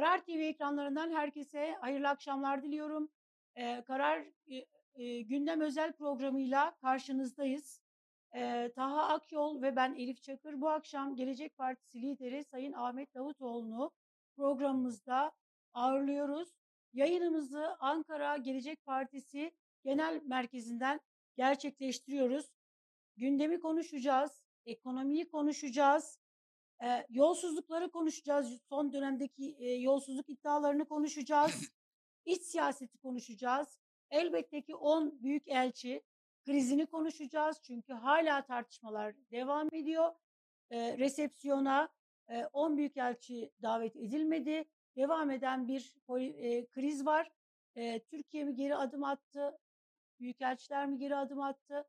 Karar TV ekranlarından herkese hayırlı akşamlar diliyorum. Ee, Karar e, e, gündem özel programıyla karşınızdayız. Ee, Taha Akyol ve ben Elif Çakır bu akşam Gelecek Partisi lideri Sayın Ahmet Davutoğlu'nu programımızda ağırlıyoruz. Yayınımızı Ankara Gelecek Partisi Genel Merkezi'nden gerçekleştiriyoruz. Gündemi konuşacağız, ekonomiyi konuşacağız, e, yolsuzlukları konuşacağız, son dönemdeki e, yolsuzluk iddialarını konuşacağız, iç siyaseti konuşacağız. Elbette ki 10 büyük elçi krizini konuşacağız çünkü hala tartışmalar devam ediyor. E, resepsiyona e, 10 büyük elçi davet edilmedi. Devam eden bir e, kriz var. E, Türkiye mi geri adım attı? Büyükelçiler mi geri adım attı?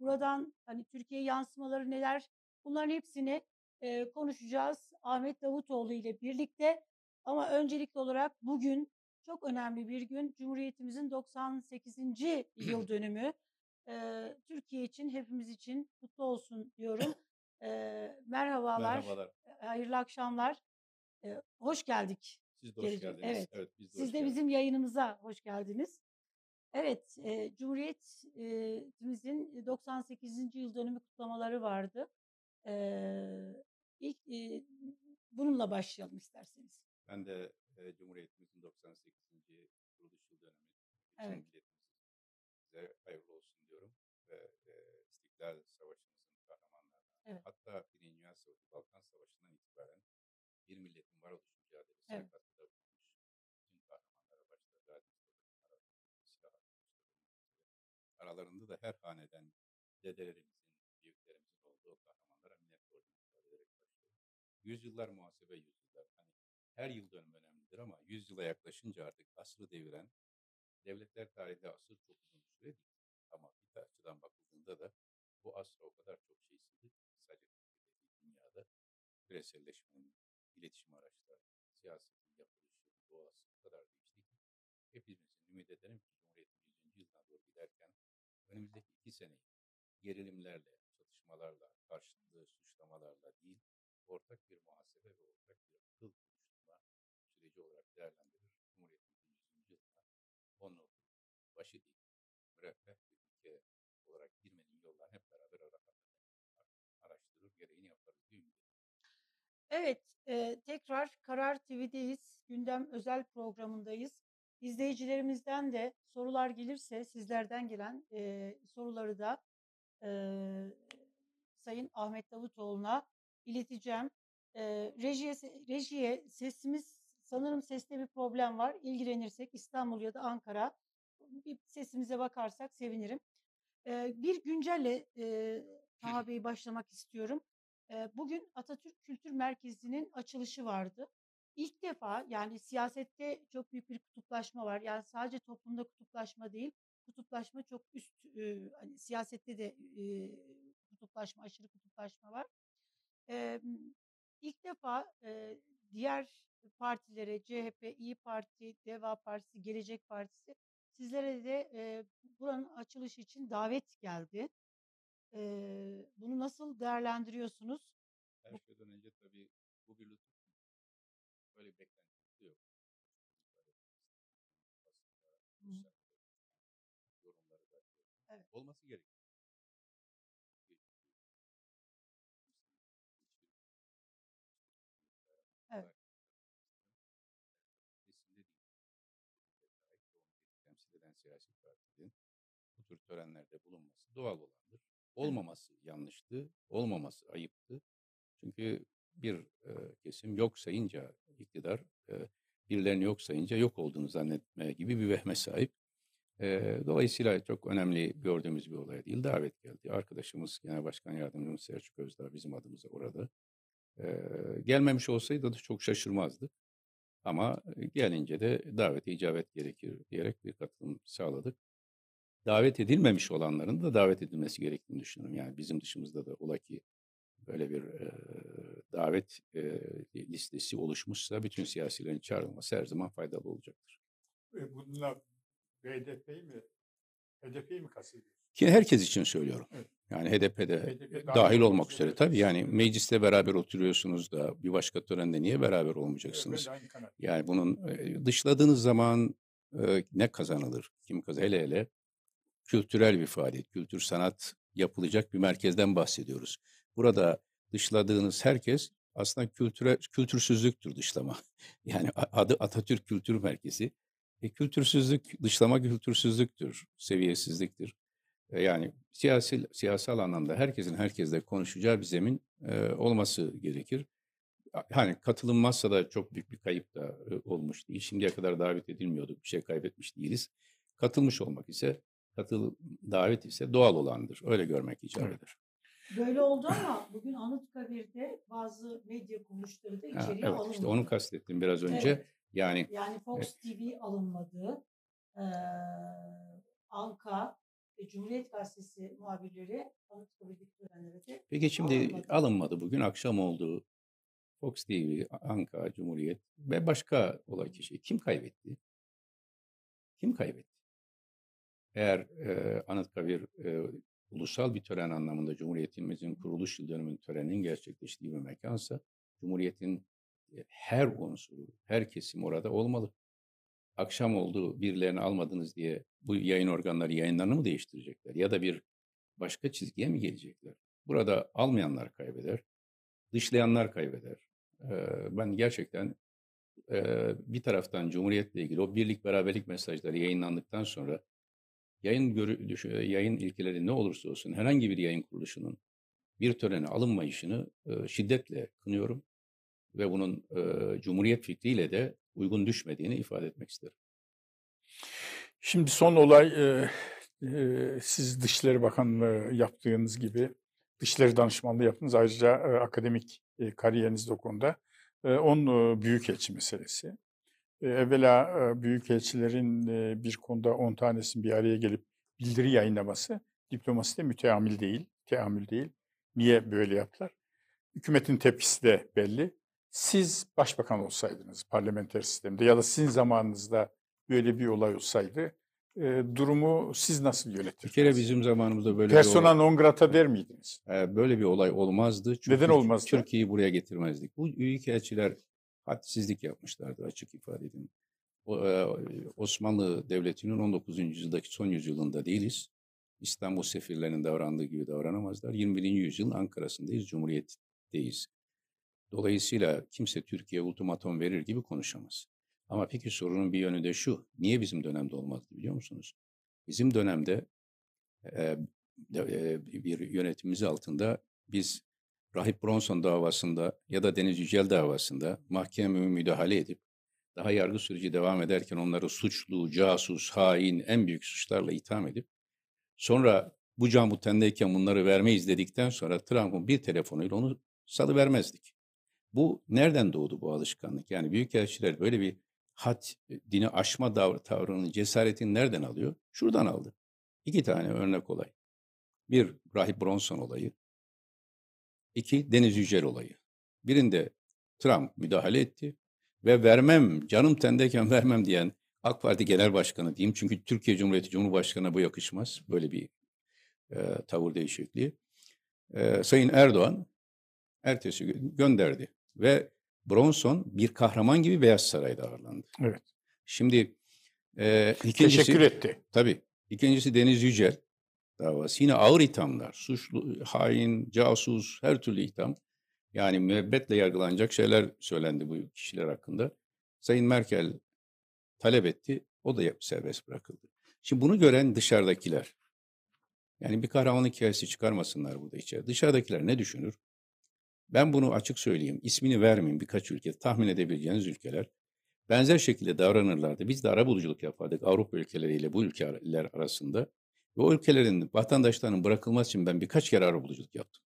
Buradan hani Türkiye yansımaları neler? Bunların hepsini e, konuşacağız Ahmet Davutoğlu ile birlikte. Ama öncelikli olarak bugün çok önemli bir gün. Cumhuriyetimizin 98. yıl dönümü. E, Türkiye için, hepimiz için kutlu olsun diyorum. E, merhabalar, Merhabalar. hayırlı akşamlar. E, hoş geldik. Siz de hoş Gelecek- geldiniz. evet. biz de Siz de geldiniz. bizim yayınımıza hoş geldiniz. Evet, e, Cumhuriyetimizin 98. yıl dönümü kutlamaları vardı. E, ilk e, bununla başlayalım isterseniz. Ben de e, Cumhuriyetimizin 98. kuruluş yıl bütün Evet. milletimize hayırlı olsun diyorum. Ve e, İstiklal Savaşı'mızın kahramanlarına, Evet. hatta Birinci Dünya Savaşı, Balkan Savaşı'ndan itibaren bir milletin varoluş mücadelesine Evet. katkıda bulunmuş tüm kahramanlara başta Gazi Mustafa. Aralarında da her haneden dedelerimizin, büyüklerimizin olduğu kahramanlara minnet borcunu ifade ederek başlıyorum. Yüzyıllar muhasebe yüzyıllar. Hani her yıl dönüm önemlidir ama yüzyıla yaklaşınca artık asrı deviren devletler tarihinde asır çok uzun bir süre değil. Ama bir açıdan bakıldığında da bu asra o kadar çok şey sildi. Sadece Türkiye'de dünyada küreselleşmenin, iletişim araçları, siyasetin yapılışı, doğası o kadar değişti ki hepimizin ümit ederim ki Cumhuriyet'in 100. yılına doğru giderken önümüzdeki iki seneyi gerilimlerle, çatışmalarla, karşılıklı suçlamalarla değil, ortak bir muhasebe ve ortak bir akıl oluşturma süreci olarak değerlendirir. Cumhuriyetimizin 100. yılına onu başı değil, müreffeh bir ülke olarak girmenin yollarını hep beraber ara- araştırır, gereğini yaparız diye ümit. Evet, e, tekrar Karar TV'deyiz. Gündem özel programındayız. İzleyicilerimizden de sorular gelirse sizlerden gelen e, soruları da e, Sayın Ahmet Davutoğlu'na ileteceğim. E, rejiye, rejiye sesimiz sanırım seste bir problem var. İlgilenirsek İstanbul ya da Ankara bir sesimize bakarsak sevinirim. E, bir güncelle e, Taha Bey başlamak istiyorum. Eee, bugün Atatürk Kültür Merkezi'nin açılışı vardı. İlk defa yani siyasette çok büyük bir kutuplaşma var. Yani sadece toplumda kutuplaşma değil, kutuplaşma çok üst, eee, hani siyasette de eee, kutuplaşma, aşırı kutuplaşma var. Eee, ilk defa eee, diğer partilere, CHP, İyi Parti, Deva Partisi, Gelecek Partisi sizlere de eee, buranın açılışı için davet geldi. Eee, bunu nasıl değerlendiriyorsunuz? Her şeyden önce tabii bu bir lütuf. Böyle bir beklentisi yok. Yorumları da. Evet. Olması gerekiyor. Törenlerde bulunması doğal olandır. Olmaması yanlıştı, olmaması ayıptı. Çünkü bir e, kesim yok sayınca iktidar, e, birilerini yok sayınca yok olduğunu zannetme gibi bir vehme sahip. E, dolayısıyla çok önemli gördüğümüz bir olay değil. Davet geldi. Arkadaşımız Genel Başkan Yardımcımız Selçuk Özdağ bizim adımıza orada. E, gelmemiş olsaydı da çok şaşırmazdık. Ama gelince de davete icabet gerekir diyerek bir katılım sağladık. Davet edilmemiş olanların da davet edilmesi gerektiğini düşünüyorum. Yani bizim dışımızda da ola ki böyle bir e, davet e, listesi oluşmuşsa bütün siyasilerin çağrılması her zaman faydalı olacaktır. E, Bununla BDP'yi mi, HDP'yi mi kastediyorsun? Ki herkes için söylüyorum. Evet. Yani HDP'de HDP dahil olmak üzere. Tabii yani mecliste beraber oturuyorsunuz da bir başka törende niye beraber olmayacaksınız? Yani bunun dışladığınız zaman ne kazanılır? Kim kazanır? Hele hele kültürel bir faaliyet, kültür sanat yapılacak bir merkezden bahsediyoruz. Burada dışladığınız herkes aslında kültüre, kültürsüzlüktür dışlama. Yani adı Atatürk Kültür Merkezi. E, kültürsüzlük, dışlama kültürsüzlüktür, seviyesizliktir. E, yani siyasi siyasal anlamda herkesin herkesle konuşacağı bir zemin e, olması gerekir. Hani katılınmazsa da çok büyük bir kayıp da e, olmuş değil. Şimdiye kadar davet edilmiyorduk, bir şey kaybetmiş değiliz. Katılmış olmak ise, katıl davet ise doğal olandır. Öyle görmek icap Evet. eder. Böyle oldu ama bugün Anıtkabir'de bazı medya kuruluşları da Ha, içeriye evet, alınmadı. işte onu kastettim biraz önce. Evet. Yani Yani Fox TV alınmadı. Ee, Anka ve Cumhuriyet Gazetesi muhabirleri Anıtkabir'deki törenlere de peki şimdi Alınmadı. alınmadı. Bugün akşam oldu. Fox TV, Anka, Cumhuriyet ve başka olay kişi. Kim kaybetti? Kim kaybetti? Eğer e, Anıtkabir e, ulusal bir tören anlamında Cumhuriyetimizin kuruluş yıl dönümünün töreninin gerçekleştiği bir mekansa Cumhuriyetin her unsuru, her kesim orada olmalı. Akşam oldu birilerini almadınız diye bu yayın organları yayınlarını mı değiştirecekler? Ya da bir başka çizgiye mi gelecekler? Burada almayanlar kaybeder, dışlayanlar kaybeder. Ben gerçekten bir taraftan Cumhuriyet'le ilgili o birlik beraberlik mesajları yayınlandıktan sonra yayın görü, düş- yayın ilkeleri ne olursa olsun herhangi bir yayın kuruluşunun bir törene alınmayışını e, şiddetle kınıyorum ve bunun e, Cumhuriyet fikriyle de uygun düşmediğini ifade etmek isterim. Şimdi son olay e, e, siz Dışişleri Bakanlığı yaptığınız gibi Dışişleri Danışmanlığı yaptınız. Ayrıca e, akademik e, kariyeriniz de o konuda. E, 10 e, büyükelçi meselesi. Evvela büyükelçilerin bir konuda 10 tanesinin bir araya gelip bildiri yayınlaması diplomaside müteamil değil, teamül değil. Niye böyle yaptılar? Hükümetin tepkisi de belli. Siz başbakan olsaydınız parlamenter sistemde ya da sizin zamanınızda böyle bir olay olsaydı e, durumu siz nasıl Bir yönetirdiniz? kere bizim zamanımızda böyle bir Persona olay, non grata der miydiniz? e, böyle bir olay olmazdı. Çünkü Neden olmazdı? Türkiye'yi buraya getirmezdik. Bu büyükelçiler hadsizlik yapmışlardı açık ifade edeyim. E, Osmanlı Devleti'nin 19. yüzyıldaki son yüzyılında değiliz. İstanbul sefirlerinin davrandığı gibi davranamazlar. 21. yüzyılın Ankara'sındayız, Cumhuriyet'teyiz. Dolayısıyla kimse Türkiye ultimatom verir gibi konuşamaz. Ama peki sorunun bir yönü de şu. Niye bizim dönemde olmazdı biliyor musunuz? Bizim dönemde e, e, bir yönetimimiz altında biz Rahip Bronson davasında ya da Deniz Yücel davasında mahkemeye müdahale edip daha yargı süreci devam ederken onları suçlu, casus, hain, en büyük suçlarla itham edip sonra bu can bu tendeyken bunları vermeyiz dedikten sonra Trump'ın bir telefonuyla onu salıvermezdik. Bu nereden doğdu bu alışkanlık? Yani büyükelçiler böyle bir had, dini aşma davr tavrının cesaretini nereden alıyor? Şuradan aldı. İki tane örnek olay. Bir, Rahip Bronson olayı. İki, Deniz Yücel olayı. Birinde Trump müdahale etti ve vermem, canım tendeyken vermem diyen AK Parti Genel Başkanı diyeyim. Çünkü Türkiye Cumhuriyeti Cumhurbaşkanı'na bu yakışmaz. Böyle bir e, tavır değişikliği. E, Sayın Erdoğan ertesi gün gönderdi. Ve Bronson bir kahraman gibi Beyaz Saray'da ağırlandı. Evet. Şimdi e, ikincisi... Teşekkür etti. Tabii. İkincisi Deniz Yücel davası. Yine ağır ithamlar. Suçlu, hain, casus, her türlü itham. Yani müebbetle yargılanacak şeyler söylendi bu kişiler hakkında. Sayın Merkel talep etti. O da serbest bırakıldı. Şimdi bunu gören dışarıdakiler. Yani bir kahramanlık hikayesi çıkarmasınlar burada içeri. Dışarıdakiler ne düşünür? Ben bunu açık söyleyeyim. İsmini vermeyeyim birkaç ülke. Tahmin edebileceğiniz ülkeler. Benzer şekilde davranırlardı. Biz de arabuluculuk yapardık Avrupa ülkeleriyle bu ülkeler arasında. Ve o ülkelerin vatandaşlarının bırakılması için ben birkaç kere arabuluculuk yaptım.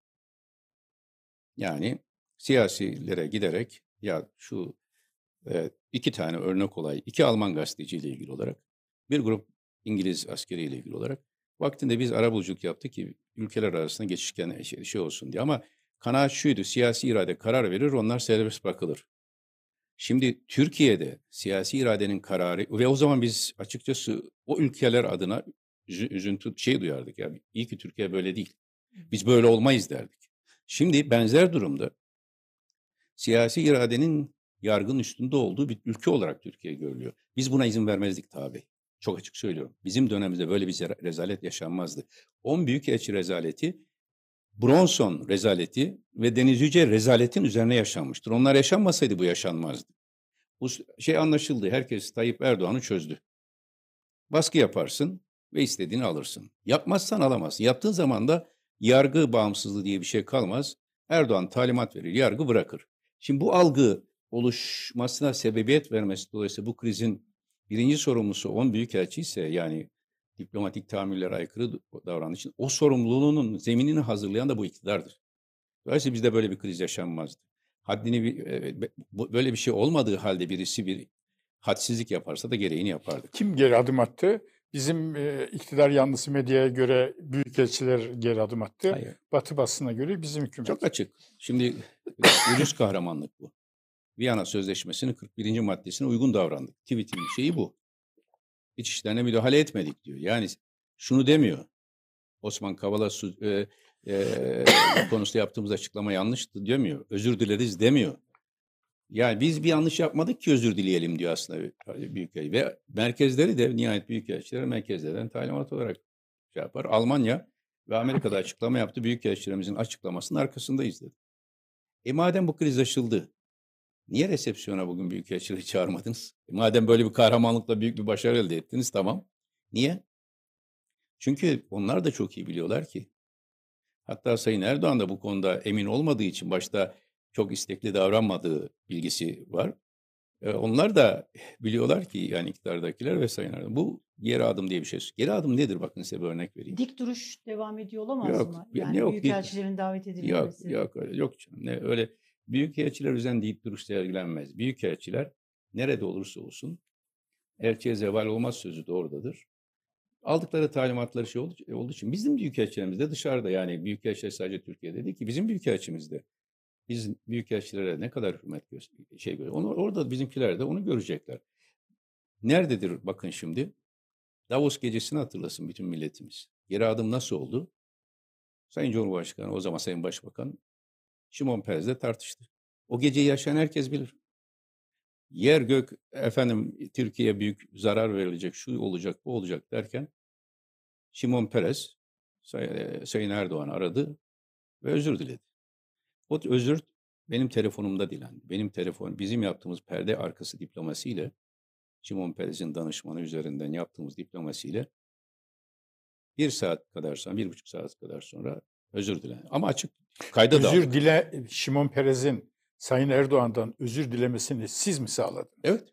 Yani siyasilere giderek ya şu e, iki tane örnek olay, iki Alman gazeteciyle ilgili olarak, bir grup İngiliz askeriyle ilgili olarak vaktinde biz arabuluculuk yaptık ki ülkeler arasında geçişken şey, şey olsun diye. Ama kanaat şuydu, siyasi irade karar verir, onlar serbest bırakılır. Şimdi Türkiye'de siyasi iradenin kararı ve o zaman biz açıkçası o ülkeler adına üzüntü şey duyardık ya. İyi ki Türkiye böyle değil. Biz böyle olmayız derdik. Şimdi benzer durumda siyasi iradenin yargının üstünde olduğu bir ülke olarak Türkiye görülüyor. Biz buna izin vermezdik tabi. Çok açık söylüyorum. Bizim dönemimizde böyle bir rezalet yaşanmazdı. 10 büyükelçi rezaleti, Bronson rezaleti ve Deniz Yüce rezaletin üzerine yaşanmıştır. Onlar yaşanmasaydı bu yaşanmazdı. Bu şey anlaşıldı. Herkes Tayyip Erdoğan'ı çözdü. Baskı yaparsın ve istediğini alırsın. Yapmazsan alamazsın. Yaptığın zaman da yargı bağımsızlığı diye bir şey kalmaz. Erdoğan talimat verir, yargı bırakır. Şimdi bu algı oluşmasına sebebiyet vermesi dolayısıyla bu krizin birinci sorumlusu 10 büyükelçi ise yani diplomatik tahammüllere aykırı davranış için o sorumluluğunun zeminini hazırlayan da bu iktidardır. Dolayısıyla bizde böyle bir kriz yaşanmazdı. Haddini e, bu- böyle bir şey olmadığı halde birisi bir hadsizlik yaparsa da gereğini yapardı. Kim geri adım attı? Bizim e, iktidar yanlısı medyaya göre büyükelçiler geri adım attı. Hayır. Batı basına göre bizim hükümet. Çok açık. Şimdi ucuz kahramanlık bu. Viyana Sözleşmesi'nin 41. maddesine uygun davrandık. Tweet'in şeyi bu. İç işlerine müdahale etmedik diyor. Yani şunu demiyor. Osman Kavala e, e, konusunda yaptığımız açıklama yanlıştı demiyor. Özür dileriz demiyor. Yani biz bir yanlış yapmadık ki özür dileyelim diyor aslında Büyükelçi. Ve merkezleri de nihayet Büyükelçiler merkezlerden talimat olarak şey yapar. Almanya ve Amerika'da açıklama yaptı. Büyükelçilerimizin açıklamasının arkasındayız dedi. E madem bu kriz aşıldı, niye resepsiyona bugün Büyükelçileri çağırmadınız? E madem böyle bir kahramanlıkla büyük bir başarı elde ettiniz tamam. Niye? Çünkü onlar da çok iyi biliyorlar ki. Hatta Sayın Erdoğan da bu konuda emin olmadığı için başta çok istekli davranmadığı bilgisi var. E, onlar da biliyorlar ki yani iktidardakiler ve Sayın Erdoğan. Bu geri adım diye bir şey. Geri adım nedir? Bakın size bir örnek vereyim. Dik duruş devam ediyor olamaz Yok, mı? ya- Yani yok, dik- büyükelçilerin davet Yok, edilmesi. yok öyle yok canım. Ne öyle büyükelçiler üzerine deyip duruş sergilenmez. Büyükelçiler nerede olursa olsun elçiye zeval olmaz sözü de oradadır. Aldıkları talimatları şey olduğu, olduğu için bizim büyükelçilerimiz de dışarıda yani büyükelçiler sadece Türkiye'de değil ki bizim büyükelçimiz de biz büyükelçilere ne kadar hürmet gö- şey görüyor. Onu orada bizimkiler de onu görecekler. Nerededir bakın şimdi? Davos gecesini hatırlasın bütün milletimiz. Geri adım nasıl oldu? Sayın Cumhurbaşkanı, o zaman Sayın Başbakan Şimon Peres'le tartıştı. O geceyi yaşayan herkes bilir. Yer gök efendim Türkiye'ye büyük zarar verilecek, şu olacak, bu olacak derken Şimon Peres Say- Sayın Erdoğan aradı ve özür diledi. O özür benim telefonumda dilendi. Benim telefon, bizim yaptığımız perde arkası diplomasiyle Şimon Peres'in danışmanı üzerinden yaptığımız diplomasiyle bir saat kadar sonra, bir buçuk saat kadar sonra özür dilendi. Ama açık kayda da aldık. Özür dile Şimon Perez'in Sayın Erdoğan'dan özür dilemesini siz mi sağladınız? Evet.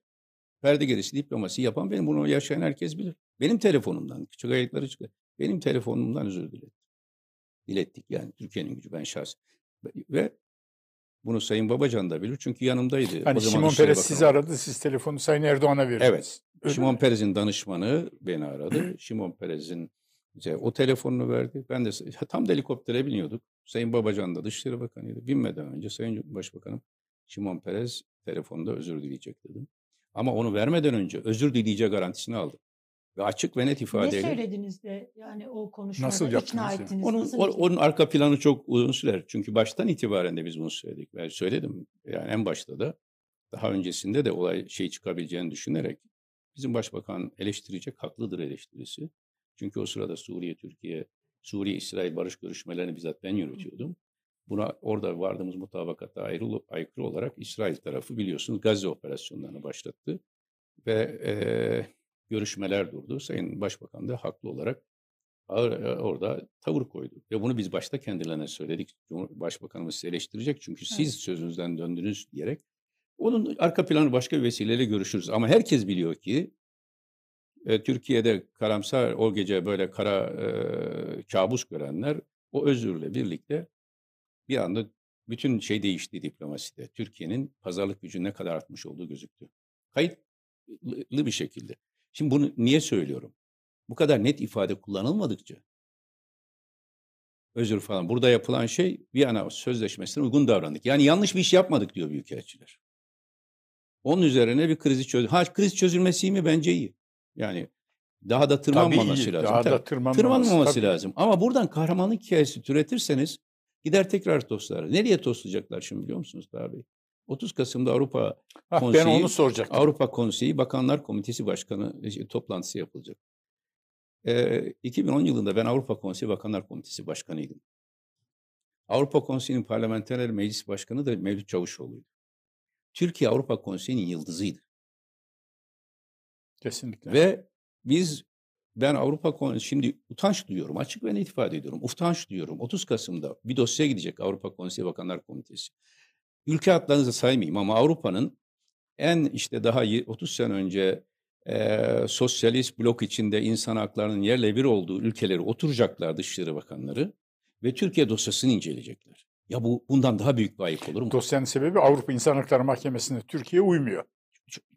Perde gerisi diplomasi yapan benim. Bunu yaşayan herkes bilir. Benim telefonumdan, küçük ayakları çıkıyor. Benim telefonumdan özür diledim. Dilettik yani Türkiye'nin gücü ben şahsen. Ve bunu Sayın Babacan da bilir çünkü yanımdaydı. Hani O zaman Şimon Perez sizi aradı, siz telefonu Sayın Erdoğan'a verdiniz. Evet. Öyle Şimon? Perez'in danışmanı beni aradı. Şimon Perez'in işte o telefonunu verdi. Ben de tam da helikoptere biniyorduk. Sayın Babacan da Dışişleri Bakanı'ydı. Binmeden önce Sayın Başbakanım Şimon Perez telefonda özür dileyecek dedim. Ama onu vermeden önce özür dileyeceği garantisini aldım. Ve açık ve net Ne ifadeyle. söylediniz de yani o konuşmada Nasıl ikna yaptınız yani? ettiniz? Onun, Nasıl o- onun arka planı çok uzun sürer. Çünkü baştan itibaren de biz bunu söyledik. Ben söyledim yani en başta da daha öncesinde de olay şey çıkabileceğini düşünerek bizim başbakan eleştirecek haklıdır eleştirisi. Çünkü o sırada Suriye, Türkiye, Suriye, İsrail barış görüşmelerini bizzat ben yürütüyordum. Buna orada vardığımız mutabakata ayrı, aykırı olarak İsrail tarafı biliyorsunuz Gazze operasyonlarını başlattı. Ve eee, görüşmeler durdu. Sayın Başbakan da haklı olarak e, orada tavır koydu. Ve bunu biz başta kendilerine söyledik. Başbakanımız sizi eleştirecek çünkü siz Evet. sözünüzden döndünüz diyerek. Onun arka planı başka bir vesileyle görüşürüz. Ama herkes biliyor ki e, Türkiye'de karamsar o gece böyle kara e, kabus görenler o özürle birlikte bir anda bütün şey değişti diplomaside. Türkiye'nin pazarlık gücü ne kadar artmış olduğu gözüktü. Kayıtlı bir şekilde. Şimdi bunu niye söylüyorum? Bu kadar net ifade kullanılmadıkça özür falan. Burada yapılan şey Viyana Sözleşmesi'ne uygun davrandık. Yani yanlış bir iş yapmadık diyor büyükelçiler. Onun üzerine bir krizi çöz. Ha kriz çözülmesi mi? Bence iyi. Yani Daha da Tabii tırmanmaması iyi, lazım. Daha Tabii. da tırmanmaması, Tırmanmaması tabii. lazım. Ama buradan kahramanlık hikayesi türetirseniz gider tekrar toslar. Nereye toslayacaklar şimdi biliyor musunuz abi? 30 Kasım'da Avrupa ben Konseyi- onu soracaktım. Avrupa Konseyi Bakanlar Komitesi Başkanı e, toplantısı yapılacak. Ee, 2010 yılında ben Avrupa Konseyi Bakanlar Komitesi Başkanıydım. Avrupa Konseyi'nin Parlamenter Meclis Başkanı da Mevlüt Çavuşoğlu'ydu. Türkiye Avrupa Konseyi'nin yıldızıydı. Kesinlikle. Ve biz ben Avrupa Konseyi şimdi utanç duyuyorum. Açık ve net ifade ediyorum. Utanç duyuyorum. 30 Kasım'da bir dosya gidecek Avrupa Konseyi Bakanlar Komitesi. Ülke adlarınızı saymayayım ama Avrupa'nın en işte daha y- 30 sene önce eee, sosyalist blok içinde insan haklarının yerle bir olduğu ülkeleri oturacaklar Dışişleri Bakanları ve Türkiye dosyasını inceleyecekler. Ya bu bundan daha büyük bir ayıp olur mu? Dosyanın sebebi Avrupa İnsan Hakları Mahkemesi'nde Türkiye uymuyor.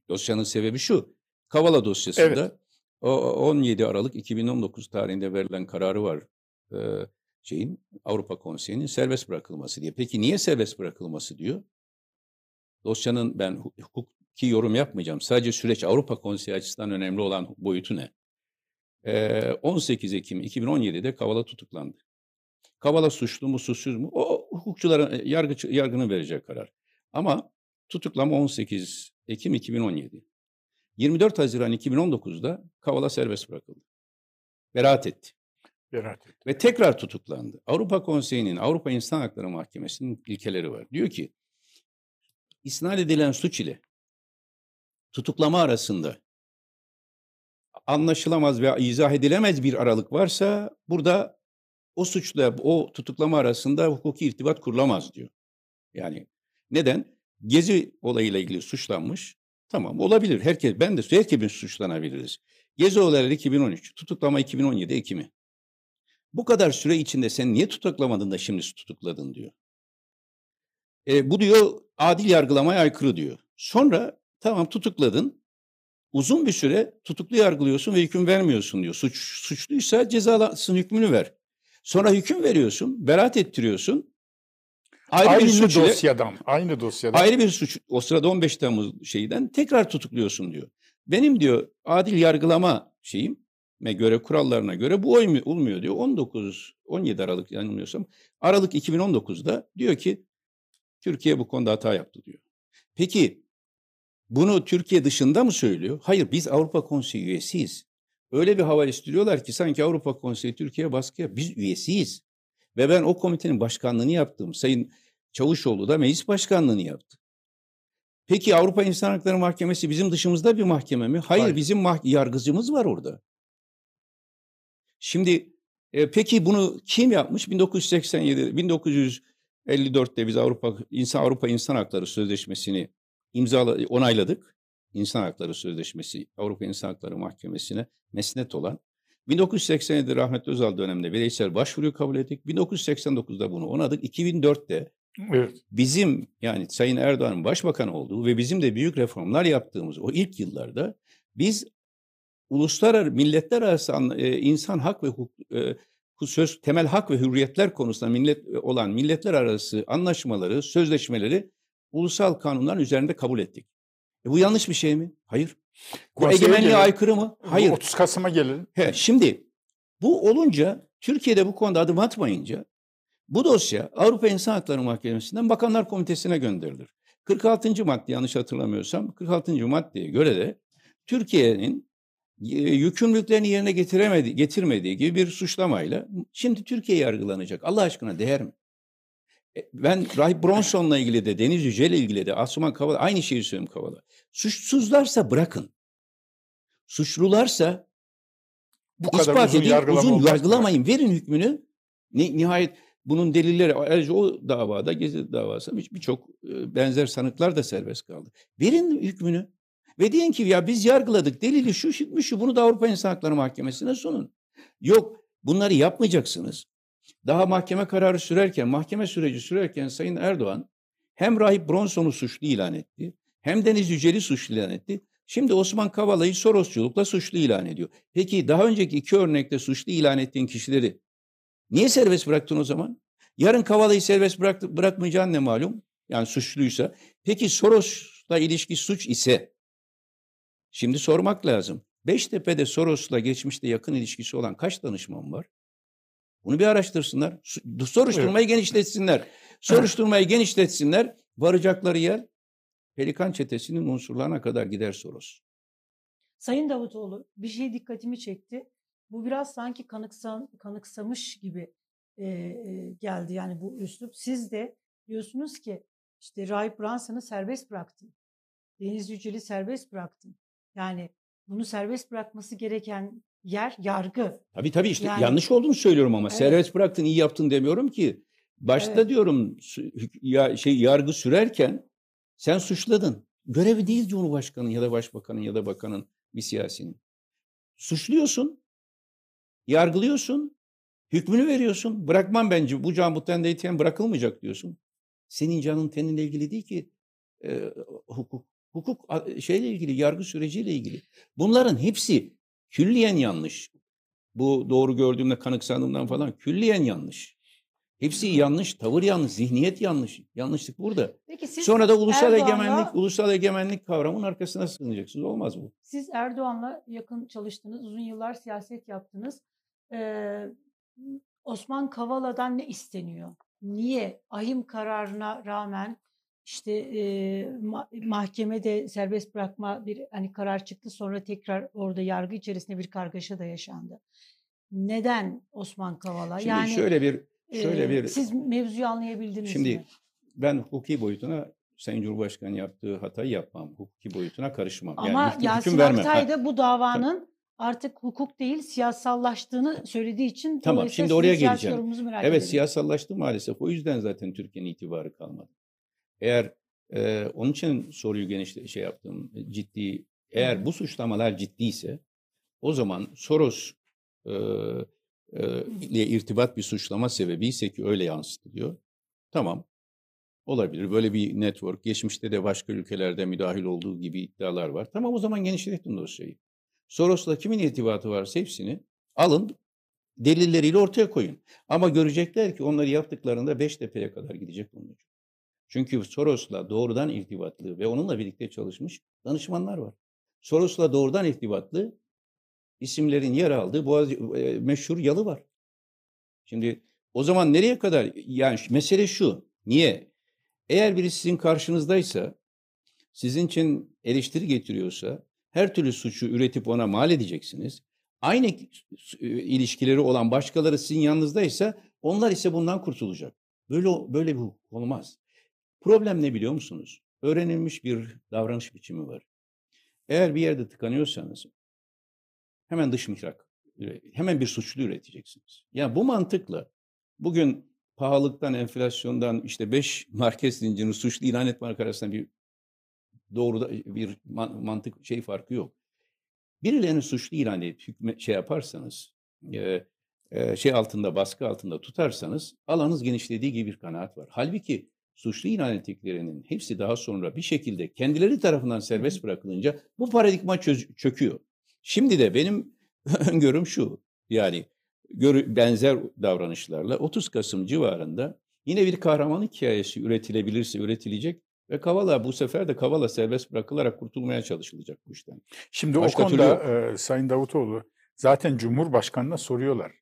Dosyanın sebebi şu. Kavala dosyasında o 17 Aralık 2019 tarihinde verilen kararı var. Ee, şeyin Avrupa Konseyi'nin serbest bırakılması diye. Peki niye serbest bırakılması diyor? Dosyanın ben hu- hukuki yorum yapmayacağım. Sadece süreç Avrupa Konseyi açısından önemli olan boyutu ne? Ee, 18 Ekim 2017'de Kavala tutuklandı. Kavala suçlu mu suçsuz mu? O hukukçuların e, yargıç, yargının verecek karar. Ama tutuklama 18 Ekim 2017. 24 Haziran 2019'da Kavala serbest bırakıldı. Beraat etti Beraat et. ve tekrar tutuklandı. Avrupa Konseyi'nin, Avrupa İnsan Hakları Mahkemesi'nin ilkeleri var. Diyor ki, isnat edilen suç ile tutuklama arasında anlaşılamaz veya izah edilemez bir aralık varsa burada o suçla o tutuklama arasında hukuki irtibat kurulamaz diyor. Yani neden? Gezi olayıyla ilgili suçlanmış. Tamam olabilir. Herkes ben de herkes suçlanabiliriz. Gezi olayları 2013, tutuklama 2017 Ekim'i. Bu kadar süre içinde sen niye tutuklamadın da şimdi tutukladın diyor. E, bu diyor adil yargılamaya aykırı diyor. Sonra tamam tutukladın. Uzun bir süre tutuklu yargılıyorsun ve hüküm vermiyorsun diyor. Suç suçluysa cezalasın hükmünü ver. Sonra hüküm veriyorsun, beraat ettiriyorsun. Ayrı Aynı bir suç dosyadan, aynı dosyadan. Ayrı bir suç o sırada 15 Temmuz şeyden tekrar tutukluyorsun diyor. Benim diyor adil yargılama şeyim göre kurallarına göre bu oymu- olmuyor diyor. 19 17 Aralık yanılmıyorsam Aralık 2019'da diyor ki Türkiye bu konuda hata yaptı diyor. Peki bunu Türkiye dışında mı söylüyor? Hayır biz Avrupa Konseyi üyesiyiz. Öyle bir hava estiriyorlar ki sanki Avrupa Konseyi Türkiye baskıya biz üyesiyiz. Ve ben o komitenin başkanlığını yaptım. Sayın Çavuşoğlu da meclis başkanlığını yaptı. Peki Avrupa İnsan Hakları Mahkemesi bizim dışımızda bir mahkeme mi? Hayır, Hayır. bizim mah- yargıcımız var orada. Şimdi e, peki bunu kim yapmış? 1987 1954'te biz Avrupa İnsan Avrupa İnsan Hakları Sözleşmesi'ni imzala onayladık. İnsan Hakları Sözleşmesi Avrupa İnsan Hakları Mahkemesi'ne mesnet olan 1987 rahmetli Özal döneminde bireysel başvuruyu kabul ettik. 1989'da bunu onadık. 2004'te Evet. bizim yani Sayın Erdoğan'ın başbakan olduğu ve bizim de büyük reformlar yaptığımız o ilk yıllarda biz uluslararası milletler arası e, insan hak ve hukuk e, söz temel hak ve hürriyetler konusunda millet e, olan milletler arası anlaşmaları, sözleşmeleri ulusal kanunların üzerinde kabul ettik. E bu yanlış bir şey mi? Hayır. Bu egemenliğe gelelim. aykırı mı? Bu Hayır. 30 Kasım'a gelelim. He, şimdi bu olunca Türkiye'de bu konuda adım atmayınca bu dosya Avrupa İnsan Hakları Mahkemesi'nden Bakanlar Komitesi'ne gönderilir. 46. madde yanlış hatırlamıyorsam 46. maddeye göre de Türkiye'nin yükümlülüklerini yerine getiremedi, getirmediği gibi bir suçlamayla şimdi Türkiye yargılanacak. Allah aşkına değer mi? E, Ben Rahip Bronson'la ilgili de Deniz Yücel'le ilgili de Asuman Kavala aynı şeyi söylüyorum Kavala. Suçsuzlarsa bırakın. Suçlularsa Bu kadar İspat uzun edin, yargılama uzun yargılamayın, verin hükmünü. Ni- nihayet bunun delilleri, ayrıca o davada, Gezi davası bir- birçok e, benzer sanıklar da serbest kaldı. Verin hükmünü ve deyin ki ya biz yargıladık, delili şu, hükmü şu, bunu da Avrupa İnsan Hakları Mahkemesi'ne sunun. Yok, bunları yapmayacaksınız. Daha mahkeme kararı sürerken, mahkeme süreci sürerken Sayın Erdoğan hem Rahip Bronson'u suçlu ilan etti, hem Deniz Yücel'i suçlu ilan etti. Şimdi Osman Kavala'yı Sorosçulukla suçlu ilan ediyor. Peki daha önceki iki örnekte suçlu ilan ettiğin kişileri niye serbest bıraktın o zaman? Yarın Kavala'yı serbest bıraktı, bırakmayacağın ne malum? Yani suçluysa. Peki Soros'la ilişki suç ise şimdi sormak lazım. Beştepe'de Soros'la geçmişte yakın ilişkisi olan kaç danışman var? Bunu bir araştırsınlar. Soruşturmayı genişletsinler. Soruşturmayı genişletsinler. Varacakları yer Pelikan çetesinin unsurlarına kadar gider Soros. Sayın Davutoğlu bir şey dikkatimi çekti. Bu biraz sanki kanıksan, kanıksamış gibi e, e, geldi yani bu üslup. Siz de diyorsunuz ki işte Rahip Branson'ı serbest bıraktın. Deniz Yücel'i serbest bıraktın. Yani bunu serbest bırakması gereken yer yargı. Tabii tabii işte Yani- yanlış olduğunu söylüyorum ama Evet. serbest bıraktın iyi yaptın demiyorum ki. Başta Evet. diyorum ya şey yargı sürerken sen suçladın. Görevi değil Cumhurbaşkanı'nın ya da Başbakan'ın ya da bakanın bir siyasinin. Suçluyorsun. Yargılıyorsun. Hükmünü veriyorsun. Bırakmam bence bu can bu tende bırakılmayacak diyorsun. Senin canın teninle ilgili değil ki e, hukuk. Hukuk şeyle ilgili, yargı süreciyle ilgili. Bunların hepsi külliyen yanlış. Bu doğru gördüğümde kanıksandığımdan falan külliyen yanlış. Hepsi yanlış, tavır yanlış, zihniyet yanlış. Yanlışlık burada. Peki siz Sonra da ulusal Erdoğan'la- egemenlik, ulusal egemenlik kavramının arkasına sığınacaksınız. Olmaz bu. Siz Erdoğan'la yakın çalıştınız, uzun yıllar siyaset yaptınız. Ee, Osman Kavala'dan ne isteniyor? Niye ahim kararına rağmen işte e, ma- mahkemede serbest bırakma bir hani karar çıktı sonra tekrar orada yargı içerisinde bir kargaşa da yaşandı. Neden Osman Kavala? Şimdi yani şöyle bir şöyle e, bir siz mevzuyu anlayabildiniz Şimdi mi? ben hukuki boyutuna Sayın Cumhurbaşkanı yaptığı hatayı yapmam. Hukuki boyutuna karışmam. Yani Ama hüküm- Yasin. Aktay da bu davanın artık hukuk değil siyasallaştığını söylediği için Tamam, şimdi oraya geleceğim. Evet ederim. siyasallaştı maalesef. O yüzden zaten Türkiye'nin itibarı kalmadı. Eğer e, onun için soruyu genişle şey yaptım. Ciddi eğer bu suçlamalar ciddiyse o zaman Soros e, e, ile irtibat bir suçlama sebebiyse ki öyle yansıtılıyor. Tamam. Olabilir. Böyle bir network. Geçmişte de başka ülkelerde müdahil olduğu gibi iddialar var. Tamam o zaman genişletin dosyayı. Soros'la kimin irtibatı varsa hepsini alın delilleriyle ortaya koyun. Ama görecekler ki onları yaptıklarında Beştepe'ye kadar gidecek bunlar. Çünkü Soros'la doğrudan irtibatlı ve onunla birlikte çalışmış danışmanlar var. Soros'la doğrudan irtibatlı isimlerin yer aldığı Boğaz, e, meşhur yalı var. Şimdi o zaman nereye kadar? Yani mesele şu. Niye? Eğer biri sizin karşınızdaysa, sizin için eleştiri getiriyorsa, her türlü suçu üretip ona mal edeceksiniz. Aynı e, ilişkileri olan başkaları sizin yanınızdaysa, onlar ise bundan kurtulacak. Böyle böyle hukuk olmaz. Problem ne biliyor musunuz? Öğrenilmiş bir davranış biçimi var. Eğer bir yerde tıkanıyorsanız hemen dış mihrak, hemen bir suçlu üreteceksiniz. Yani bu mantıkla bugün pahalılıktan, enflasyondan işte 5 market zincirini suçlu ilan etmek arasında bir doğru bir man- mantık şey farkı yok. Birilerini suçlu ilan edip hükme, şey yaparsanız, e, e, şey altında, baskı altında tutarsanız alanınız genişlediği gibi bir kanaat var. Halbuki suçlu ilan ettiklerinin hepsi daha sonra bir şekilde kendileri tarafından serbest bırakılınca bu paradigma çöküyor. Şimdi de benim öngörüm şu. Yani benzer davranışlarla 30 Kasım civarında yine bir kahraman hikayesi üretilebilirse üretilecek ve Kavala bu sefer de Kavala serbest bırakılarak kurtulmaya çalışılacak bu işten. Şimdi Başka o türlü konuda e, Sayın Davutoğlu zaten Cumhurbaşkanı'na soruyorlar.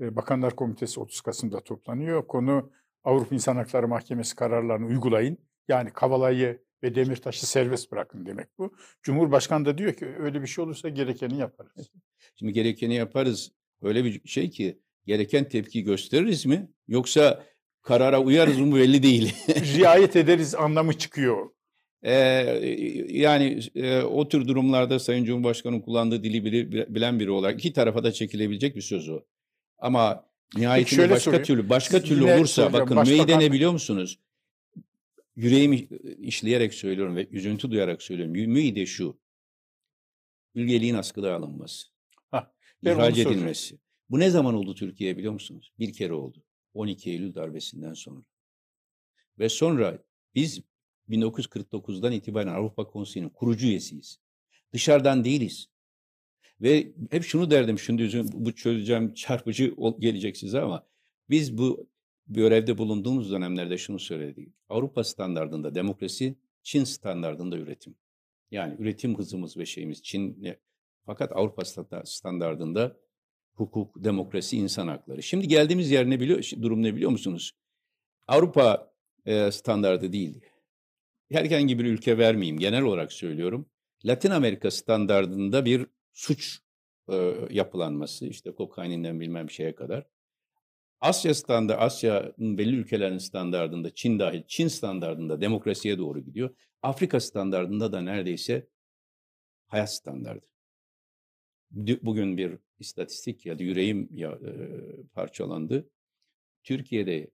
E, Bakanlar Komitesi 30 Kasım'da toplanıyor. Konu Avrupa İnsan Hakları Mahkemesi kararlarını uygulayın. Yani Kavala'yı ve Demirtaş'ı serbest bırakın demek bu. Cumhurbaşkanı da diyor ki öyle bir şey olursa gerekeni yaparız. Şimdi gerekeni yaparız. Öyle bir şey ki gereken tepki gösteririz mi? Yoksa karara uyarız mı belli değil. Riayet ederiz anlamı çıkıyor. Ee, yani e, o tür durumlarda Sayın Cumhurbaşkanı'nın kullandığı dili bili- bilen biri olarak iki tarafa da çekilebilecek bir söz o. Ama nihayetinde şöyle başka sorayım. türlü başka Siz türlü olursa bakın Başbakan- müeyyide ne biliyor musunuz? Yüreğimi işleyerek söylüyorum ve üzüntü duyarak söylüyorum. Mü- Müeyyide şu. Ülgeliğin askıda alınması. Hah, ihraç soracağım. edilmesi. Bu ne zaman oldu Türkiye'ye biliyor musunuz? Bir kere oldu. 12 Eylül darbesinden sonra. Ve sonra biz 1949'dan itibaren Avrupa Konseyi'nin kurucu üyesiyiz. Dışarıdan değiliz. Ve hep şunu derdim, şimdi bu çözeceğim çarpıcı gelecek size ama biz bu görevde bulunduğumuz dönemlerde şunu söyledik. Avrupa standardında demokrasi, Çin standardında üretim. Yani üretim hızımız ve şeyimiz Çin'le Fakat Avrupa standa- standardında hukuk, demokrasi, insan hakları. Şimdi geldiğimiz yer ne biliyor, durum ne biliyor musunuz? Avrupa e, standardı değil. Herhangi bir ülke vermeyeyim, genel olarak söylüyorum. Latin Amerika standardında bir suç e, yapılanması, işte kokaininden bilmem şeye kadar. Asya standı, Asya'nın belli ülkelerinin standardında, Çin dahil, Çin standardında demokrasiye doğru gidiyor. Afrika standardında da neredeyse hayat standardı. Bugün bir istatistik ya da yüreğim ya, e, parçalandı. Türkiye'de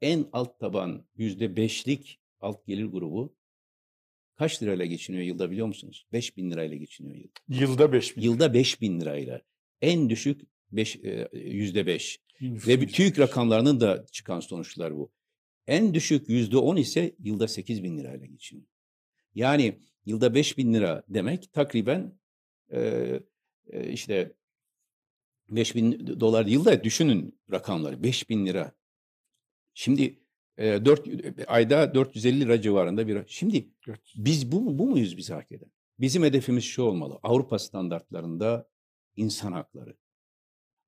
en alt taban yüzde beşlik alt gelir grubu kaç lirayla geçiniyor yılda biliyor musunuz? 5 bin lirayla geçiniyor yılda. Yılda 5 bin. Yılda 5 bin lirayla. En düşük beş, e, yüzde beş. Ve TÜİK rakamlarının da çıkan sonuçlar bu. En düşük yüzde on ise yılda 8 bin lirayla geçiniyor. Yani yılda 5 bin lira demek takriben e, e, işte 5 bin dolar yılda düşünün rakamları 5 bin lira. Şimdi e, 4, ayda 450 lira civarında bir. Şimdi biz bu, bu muyuz biz hak eden? Bizim hedefimiz şu olmalı. Avrupa standartlarında insan hakları.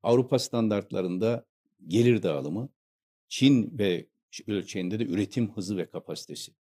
Avrupa standartlarında gelir dağılımı. Çin ve ölçeğinde de üretim hızı ve kapasitesi.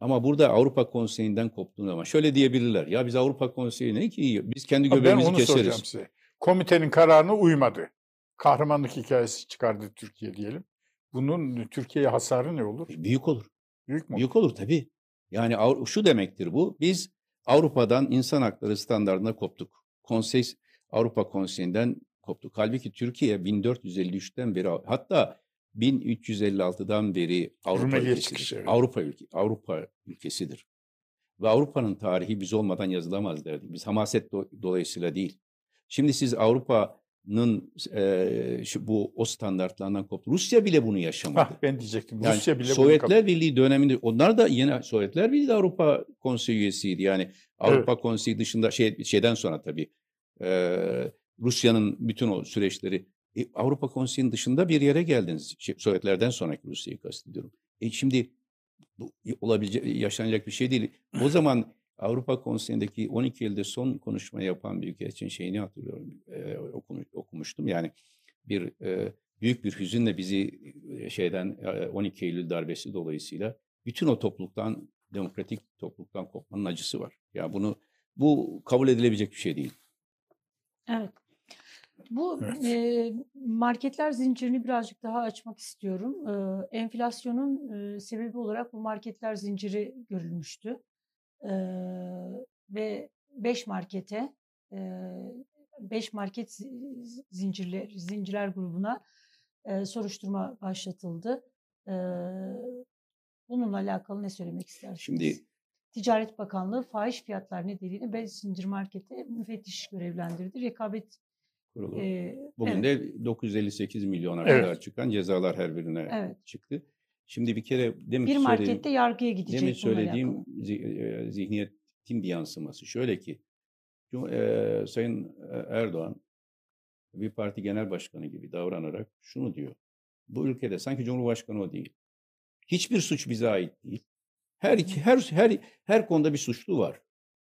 Ama burada Avrupa Konseyi'nden koptuğun zaman şöyle diyebilirler. Ya biz Avrupa Konseyi ne ki biz kendi Ha, Ben göbeğimizi onu soracağım keseriz. size. Komitenin kararına uymadı. Kahramanlık hikayesi çıkardı Türkiye diyelim. Bunun Türkiye'ye hasarı ne olur? Büyük olur. Büyük mü? Büyük olur tabii. Yani şu demektir bu. Biz Avrupa'dan insan hakları standartına koptuk. Konsey Avrupa Konseyi'nden koptuk. Halbuki Türkiye 1453'ten beri hatta 1356'dan beri Avrupa Rumeli ülkesidir. çıkışı, evet. Avrupa ülke Avrupa ülkesidir. Ve Avrupa'nın tarihi biz olmadan yazılamaz derdik. Biz hamaset do- dolayısıyla değil. Şimdi siz Avrupa'nın eee, şu bu o standartlarından koptu. Rusya bile bunu yaşamadı. Hah, ben diyecektim. Yani Rusya bile bunu Sovyetler Birliği döneminde onlar da yine Sovyetler Birliği de Avrupa Konseyi üyesiydi. Yani Avrupa Konseyi dışında şey şeyden sonra tabii eee, Rusya'nın bütün o süreçleri E, Avrupa Konseyi'nin dışında bir yere geldiniz. Şey, Sovyetlerden sonraki Rusya'yı kastediyorum. E şimdi bu olabilecek yaşanacak bir şey değil. O zaman Avrupa Konseyi'ndeki 12 yılda son konuşma yapan bir ülke için şeyini hatırlıyorum. Eee, okumuş, okumuştum. Yani bir eee, büyük bir hüzünle bizi e, şeyden e, 12 Eylül darbesi dolayısıyla bütün o topluluktan demokratik topluluktan kopmanın acısı var. Ya bunu bu kabul edilebilecek bir şey değil. Evet. Bu Evet. e, marketler zincirini birazcık daha açmak istiyorum. E, enflasyonun e, sebebi olarak bu marketler zinciri görülmüştü. E, ve 5 markete, 5 market zi- zincirler, zincirler grubuna soruşturma başlatıldı. Bununla alakalı ne söylemek istersiniz? Şimdi Ticaret Bakanlığı fahiş fiyatlar nedeniyle 5 zincir markete müfettiş görevlendirdi. Rekabet kurulu. e, Bugün evet, de 958 milyona Evet. kadar çıkan cezalar her birine Evet. çıktı. Şimdi bir kere demin bir markette yargıya gidecek demin söylediğim alakalı. zi- e, zihniyetin bir yansıması. Şöyle ki e, Sayın Erdoğan bir parti genel başkanı gibi davranarak şunu diyor. Bu ülkede sanki Cumhurbaşkanı o değil. Hiçbir suç bize ait değil. Her her her her konuda bir suçlu var.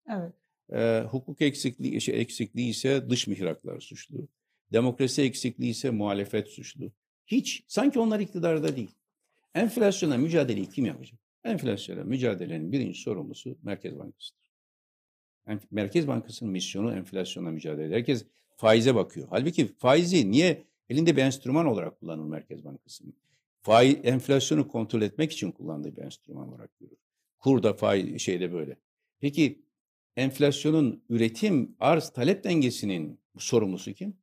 Evet. Ee, hukuk eksikliği şey, eksikliği ise dış mihraklar suçlu. Demokrasi eksikliği ise muhalefet suçlu. Hiç sanki onlar iktidarda değil. Enflasyona mücadeleyi kim yapacak? Enflasyona mücadelenin birinci sorumlusu Merkez Bankası'dır. Merkez Bankası'nın misyonu enflasyona mücadele. Herkes faize bakıyor. Halbuki faizi niye elinde bir enstrüman olarak kullanır Merkez Bankası'nın? Faiz, enflasyonu kontrol etmek için kullandığı bir enstrüman olarak görür. Kur da faiz şeyde böyle. Peki enflasyonun üretim arz talep dengesinin sorumlusu kim?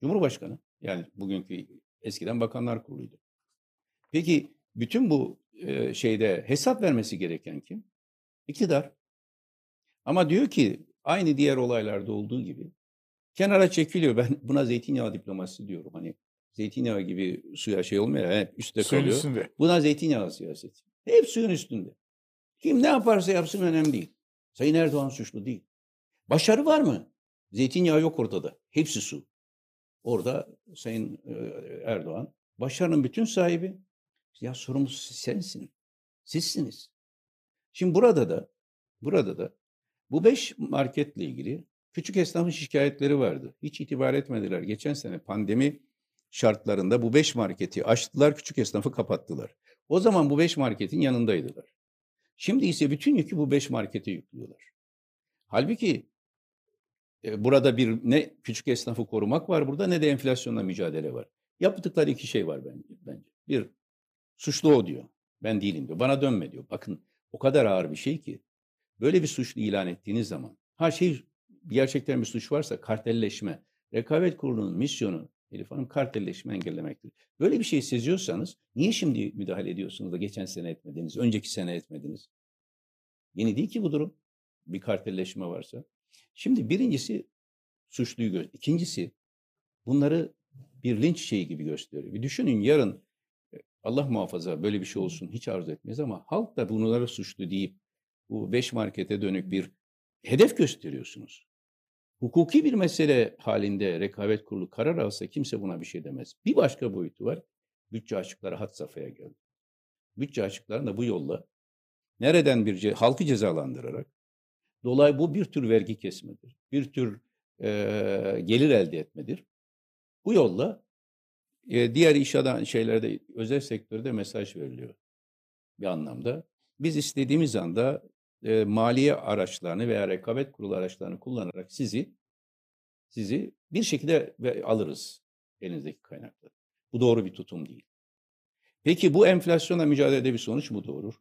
Cumhurbaşkanı. Yani bugünkü eskiden bakanlar kuruluydu. Peki bütün bu e, şeyde hesap vermesi gereken kim? İktidar. Ama diyor ki aynı diğer olaylarda olduğu gibi kenara çekiliyor. Ben buna zeytinyağı diplomasi diyorum. Hani zeytinyağı gibi suya şey olmuyor. Hep üstte Suyun kalıyor. üstünde. Buna zeytinyağı siyaseti. Hep suyun üstünde. Kim ne yaparsa yapsın önemli değil. Sayın Erdoğan suçlu değil. Başarı var mı? Zeytinyağı yok ortada. Hepsi su. Orada Sayın Erdoğan başarının bütün sahibi. Ya sorumlusu sensin. Sizsiniz. Şimdi burada da burada da bu beş marketle ilgili Küçük esnafın şikayetleri vardı. Hiç itibar etmediler. Geçen sene pandemi şartlarında bu beş marketi açtılar, küçük esnafı kapattılar. O zaman bu beş marketin yanındaydılar. Şimdi ise bütün yükü bu beş markete yüklüyorlar. Halbuki e, burada bir ne küçük esnafı korumak var burada ne de enflasyonla mücadele var. Yaptıkları iki şey var bence. bence. Bir, suçlu o diyor. Ben değilim diyor. Bana dönme diyor. Bakın o kadar ağır bir şey ki. Böyle bir suçlu ilan ettiğiniz zaman her şey gerçekten bir suç varsa kartelleşme. Rekabet kurulunun misyonu Elif Hanım kartelleşme engellemektir. Böyle bir şey seziyorsanız niye şimdi müdahale ediyorsunuz da geçen sene etmediniz, önceki sene etmediniz? Yeni değil ki bu durum. Bir kartelleşme varsa. Şimdi birincisi suçluyu gö İkincisi bunları bir linç şeyi gibi gösteriyor. Bir düşünün yarın Allah muhafaza böyle bir şey olsun hiç arzu etmez ama halk da bunları suçlu deyip bu beş markete dönük bir hedef gösteriyorsunuz. Hukuki bir mesele halinde rekabet kurulu karar alsa kimse buna bir şey demez. Bir başka boyutu var. Bütçe açıkları had safhaya geldi. Bütçe açıklarını da bu yolla nereden bir ce halkı cezalandırarak dolay bu bir tür vergi kesmedir. Bir tür e, gelir elde etmedir. Bu yolla diğer iş adam şeylerde özel sektörde mesaj veriliyor bir anlamda. Biz istediğimiz anda e, maliye araçlarını veya rekabet kurulu araçlarını kullanarak sizi sizi bir şekilde alırız elinizdeki kaynakları. Bu doğru bir tutum değil. Peki bu enflasyona mücadelede bir sonuç mu doğurur?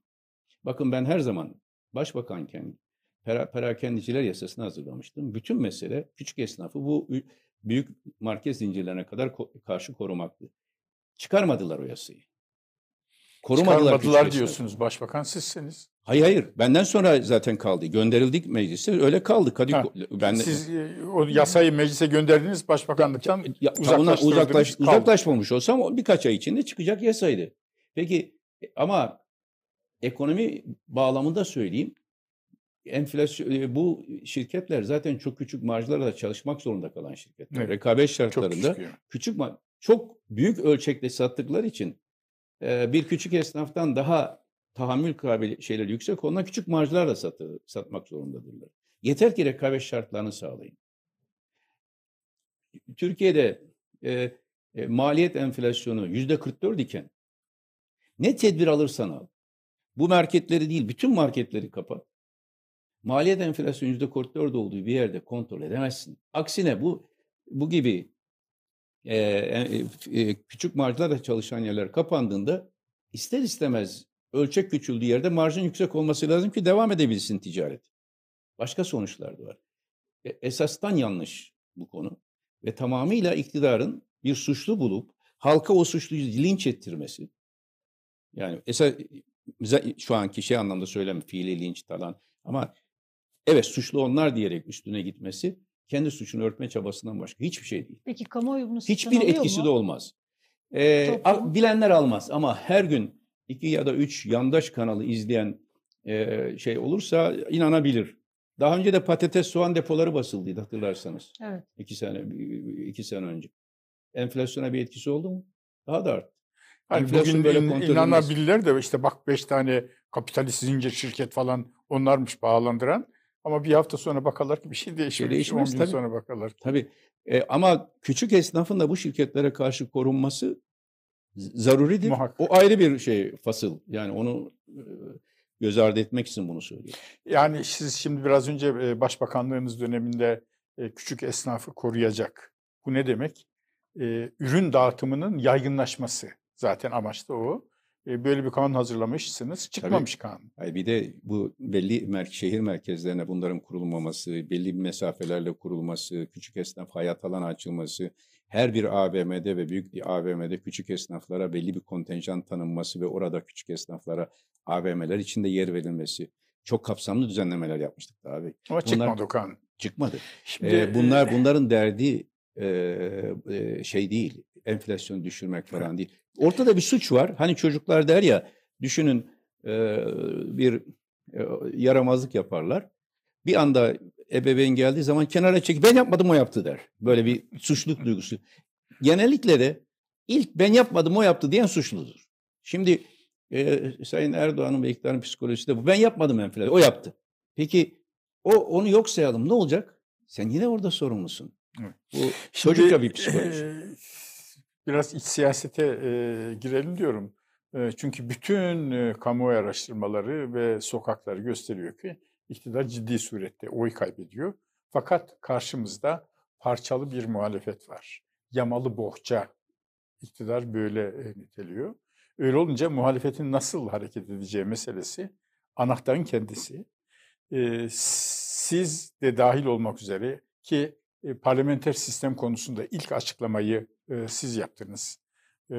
Bakın ben her zaman başbakanken pera, perakendiciler yasasını hazırlamıştım. Bütün mesele küçük esnafı bu büyük market zincirlerine kadar ko- karşı korumaktı. Çıkarmadılar o yasayı. Korumadılar Çıkarmadılar diyorsunuz başbakan sizsiniz. Hayır hayır benden sonra zaten kaldı. Gönderildik meclise öyle kaldı. Kadı, ha, ben Siz e, o yasayı meclise gönderdiniz başbakanlıktan ya, uzaklaş, uzaklaşmamış olsam birkaç ay içinde çıkacak yasaydı. Peki e, ama ekonomi bağlamında söyleyeyim. Enflasyon e, bu şirketler zaten çok küçük marjlarla çalışmak zorunda kalan şirketler. Evet. Rekabet şartlarında çok küçük, küçük çok büyük ölçekte sattıkları için bir küçük esnaftan daha tahammül kabiliyeti şeyler yüksek olan küçük marjlarla satı, satmak zorundadırlar. Yeter ki rekabet şartlarını sağlayın. Türkiye'de e, e, maliyet enflasyonu yüzde 44 iken ne tedbir alırsan al. Bu marketleri değil, bütün marketleri kapat. Maliyet enflasyonu yüzde 44 olduğu bir yerde kontrol edemezsin. Aksine bu bu gibi e, e, e, küçük marjlarla çalışan yerler kapandığında ister istemez ölçek küçüldüğü yerde marjın yüksek olması lazım ki devam edebilsin ticaret. Başka sonuçlar da var. E, esastan yanlış bu konu ve tamamıyla iktidarın bir suçlu bulup halka o suçluyu linç ettirmesi. Yani esas şu anki şey anlamda söyleme fiili linç falan ama evet suçlu onlar diyerek üstüne gitmesi kendi suçunu örtme çabasından başka hiçbir şey değil. Peki kamuoyu bunu Hiçbir etkisi mu? de olmaz. Ee, bilenler almaz ama her gün iki ya da üç yandaş kanalı izleyen e, şey olursa inanabilir. Daha önce de patates soğan depoları basıldıydı hatırlarsanız. Evet. İki sene, iki sene önce. Enflasyona bir etkisi oldu mu? Daha da arttı. Hani bugün böyle in, inanabilirler de işte bak beş tane kapitalist zincir şirket falan onlarmış bağlandıran. Ama bir hafta sonra bakarlar ki bir şey değişmiş. Şey değişmez, 10 gün tabii. sonra bakarlar. Tabii. E, ama küçük esnafın da bu şirketlere karşı korunması zaruridir. Muhakkak. O ayrı bir şey fasıl. Yani onu e, göz ardı etmek için bunu söylüyorum. Yani siz şimdi biraz önce e, başbakanlığınız döneminde e, küçük esnafı koruyacak. Bu ne demek? Ürün dağıtımının yaygınlaşması zaten amaç da o. Böyle bir kanun hazırlamışsınız. Çıkmamış Tabii, kanun. Hayır, bir de bu belli mer şehir merkezlerine bunların kurulmaması, belli bir mesafelerle kurulması, küçük esnaf hayat alanı açılması, her bir AVM'de ve büyük bir AVM'de küçük esnaflara belli bir kontenjan tanınması ve orada küçük esnaflara AVM'ler içinde yer verilmesi. Çok kapsamlı düzenlemeler yapmıştık abi. Ama Bunlar, çıkmadı Okan. Çıkmadı. Şimdi, ee, bunlar bunların derdi e, e, şey değil, enflasyon düşürmek falan değil. Ortada bir suç var. Hani çocuklar der ya, düşünün e, bir e, yaramazlık yaparlar. Bir anda ebeveyn geldiği zaman kenara çekip ben yapmadım o yaptı der. Böyle bir suçluluk duygusu. Genellikle de ilk ben yapmadım o yaptı diyen suçludur. Şimdi e, Sayın Erdoğan'ın ve iktidarın psikolojisi de bu. Ben yapmadım enflasyon. O yaptı. Peki o onu yok sayalım. Ne olacak? Sen yine orada sorumlusun. Evet. Bu Şimdi, çocukça bir psikoloji. e, biraz iç siyasete e, girelim diyorum. E, çünkü bütün e, kamuoyu araştırmaları ve sokakları gösteriyor ki iktidar ciddi surette oy kaybediyor. Fakat karşımızda parçalı bir muhalefet var. Yamalı bohça iktidar böyle e, niteliyor. Öyle olunca muhalefetin nasıl hareket edeceği meselesi anahtarın kendisi. E, siz de dahil olmak üzere ki e, parlamenter sistem konusunda ilk açıklamayı e, siz yaptınız. E,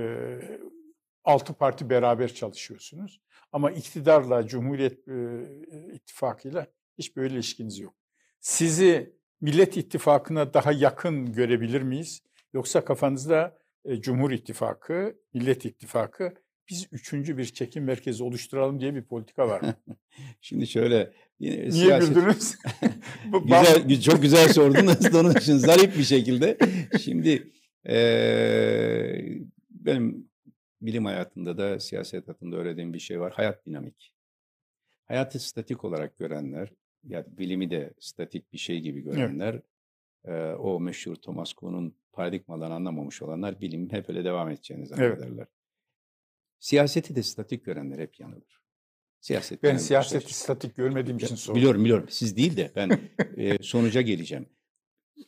altı parti beraber çalışıyorsunuz. Ama iktidarla, Cumhuriyet e, İttifakı'yla hiç böyle ilişkiniz yok. Sizi Millet İttifakı'na daha yakın görebilir miyiz? Yoksa kafanızda e, Cumhur İttifakı, Millet İttifakı biz üçüncü bir çekim merkezi oluşturalım diye bir politika var? Şimdi şöyle Niye siyaset... güldünüz? Güzel, çok güzel sordunuz onun için zarif bir şekilde. Şimdi eee, benim bilim hayatında da siyaset hayatında öğrendiğim bir şey var. Hayat dinamik. Hayatı statik olarak görenler, ya bilimi de statik bir şey gibi görenler, eee, o meşhur Thomas Kuhn'un paradigmalarını anlamamış olanlar bilim hep öyle devam edeceğini zannederler. Siyaseti de statik görenler hep yanılır. Siyaset ben siyaseti şey- statik görmediğim için sordum. Biliyorum biliyorum. Siz değil de ben e, sonuca geleceğim.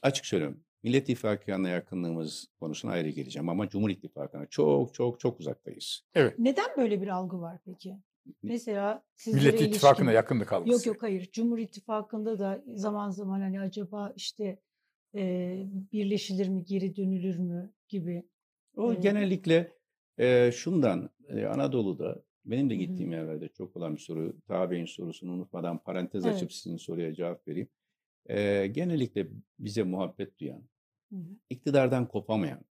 Açık söylüyorum. Millet İttifakı'na yakınlığımız konusuna ayrı geleceğim ama Cumhur İttifakı'na çok çok çok uzaktayız. Neden böyle bir algı var peki? Mesela sizlere Millet İttifakı'na ilişkin- yakınlık algısı. Yok yok hayır. Cumhur İttifakı'nda da zaman zaman hani acaba işte e, birleşilir mi, geri dönülür mü gibi. O Evet. genellikle e, şundan e, Anadolu'da benim de gittiğim yerlerde çok olan bir soru. Tabi'nin sorusunu unutmadan parantez Evet. açıp sizin soruya cevap vereyim. E, genellikle bize muhabbet duyan, Hı hı. iktidardan kopamayan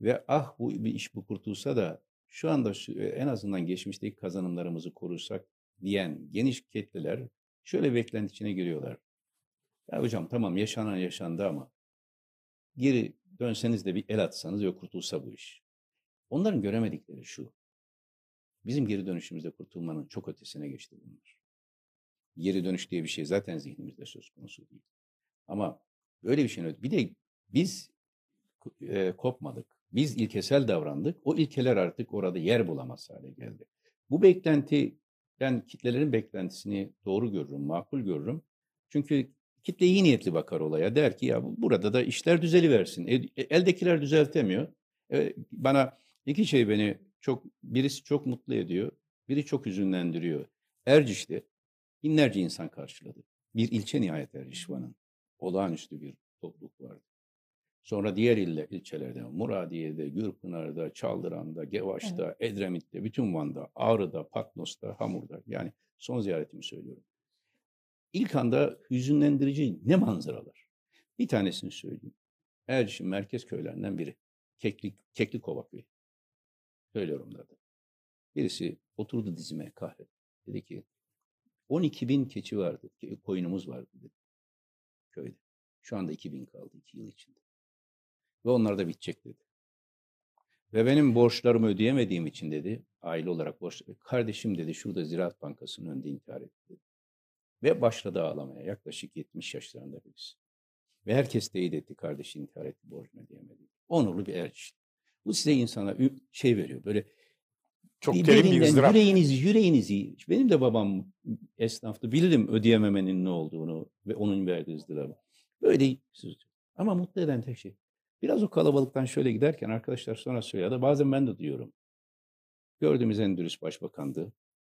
ve ah bu bir iş bu kurtulsa da şu anda şu, en azından geçmişteki kazanımlarımızı korursak diyen geniş kitleler şöyle beklenti içine giriyorlar. Ya hocam tamam yaşanan yaşandı ama geri dönseniz de bir el atsanız ve kurtulsa bu iş. Onların göremedikleri şu. Bizim geri dönüşümüzde kurtulmanın çok ötesine geçti bunlar. Geri dönüş diye bir şey zaten zihnimizde söz konusu değil. Ama böyle bir öte- bir de biz e, kopmadık. Biz ilkesel davrandık. O ilkeler artık orada yer bulamaz hale geldi. Bu beklenti ben kitlelerin beklentisini doğru görürüm, makul görürüm. Çünkü kitle iyi niyetli bakar olaya. Der ki ya bu- burada da işler düzeliversin. E, e, eldekiler düzeltemiyor. E, bana iki şey beni çok birisi çok mutlu ediyor. Biri çok hüzünlendiriyor. Erciş'te binlerce insan karşıladı. Bir ilçe nihayet Erciş Van'ın. Olağanüstü bir topluluk vardı. Sonra diğer ille, ilçelerde, Muradiye'de, Gürpınar'da, Çaldıran'da, Gevaş'ta, Edremit'te, bütün Van'da, Ağrı'da, Patnos'ta, Hamur'da. Yani son ziyaretimi söylüyorum. İlk anda hüzünlendirici ne manzaralar. Bir tanesini söyleyeyim. Erciş'in merkez köylerinden biri. Keklik, Keklikova köyü. Söylüyorum da. Birisi oturdu dizime kahve. Dedi ki 12 bin keçi vardı, koyunumuz vardı dedi. Köyde. Şu anda 2 bin kaldı 2 yıl içinde. Ve onlar da bitecek dedi. Ve benim borçlarımı ödeyemediğim için dedi, aile olarak borç, kardeşim dedi şurada Ziraat Bankası'nın önünde intihar etti dedi. Ve başladı ağlamaya. Yaklaşık 70 yaşlarında birisi. Ve herkes teyit etti kardeşi intihar etti borcunu ödeyemedi. Onurlu bir erciş. Bu size insana şey veriyor böyle Çok derin bir ızdırap. Yüreğinizi, yüreğinizi. Benim de babam esnaftı. Bilirim ödeyememenin ne olduğunu ve onun verdiği ızdırabı. Böyle ama mutlu eden tek şey. Biraz o kalabalıktan şöyle giderken arkadaşlar sonra söylüyor da bazen ben de duyuyorum. Gördüğümüz en dürüst başbakandı.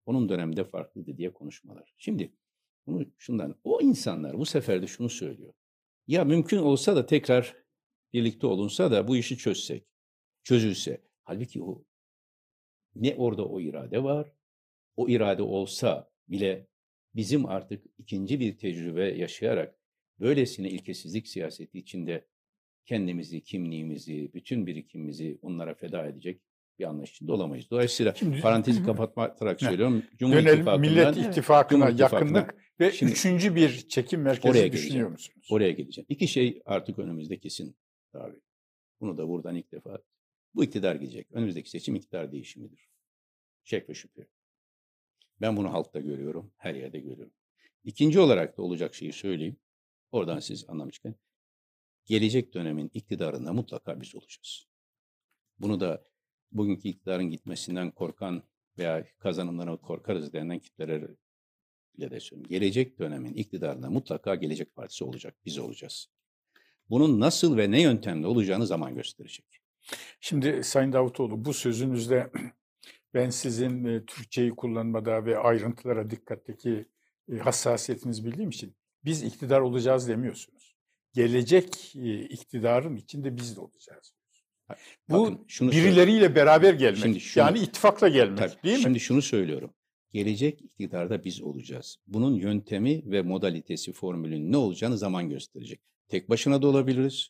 Onun döneminde farklıydı diye konuşmalar. Şimdi bunu şundan o insanlar bu sefer de şunu söylüyor. Ya mümkün olsa da tekrar birlikte olunsa da bu işi çözsek, çözülse. Halbuki o ne orada o irade var. O irade olsa bile bizim artık ikinci bir tecrübe yaşayarak böylesine ilkesizlik siyaseti içinde kendimizi, kimliğimizi, bütün birikimimizi onlara feda edecek bir anlayış içinde olamayız. Dolayısıyla Şimdi- parantezi kapatarak söylüyorum. Cumhur Dönelim Millet. İttifakı'na Cumhur İttifakı'na. yakınlık ve Şimdi- üçüncü bir çekim merkezi Oraya düşünüyor geleceğim. musunuz? Oraya geleceğim. İki şey artık önümüzde kesin abi. Bunu da buradan ilk defa bu iktidar gelecek. Önümüzdeki seçim iktidar değişimidir. Şek ve şüphe. Ben bunu halkta görüyorum, her yerde görüyorum. İkinci olarak da olacak şeyi söyleyeyim. Oradan siz anlamışken gelecek dönemin iktidarında mutlaka biz olacağız. Bunu da bugünkü iktidarın gitmesinden korkan veya kazanımlarına korkarız denilen kitlere bile de söylüyorum. Gelecek dönemin iktidarında mutlaka Gelecek Partisi olacak. Biz olacağız. Bunun nasıl ve ne yöntemle olacağını zaman gösterecek. Şimdi Sayın Davutoğlu bu sözünüzde ben sizin e, Türkçeyi kullanmada ve ayrıntılara dikkatteki e, hassasiyetinizi bildiğim için biz iktidar olacağız demiyorsunuz. Gelecek e, iktidarın içinde biz de olacağız. Bu Bakın, şunu birileriyle beraber gelmek. Şimdi şunu- yani ittifakla gelmek Tabii. değil mi? Şimdi şunu söylüyorum. Gelecek iktidarda biz olacağız. Bunun yöntemi ve modalitesi, formülün ne olacağını zaman gösterecek. Tek başına da olabiliriz.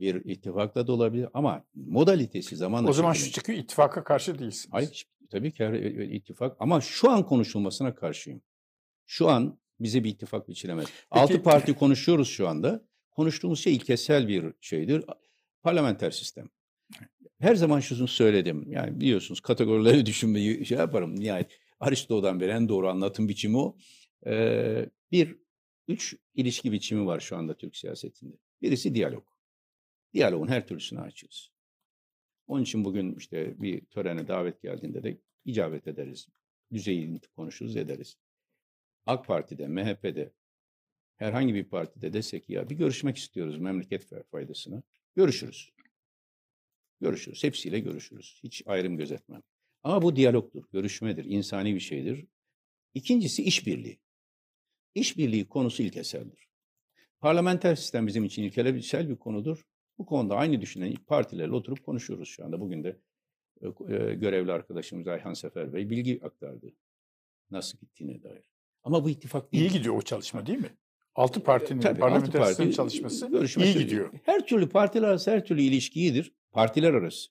Bir ittifakla da olabilir ama modalitesi zamanla o zaman şu çıkıyor ittifaka karşı değilsiniz. Hayır, tabii ki her e, e, ittifak ama şu an konuşulmasına karşıyım. Şu an bize bir ittifak biçilemez. Altı parti konuşuyoruz şu anda. Konuştuğumuz şey ilkesel bir şeydir. Parlamenter sistem. Her zaman şunu söyledim. Yani biliyorsunuz kategorileri düşünmeyi şey yaparım. Nihayet Aristo'dan beri en doğru anlatım biçimi o. Ee, bir, üç ilişki biçimi var şu anda Türk siyasetinde. Birisi diyalog. Diyalogun her türlüsünü açığız. Onun için bugün işte bir törene davet geldiğinde de icabet ederiz. Düzeyini konuşuruz ederiz. AK Parti'de, MHP'de, herhangi bir partide desek ya bir görüşmek istiyoruz memleket faydasına. Görüşürüz. Görüşürüz. Hepsiyle görüşürüz. Hiç ayrım gözetmem. Ama bu diyalogtur, görüşmedir, insani bir şeydir. İkincisi işbirliği. İşbirliği konusu ilkeseldir. Parlamenter sistem bizim için ilkesel bir konudur. Bu konuda aynı düşünen partilerle oturup konuşuyoruz şu anda. Bugün de e, e, görevli arkadaşımız Ayhan Sefer Bey bilgi aktardı. Nasıl gittiğine dair. Ama bu ittifak değil. İyi gidiyor o çalışma değil mi? Altı partinin Tabii, parlamenter altı parti çalışması iyi gidiyor. Her türlü partiler arası her türlü ilişki iyidir. Partiler arası.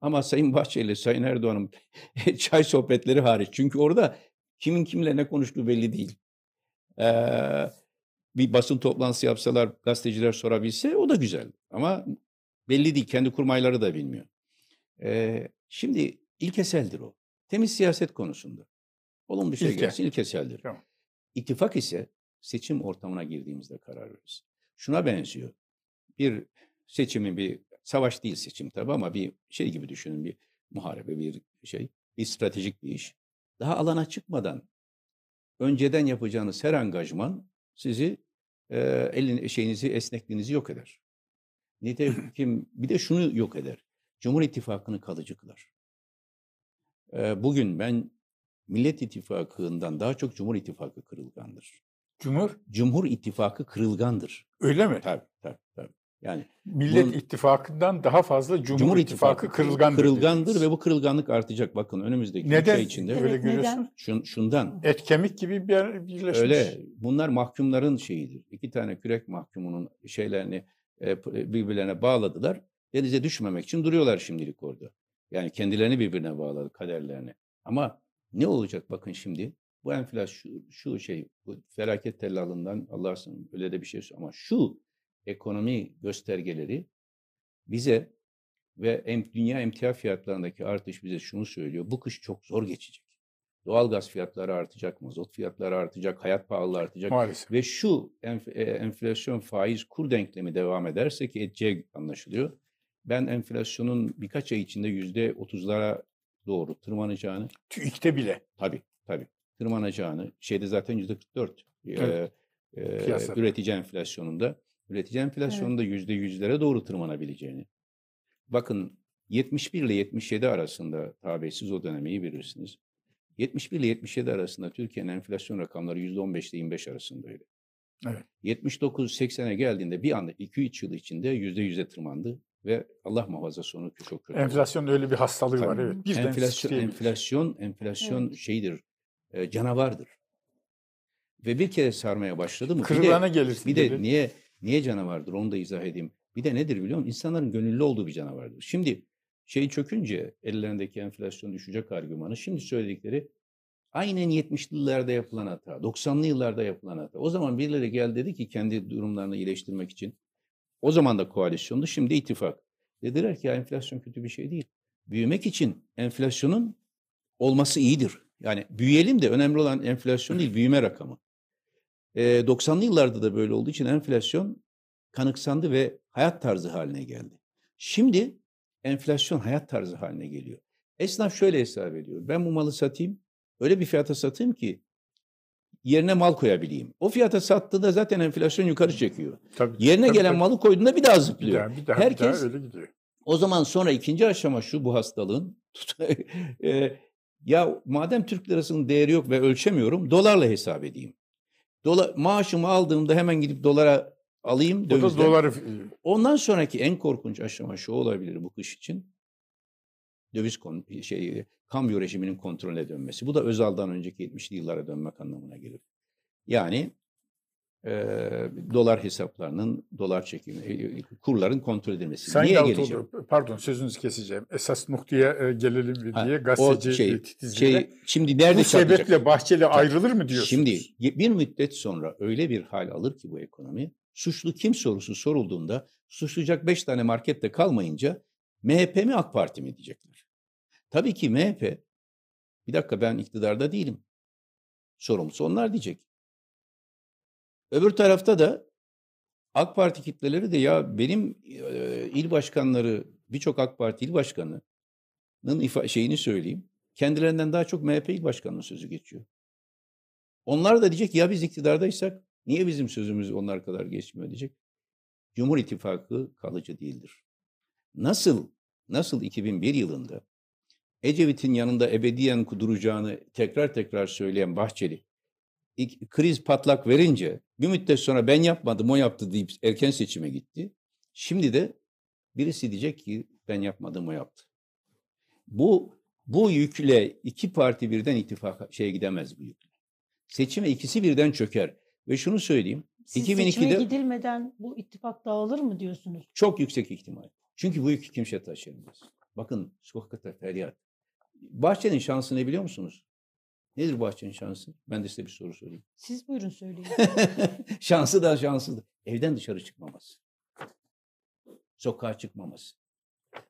Ama Sayın Bahçeli, Sayın Erdoğan'ın çay sohbetleri hariç. Çünkü orada kimin kimle ne konuştuğu belli değil. Ee, bir basın toplantısı yapsalar, gazeteciler sorabilse o da güzel. Ama belli değil. Kendi kurmayları da bilmiyor. Ee, şimdi ilkeseldir o. Temiz siyaset konusunda. Olumlu bir şey İlke. gelsin ilkeseldir. Tamam. İttifak ise seçim ortamına girdiğimizde karar veririz. Şuna benziyor. Bir seçimi bir savaş değil seçim tabii ama bir şey gibi düşünün bir muharebe bir şey bir stratejik bir iş. Daha alana çıkmadan önceden yapacağınız her angajman sizi e, elin şeyinizi esnekliğinizi yok eder. Nitekim bir de şunu yok eder. Cumhur İttifakı'nı kalıcı kılar. E, bugün ben Millet İttifakı'ndan daha çok Cumhur İttifakı kırılgandır. Cumhur Cumhur İttifakı kırılgandır. öyle mi? Tabii tabii tabii. Yani Millet Bunun- İttifakı'ndan daha fazla Cumhur, İttifakı, kırılgandır. kırılgandır dediniz. ve bu kırılganlık artacak. Bakın önümüzdeki Neden ay içinde öyle Evet, görüyorsun? neden? şun, şundan Et kemik gibi bir birleşmiş. öyle bunlar mahkumların şeyidir. İki tane kürek mahkumunun şeylerini e, p- birbirlerine bağladılar. Denize düşmemek için duruyorlar şimdilik orada. Yani kendilerini birbirine bağladı kaderlerini. Ama ne olacak bakın şimdi bu enflasyon şu, şu şey bu felaket tellalından Allah sın öyle de bir şey ama şu ekonomi göstergeleri bize ve em, dünya emtia fiyatlarındaki artış bize şunu söylüyor. Bu kış çok zor geçecek. Doğalgaz fiyatları artacak, mazot fiyatları artacak, hayat pahalılığı artacak. Maalesef. Ve şu enf- e, enflasyon faiz kur denklemi devam ederse ki edeceği anlaşılıyor. Ben enflasyonun birkaç ay içinde yüzde otuzlara doğru tırmanacağını TÜİK'te bile. tabii tabii tırmanacağını şeyde zaten yüzde 44 Evet. Piyasada. üretici enflasyonunda üretici enflasyonunda yüzde yüzlere doğru tırmanabileceğini. Bakın 71 ile 77 arasında tabi siz o dönemi iyi bilirsiniz. 71 ile 77 arasında Türkiye'nin enflasyon rakamları %15 ile 25 arasındaydı. Evet. 79-80'e geldiğinde bir anda 2-3 yıl içinde %100'e tırmandı ve Allah muhafaza sonu çok kötü. Enflasyon öyle bir hastalığı var. Tabii. Evet. Birden enflasyon, enflasyon, enflasyon şeydir, e, canavardır. Ve bir kere sarmaya başladı mı? bir de- Kırılana gelirsin. bir de niye niye canavardır onu da izah edeyim. Bir de nedir biliyor musun? İnsanların gönüllü olduğu bir canavardır. Şimdi şey çökünce ellerindeki enflasyon düşecek argümanı şimdi söyledikleri aynen 70'li yıllarda yapılan hata, 90'lı yıllarda yapılan hata. O zaman birileri geldi dedi ki kendi durumlarını iyileştirmek için. O zaman da koalisyondu, şimdi ittifak. Dediler ki ya enflasyon kötü bir şey değil. Büyümek için enflasyonun olması iyidir. Yani büyüyelim de önemli olan enflasyon değil, büyüme rakamı. E, 90'lı yıllarda da böyle olduğu için enflasyon kanıksandı ve hayat tarzı haline geldi. Şimdi enflasyon hayat tarzı haline geliyor. Esnaf şöyle hesap ediyor. Ben bu malı satayım, öyle bir fiyata satayım ki yerine mal koyabileyim. O fiyata sattığında zaten enflasyon yukarı çekiyor. Tabii, Yerine tabii, gelen tabii. malı koyduğunda bir daha bir zıplıyor. daha, bir daha, bir daha Herkes öyle gidiyor. o zaman sonra ikinci aşama şu bu hastalığın. e, ya madem Türk lirasının değeri yok ve ölçemiyorum dolarla hesap edeyim. Dolar, maaşımı aldığımda hemen gidip dolara alayım O da dövizden. doları Ondan sonraki en korkunç aşama şu olabilir bu kış için. Döviz kon, şey, kambiyo rejiminin kontrole dönmesi. Bu da Özal'dan önceki 70'li yıllara dönmek anlamına gelir. Yani e, dolar hesaplarının, dolar çekimi, e, kurların kontrol edilmesi. Sayın Niye Davutoğlu, geleceğim? pardon sözünüzü keseceğim. Esas noktaya e, gelelim diye gazeteci şey, e, titizliğiyle. şey, şimdi nerede Bu sebeple Bahçeli ayrılır mı diyorsunuz? Şimdi bir müddet sonra öyle bir hal alır ki bu ekonomi, suçlu kim sorusu sorulduğunda suçlayacak beş tane markette kalmayınca MHP mi AK Parti mi diyecekler. Tabii ki MHP, bir dakika ben iktidarda değilim. Sorumlusu onlar diyecek. Öbür tarafta da AK Parti kitleleri de ya benim e, il başkanları, birçok AK Parti il başkanının ifa- şeyini söyleyeyim. Kendilerinden daha çok MHP il başkanının sözü geçiyor. Onlar da diyecek ya biz iktidardaysak niye bizim sözümüz onlar kadar geçmiyor diyecek. Cumhur İttifakı kalıcı değildir. Nasıl nasıl 2001 yılında Ecevit'in yanında ebediyen duracağını tekrar tekrar söyleyen Bahçeli kriz patlak verince bir müddet sonra ben yapmadım o yaptı deyip erken seçime gitti. Şimdi de birisi diyecek ki ben yapmadım o yaptı. Bu bu yükle iki parti birden ittifaka şeye gidemez bu yükle. Seçime ikisi birden çöker. Ve şunu söyleyeyim. Siz 2002'de seçime gidilmeden bu ittifak dağılır mı diyorsunuz? çok yüksek ihtimal. Çünkü bu yükü kimse taşıyamaz. Bakın sokakta feryat. Bahçenin şansı ne biliyor musunuz? Nedir Bahçenin şansı? Ben de size bir soru sorayım. Siz buyurun söyleyin. şansı da şanssızdır. Evden dışarı çıkmaması. Sokağa çıkmaması.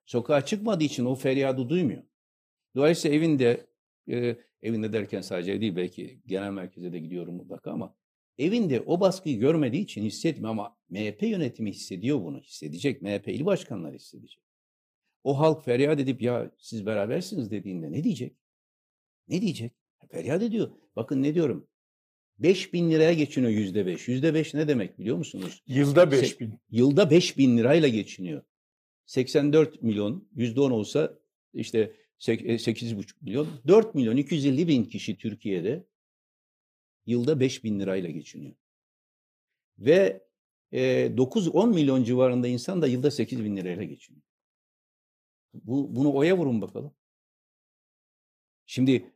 Sokağa çıkmadığı için o feryadı duymuyor. Dolayısıyla evinde, e, evinde derken sadece değil belki genel merkeze de gidiyorum mutlaka ama evinde o baskıyı görmediği için hissetmiyor ama MHP yönetimi hissediyor bunu. Hissedecek. MHP il başkanları hissedecek. O halk feryat edip ya siz berabersiniz dediğinde ne diyecek? Ne diyecek? Feryat ediyor. Bakın ne diyorum. 5 bin liraya geçiniyor yüzde beş. Yüzde beş ne demek biliyor musunuz? Yılda Se- 5 bin. Yılda 5 bin lirayla geçiniyor. 84 milyon, yüzde on olsa işte sek- e, 8,5 milyon. 4 milyon 250 bin kişi Türkiye'de yılda 5 bin lirayla geçiniyor. Ve e, 9-10 milyon civarında insan da yılda 8 bin lirayla geçiniyor. Bu, bunu oya vurun bakalım. Şimdi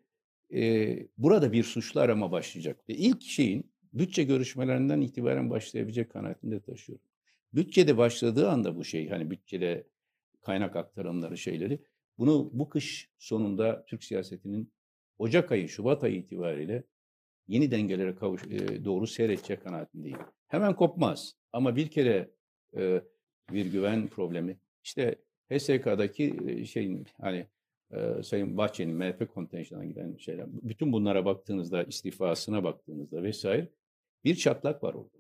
e, burada bir suçlu arama başlayacak. Ve ilk şeyin bütçe görüşmelerinden itibaren başlayabilecek kanaatinde taşıyorum. Bütçede başladığı anda bu şey hani bütçede kaynak aktarımları şeyleri bunu bu kış sonunda Türk siyasetinin Ocak ayı, Şubat ayı itibariyle yeni dengelere kavuş, e, doğru seyredecek kanaatindeyim. Hemen kopmaz ama bir kere e, bir güven problemi işte HSK'daki e, şeyin hani e, Sayın Bahçeli'nin MHP kontenjanına giden şeyler bütün bunlara baktığınızda istifasına baktığınızda vesaire bir çatlak var orada.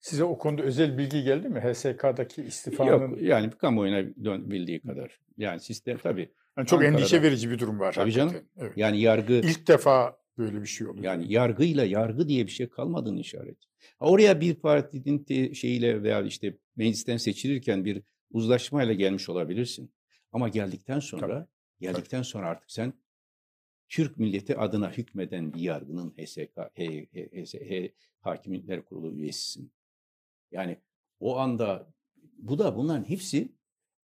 Size o konuda özel bilgi geldi mi? HSK'daki istifanın Yok yani kamuoyuna dön, bildiği kadar. Yani sistem tabii. Yani çok Ankara'da- endişe verici bir durum var. Tabii hakikaten. canım. Evet. Yani yargı İlk defa böyle bir şey oluyor. yani yargıyla yargı diye bir şey kalmadığını işaret. Oraya bir partinin te- şeyiyle veya işte meclisten seçilirken bir uzlaşmayla gelmiş olabilirsin. Ama geldikten sonra geldikten sonra artık sen Türk milleti adına hükmeden bir yargının HSK, H, H, H, H, Hakimiyetler Kurulu üyesisin. Yani o anda bu da bunların hepsi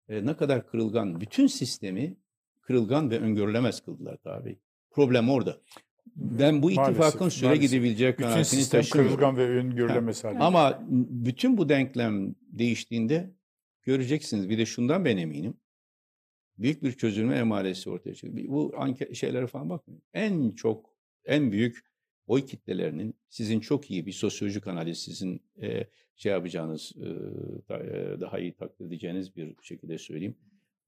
e, ne kadar kırılgan, bütün sistemi kırılgan ve öngörülemez kıldılar tabi. Problem orada. Ben bu Maalesef, ittifakın süre maalesef. gidebileceği kanaatini taşımıyorum. kırılgan ve öngörülemez hale. Ama bütün bu denklem değiştiğinde göreceksiniz. Bir de şundan ben eminim. Büyük bir çözülme emaresi ortaya çıkıyor. Bu anket şeylere falan bakmayın. En çok, en büyük oy kitlelerinin sizin çok iyi bir sosyolojik analiz, sizin e, şey yapacağınız, e, e, daha iyi takdir edeceğiniz bir şekilde söyleyeyim.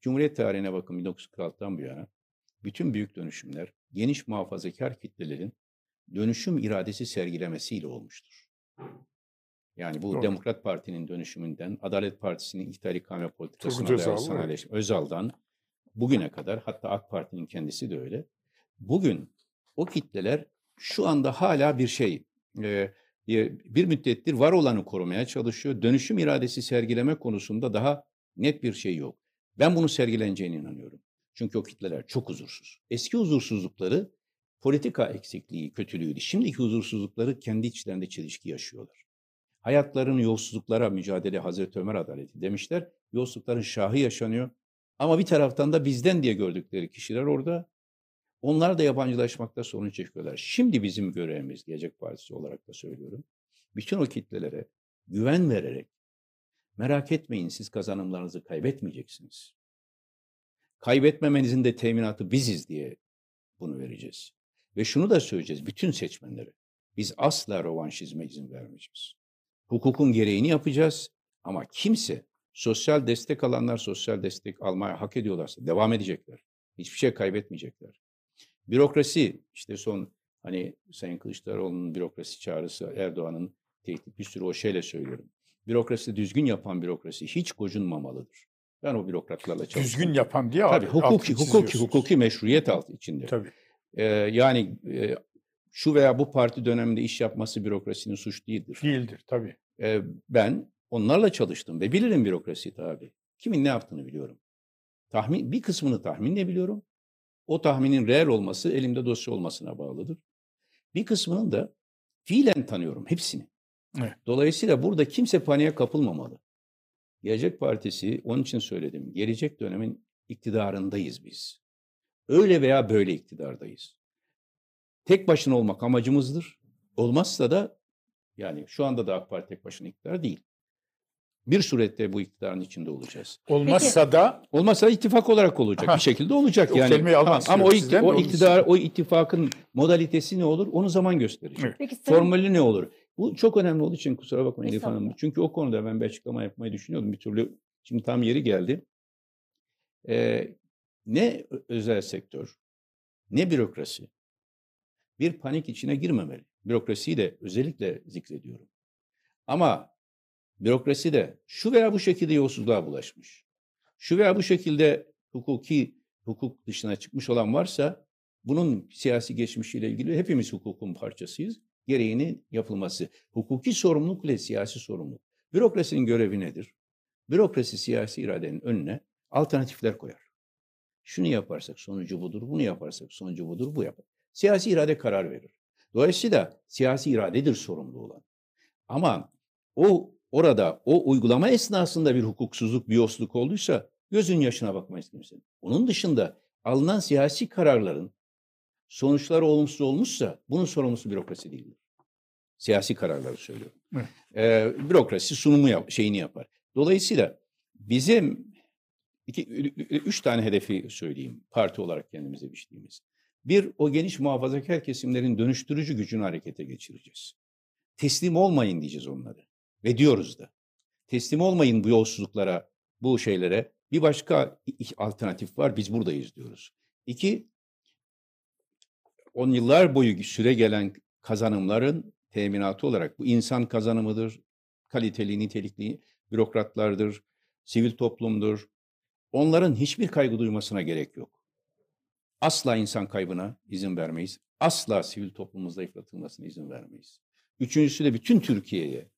Cumhuriyet tarihine bakın 1946'dan bu yana bütün büyük dönüşümler geniş muhafazakar kitlelerin dönüşüm iradesi sergilemesiyle olmuştur. Yani bu Doğru. Demokrat Parti'nin dönüşümünden, Adalet Partisi'nin iktidar ikame politikasına sanayileşme, Özal'dan bugüne kadar hatta AK Parti'nin kendisi de öyle. Bugün o kitleler şu anda hala bir şey, e, bir müddettir var olanı korumaya çalışıyor. Dönüşüm iradesi sergileme konusunda daha net bir şey yok. Ben bunu sergileneceğine inanıyorum. Çünkü o kitleler çok huzursuz. Eski huzursuzlukları politika eksikliği, kötülüğüydü. Şimdiki huzursuzlukları kendi içlerinde çelişki yaşıyorlar. Hayatların yolsuzluklara mücadele Hazreti Ömer adaleti demişler. Yolsuzlukların şahı yaşanıyor. Ama bir taraftan da bizden diye gördükleri kişiler orada. Onlar da yabancılaşmakta sorun çekiyorlar. Şimdi bizim görevimiz Gelecek Partisi olarak da söylüyorum. Bütün o kitlelere güven vererek merak etmeyin siz kazanımlarınızı kaybetmeyeceksiniz. Kaybetmemenizin de teminatı biziz diye bunu vereceğiz. Ve şunu da söyleyeceğiz bütün seçmenlere. Biz asla rovanşizme izin vermeyeceğiz. Hukukun gereğini yapacağız ama kimse sosyal destek alanlar sosyal destek almaya hak ediyorlarsa devam edecekler. Hiçbir şey kaybetmeyecekler. Bürokrasi işte son hani Sayın Kılıçdaroğlu'nun bürokrasi çağrısı Erdoğan'ın tehdit bir sürü o şeyle söylüyorum. Bürokrasi düzgün yapan bürokrasi hiç gocunmamalıdır. Ben o bürokratlarla çalıştım. Düzgün yapan diye Tabii hukuki, hukuki, hukuki meşruiyet altı içinde. Tabii. Ee, yani e, şu veya bu parti döneminde iş yapması bürokrasinin suç değildir. Değildir tabii. Ee, ben onlarla çalıştım ve bilirim bürokrasi tabii. Kimin ne yaptığını biliyorum. Tahmin bir kısmını tahminle biliyorum. O tahminin reel olması elimde dosya olmasına bağlıdır. Bir kısmının da fiilen tanıyorum hepsini. Evet. Dolayısıyla burada kimse paniğe kapılmamalı. Gelecek Partisi onun için söyledim. Gelecek dönemin iktidarındayız biz. Öyle veya böyle iktidardayız. Tek başına olmak amacımızdır. Olmazsa da yani şu anda da AK Parti tek başına iktidar değil. Bir surette bu iktidarın içinde olacağız. Olmazsa da Olmazsa ittifak olarak olacak. Aha. Bir şekilde olacak O yani. kelimeyi almak Ama o, ikti- o iktidar, o ittifakın modalitesi ne olur? Onu zaman gösterecek. Evet. Peki Formülü ne olur? Bu çok önemli olduğu için kusura bakmayın Elif Hanım. Çünkü o konuda ben bir açıklama yapmayı düşünüyordum. Bir türlü şimdi tam yeri geldi. Ee, ne özel sektör, ne bürokrasi bir panik içine girmemeli. Bürokrasiyi de özellikle zikrediyorum. Ama bürokrasi de şu veya bu şekilde yolsuzluğa bulaşmış. Şu veya bu şekilde hukuki hukuk dışına çıkmış olan varsa bunun siyasi geçmişiyle ilgili hepimiz hukukun parçasıyız. Gereğinin yapılması. Hukuki sorumluluk ile siyasi sorumluluk. Bürokrasinin görevi nedir? Bürokrasi siyasi iradenin önüne alternatifler koyar. Şunu yaparsak sonucu budur, bunu yaparsak sonucu budur, bu yapar. Siyasi irade karar verir. Dolayısıyla siyasi iradedir sorumlu olan. Ama o orada o uygulama esnasında bir hukuksuzluk, bir yosluk olduysa gözün yaşına bakmayız kimsenin. Onun dışında alınan siyasi kararların sonuçları olumsuz olmuşsa bunun sorumlusu bürokrasi değildir. Siyasi kararları söylüyorum. Evet. Ee, bürokrasi sunumu yap, şeyini yapar. Dolayısıyla bizim iki, üç tane hedefi söyleyeyim parti olarak kendimize biçtiğimiz. Bir, o geniş muhafazakar kesimlerin dönüştürücü gücünü harekete geçireceğiz. Teslim olmayın diyeceğiz onları. Ve diyoruz da. Teslim olmayın bu yolsuzluklara, bu şeylere. Bir başka alternatif var, biz buradayız diyoruz. İki, on yıllar boyu süre gelen kazanımların teminatı olarak bu insan kazanımıdır, kaliteli, nitelikli bürokratlardır, sivil toplumdur. Onların hiçbir kaygı duymasına gerek yok. Asla insan kaybına izin vermeyiz. Asla sivil toplumumuz zayıflatılmasına izin vermeyiz. Üçüncüsü de bütün Türkiye'ye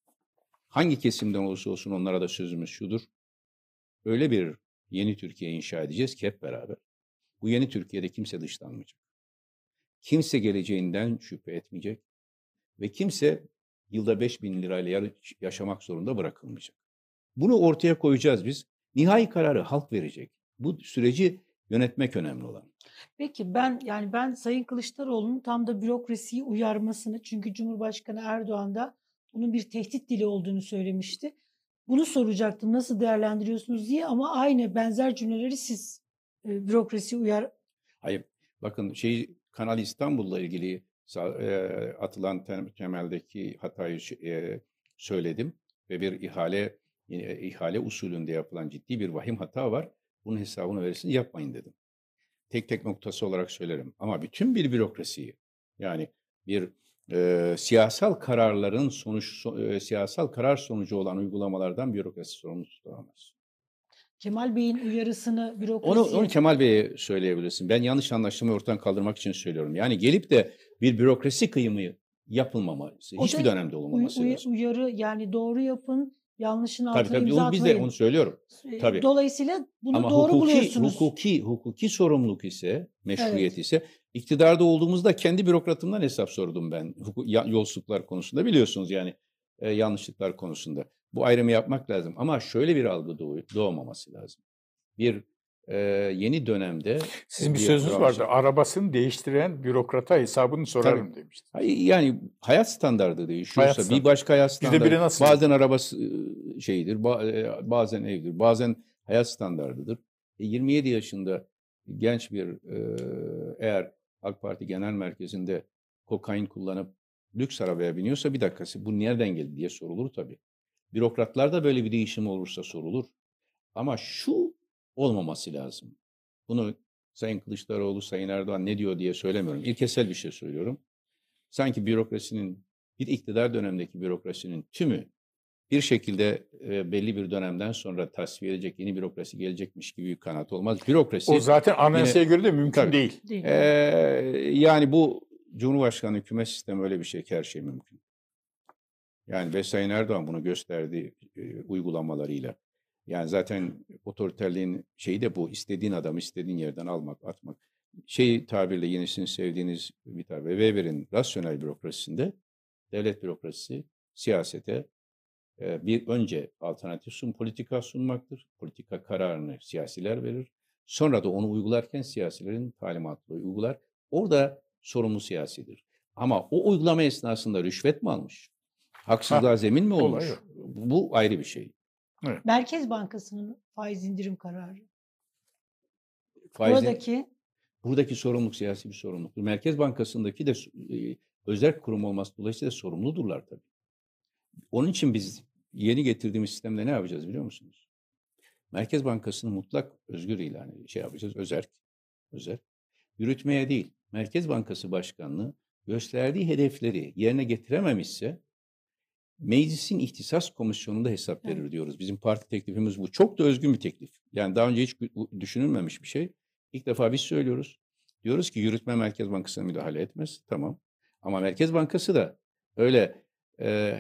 hangi kesimden olursa olsun onlara da sözümüz şudur. Öyle bir yeni Türkiye inşa edeceğiz ki hep beraber. Bu yeni Türkiye'de kimse dışlanmayacak. Kimse geleceğinden şüphe etmeyecek. Ve kimse yılda 5 bin lirayla yaşamak zorunda bırakılmayacak. Bunu ortaya koyacağız biz. Nihai kararı halk verecek. Bu süreci yönetmek önemli olan. Peki ben yani ben Sayın Kılıçdaroğlu'nun tam da bürokrasiyi uyarmasını çünkü Cumhurbaşkanı Erdoğan da bunun bir tehdit dili olduğunu söylemişti. Bunu soracaktım nasıl değerlendiriyorsunuz diye ama aynı benzer cümleleri siz e, bürokrasi uyar Hayır, bakın şey Kanal İstanbul'la ilgili e, atılan tem- temeldeki hatayı e, söyledim ve bir ihale e, ihale usulünde yapılan ciddi bir vahim hata var. Bunun hesabını verirsin yapmayın dedim. Tek tek noktası olarak söylerim. Ama bütün bir bürokrasiyi yani bir e, siyasal kararların sonuç so- e, siyasal karar sonucu olan uygulamalardan bürokrasi sorumlu tutulamaz. Kemal Bey'in uyarısını Onu, bürokrasiye... onu Kemal Bey'e söyleyebilirsin. Ben yanlış anlaşılmayı ortadan kaldırmak için söylüyorum. Yani gelip de bir bürokrasi kıyımı yapılmaması, O hiçbir dönemde olmaması uy- lazım. uyarı yani doğru yapın, yanlışın Tabii altına tabii imza onu biz de atmayın. onu söylüyorum. Tabii. Dolayısıyla bunu Ama doğru hukuki, buluyorsunuz. hukuki, hukuki sorumluluk ise, meşruiyet Evet. ise iktidarda olduğumuzda kendi bürokratımdan hesap sordum ben. Huku, ya- yolsuzluklar konusunda biliyorsunuz yani e, yanlışlıklar konusunda. Bu ayrımı yapmak lazım ama şöyle bir algı doğu- doğmaması lazım. Bir e, yeni dönemde Sizin bir sözünüz vardı. Arabasını değiştiren bürokrata hesabını sorarım demiştiniz. Ay, Yani hayat standardı değişiyorsa Hayat standardı. bir başka hayat standardı. biri nasıl? Bazen arabası şeydir, ba- bazen evdir, bazen hayat standardıdır. E, 27 yaşında genç bir eğer AK Parti Genel Merkezi'nde kokain kullanıp lüks arabaya biniyorsa bir dakikası bu nereden geldi diye sorulur tabii. Bürokratlarda böyle bir değişim olursa sorulur. Ama şu olmaması lazım. Bunu Sayın Kılıçdaroğlu, Sayın Erdoğan ne diyor diye söylemiyorum. İlkesel bir şey söylüyorum. Sanki bürokrasinin, bir iktidar dönemindeki bürokrasinin tümü bir şekilde e, belli bir dönemden sonra tasfiye edecek yeni bürokrasi gelecekmiş gibi bir kanat olmaz. Bürokrasi O zaten anayasaya göre de mümkün Tabii. değil. Değil. ee, yani bu Cumhurbaşkanı hükümet sistemi öyle bir şey ki her şey mümkün. Yani ve Sayın Erdoğan bunu gösterdi e, uygulamalarıyla. Yani zaten otoriterliğin şeyi de bu. istediğin adamı istediğin yerden almak, atmak. Şey tabirle yine sizin sevdiğiniz bir tabir. Weber'in rasyonel bürokrasisinde devlet bürokrasisi siyasete e, bir önce alternatif sun, politika sunmaktır. Politika kararını siyasiler verir. Sonra da onu uygularken siyasilerin talimatıyla uygular. Orada sorumlu siyasidir. Ama o uygulama esnasında rüşvet mi almış? Haksızlığa zemin mi olmuş? Bu ayrı bir şey. Merkez Bankası'nın faiz indirim kararı. Faizin- Buradaki buradaki sorumluluk siyasi bir sorumluluktur. Merkez Bankası'ndaki de e, özel kurum olması dolayısıyla sorumludurlar tabii. Onun için biz yeni getirdiğimiz sistemde ne yapacağız biliyor musunuz? Merkez Bankası'nı mutlak özgür ilan şey yapacağız, özerk, özerk. Yürütmeye değil, Merkez Bankası Başkanlığı gösterdiği hedefleri yerine getirememişse meclisin ihtisas komisyonunda hesap Evet. verir diyoruz. Bizim parti teklifimiz bu. Çok da özgün bir teklif. Yani daha önce hiç düşünülmemiş bir şey. İlk defa biz söylüyoruz. Diyoruz ki yürütme Merkez Bankası'na müdahale etmez. Tamam. Ama Merkez Bankası da öyle e,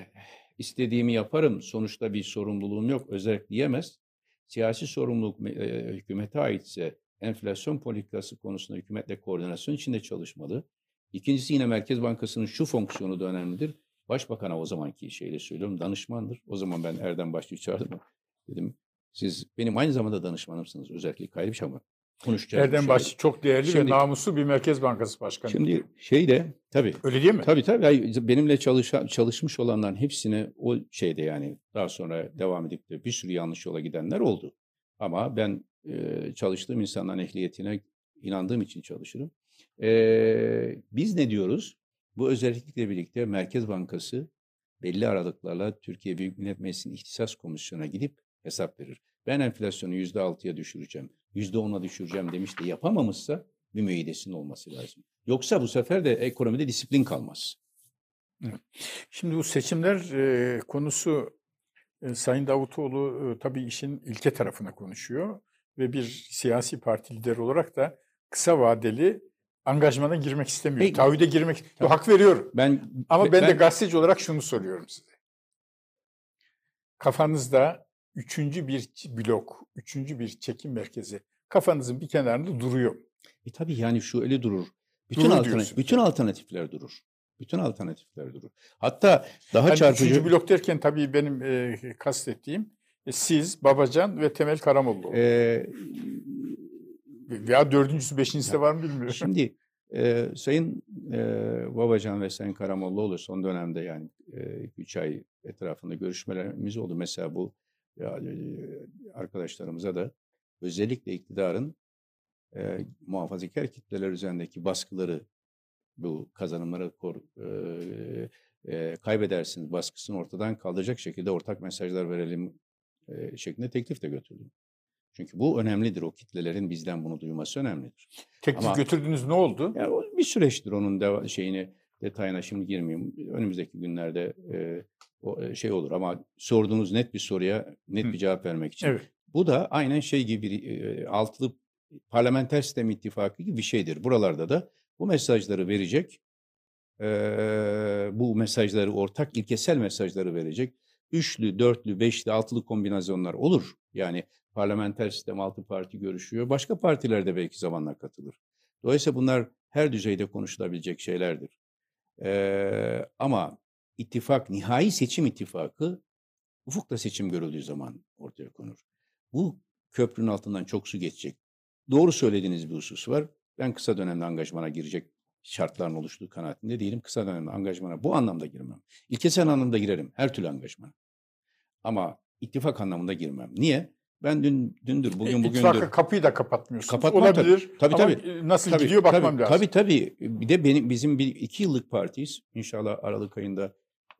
istediğimi yaparım sonuçta bir sorumluluğum yok özellik diyemez. Siyasi sorumluluk e, hükümete aitse enflasyon politikası konusunda hükümetle koordinasyon içinde çalışmalı. İkincisi yine Merkez Bankası'nın şu fonksiyonu da önemlidir. Başbakan'a o zamanki şeyle söylüyorum danışmandır. O zaman ben Erdem Başçı'yı çağırdım. Dedim siz benim aynı zamanda danışmanımsınız. Özellikle ayrı bir şey ama konuşacağız. Erdem. Başçı çok değerli ve Şimdi- namuslu bir Merkez Bankası Başkanı. Şimdi şey de tabii Öyle değil mi? Tabii tabii. Benimle çalışan, çalışmış olanların hepsine o şeyde yani daha sonra devam edip de bir sürü yanlış yola gidenler oldu. Ama ben e, çalıştığım insanların ehliyetine inandığım için çalışırım. E, biz ne diyoruz? Bu özellikle birlikte Merkez Bankası belli aralıklarla Türkiye Büyük Millet Meclisi'nin İhtisas Komisyonu'na gidip hesap verir. Ben enflasyonu yüzde altıya düşüreceğim, yüzde ona düşüreceğim demiş de yapamamışsa bir müeyyidesinin olması lazım. Yoksa bu sefer de ekonomide disiplin kalmaz. Şimdi bu seçimler e, konusu e, Sayın Davutoğlu e, tabii işin ilke tarafına konuşuyor ve bir siyasi parti lideri olarak da kısa vadeli angajmana girmek istemiyor. Peki. Taahhüde girmek Tabii. hak veriyorum. Ben Ama ben, de gazeteci olarak şunu soruyorum size. Kafanızda üçüncü bir blok, üçüncü bir çekim merkezi kafanızın bir kenarında duruyor. E tabii yani şu öyle durur. Bütün Durur alternatif, diyorsun. bütün alternatifler durur. Bütün alternatifler durur. Hatta daha Hani çarpıcı üçüncü blok derken tabii benim e, kastettiğim e, siz, Babacan ve Temel Karamollaoğlu. e, Veya dördüncüsü, beşincisi de var mı bilmiyorum. Şimdi e, Sayın e, Babacan ve Sayın Karamollaoğlu son dönemde yani 3 ay etrafında görüşmelerimiz oldu. Mesela bu ya, e, arkadaşlarımıza da özellikle iktidarın e, muhafazakar kitleler üzerindeki baskıları bu kazanımları kor, e, e, kaybedersiniz baskısını ortadan kaldıracak şekilde ortak mesajlar verelim e, şeklinde teklif de götürdüm. Çünkü bu önemlidir. O kitlelerin bizden bunu duyması önemlidir. Teklif Ama- götürdünüz ne oldu? Yani bir süreçtir onun deva- şeyini. detayına şimdi girmeyeyim. Önümüzdeki günlerde e, o e, şey olur ama sorduğunuz net bir soruya net Hı. bir cevap vermek için. Evet. Bu da aynen şey gibi bir e, altılı parlamenter sistem ittifakı gibi bir şeydir. Buralarda da bu mesajları verecek, e, bu mesajları ortak ilkesel mesajları verecek. Üçlü, dörtlü, beşli, altılı kombinasyonlar olur. Yani parlamenter sistem altı parti görüşüyor. Başka partiler de belki zamanla katılır. Dolayısıyla bunlar her düzeyde konuşulabilecek şeylerdir. E, ama ittifak, nihai seçim ittifakı ufukta seçim görüldüğü zaman ortaya konur. Bu köprünün altından çok su geçecek. Doğru söylediğiniz bir husus var. Ben kısa dönemde angajmana girecek şartların oluştuğu kanaatinde değilim. Kısa dönemde angajmana bu anlamda girmem. İlkesel anlamda girerim. Her türlü angajmana. Ama ittifak anlamında girmem. Niye? Ben dün dündür, bugün E, bugündür. ittifaka kapıyı da kapatmıyorsunuz. Kapatmam tabii. Olabilir. Tabii, ama tabii. e, nasıl Tabii, gidiyor bakmam tabii, lazım. Tabii tabii. Bir de benim bizim bir iki yıllık partiyiz. İnşallah Aralık ayında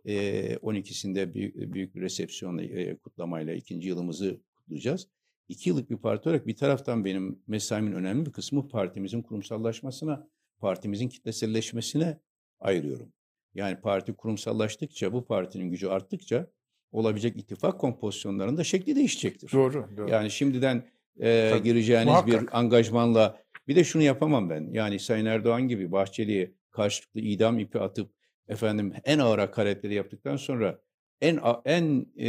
e, 12'sinde büyük, büyük bir resepsiyonla, e, kutlamayla ikinci yılımızı kutlayacağız. İki yıllık bir parti olarak bir taraftan benim mesaimin önemli bir kısmı partimizin kurumsallaşmasına, partimizin kitleselleşmesine ayırıyorum. Yani parti kurumsallaştıkça, bu partinin gücü arttıkça olabilecek ittifak kompozisyonlarında şekli değişecektir. Doğru. doğru. Yani şimdiden e, Tabii, gireceğiniz muhakkak. bir angajmanla bir de şunu yapamam ben. Yani Sayın Erdoğan gibi Bahçeli'ye karşılıklı idam ipi atıp efendim en ağır hakaretleri yaptıktan sonra en en e,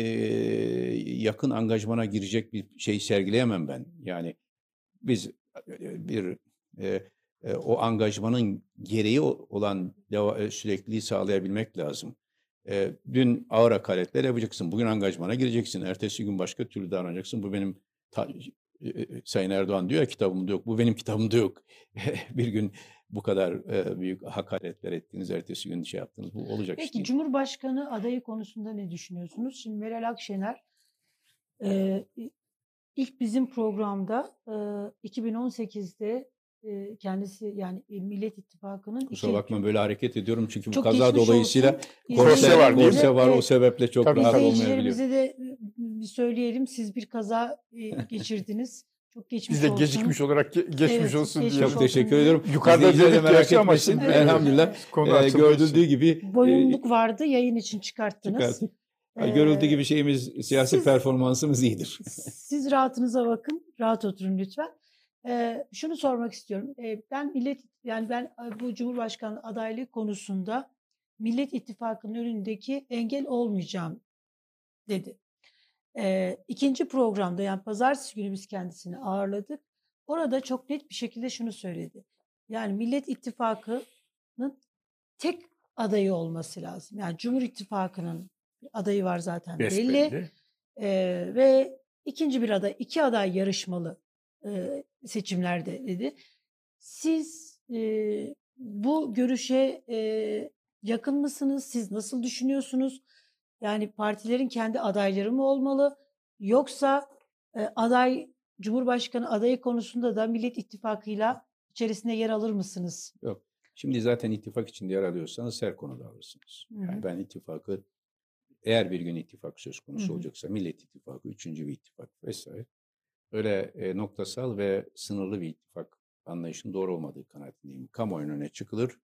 yakın angajmana girecek bir şey sergileyemem ben. Yani biz e, bir e, e, o angajmanın gereği olan e, sürekliliği sağlayabilmek lazım. E, dün ağır hakaretler yapacaksın. Bugün angajmana gireceksin. Ertesi gün başka türlü davranacaksın. Bu benim ta- e, e, Sayın Erdoğan diyor ya kitabımda yok. Bu benim kitabımda yok. bir gün bu kadar e, büyük hakaretler ettiniz. Ertesi gün şey yaptınız. Bu olacak Peki değil. Cumhurbaşkanı adayı konusunda ne düşünüyorsunuz? Şimdi Meral Akşener e, ilk bizim programda e, 2018'de e, kendisi yani e, Millet İttifakı'nın Kusura iki- bakma böyle hareket ediyorum çünkü bu Çok kaza geçmiş dolayısıyla. Korse var korse var o Evet. sebeple çok Tabii, rahat tabii. olmayabiliyor. De e, söyleyelim. Siz bir kaza e, geçirdiniz. Çok geçmiş Biz de olsun. gecikmiş olarak ge- geçmiş Evet, olsun geçmiş diye. Çok teşekkür ediyorum. Yukarıda dedik merak etmesin. Evet. Elhamdülillah Konu e, görüldüğü için. gibi e, Boyunluk vardı. Yayın için çıkarttınız. çıkarttık. Ee, Görüldüğü gibi şeyimiz, siyasi siz- performansımız iyidir. Siz rahatınıza bakın. Rahat oturun lütfen. Ee, şunu sormak istiyorum. Ee, ben millet yani ben bu Cumhurbaşkanı adaylığı konusunda Millet İttifakı'nın önündeki engel olmayacağım dedi. Ee, ikinci programda yani pazartesi günü biz kendisini ağırladık. Orada çok net bir şekilde şunu söyledi. Yani Millet İttifakı'nın tek adayı olması lazım. Yani Cumhur İttifakı'nın adayı var zaten belli. Besbelli. Ee, ve ikinci bir aday, iki aday yarışmalı e, seçimlerde dedi. Siz e, bu görüşe e, yakın mısınız? Siz nasıl düşünüyorsunuz? Yani partilerin kendi adayları mı olmalı? Yoksa e, aday Cumhurbaşkanı adayı konusunda da Millet İttifakı'yla içerisinde yer alır mısınız? Şimdi zaten ittifak içinde yer alıyorsanız her konuda alırsınız. Yani ben ittifakı eğer bir gün ittifak söz konusu Hı hı. olacaksa Millet İttifakı, üçüncü bir ittifak vesaire öyle e, noktasal ve sınırlı bir ittifak anlayışının doğru olmadığı kanaatindeyim. Kamuoyunun önüne çıkılır.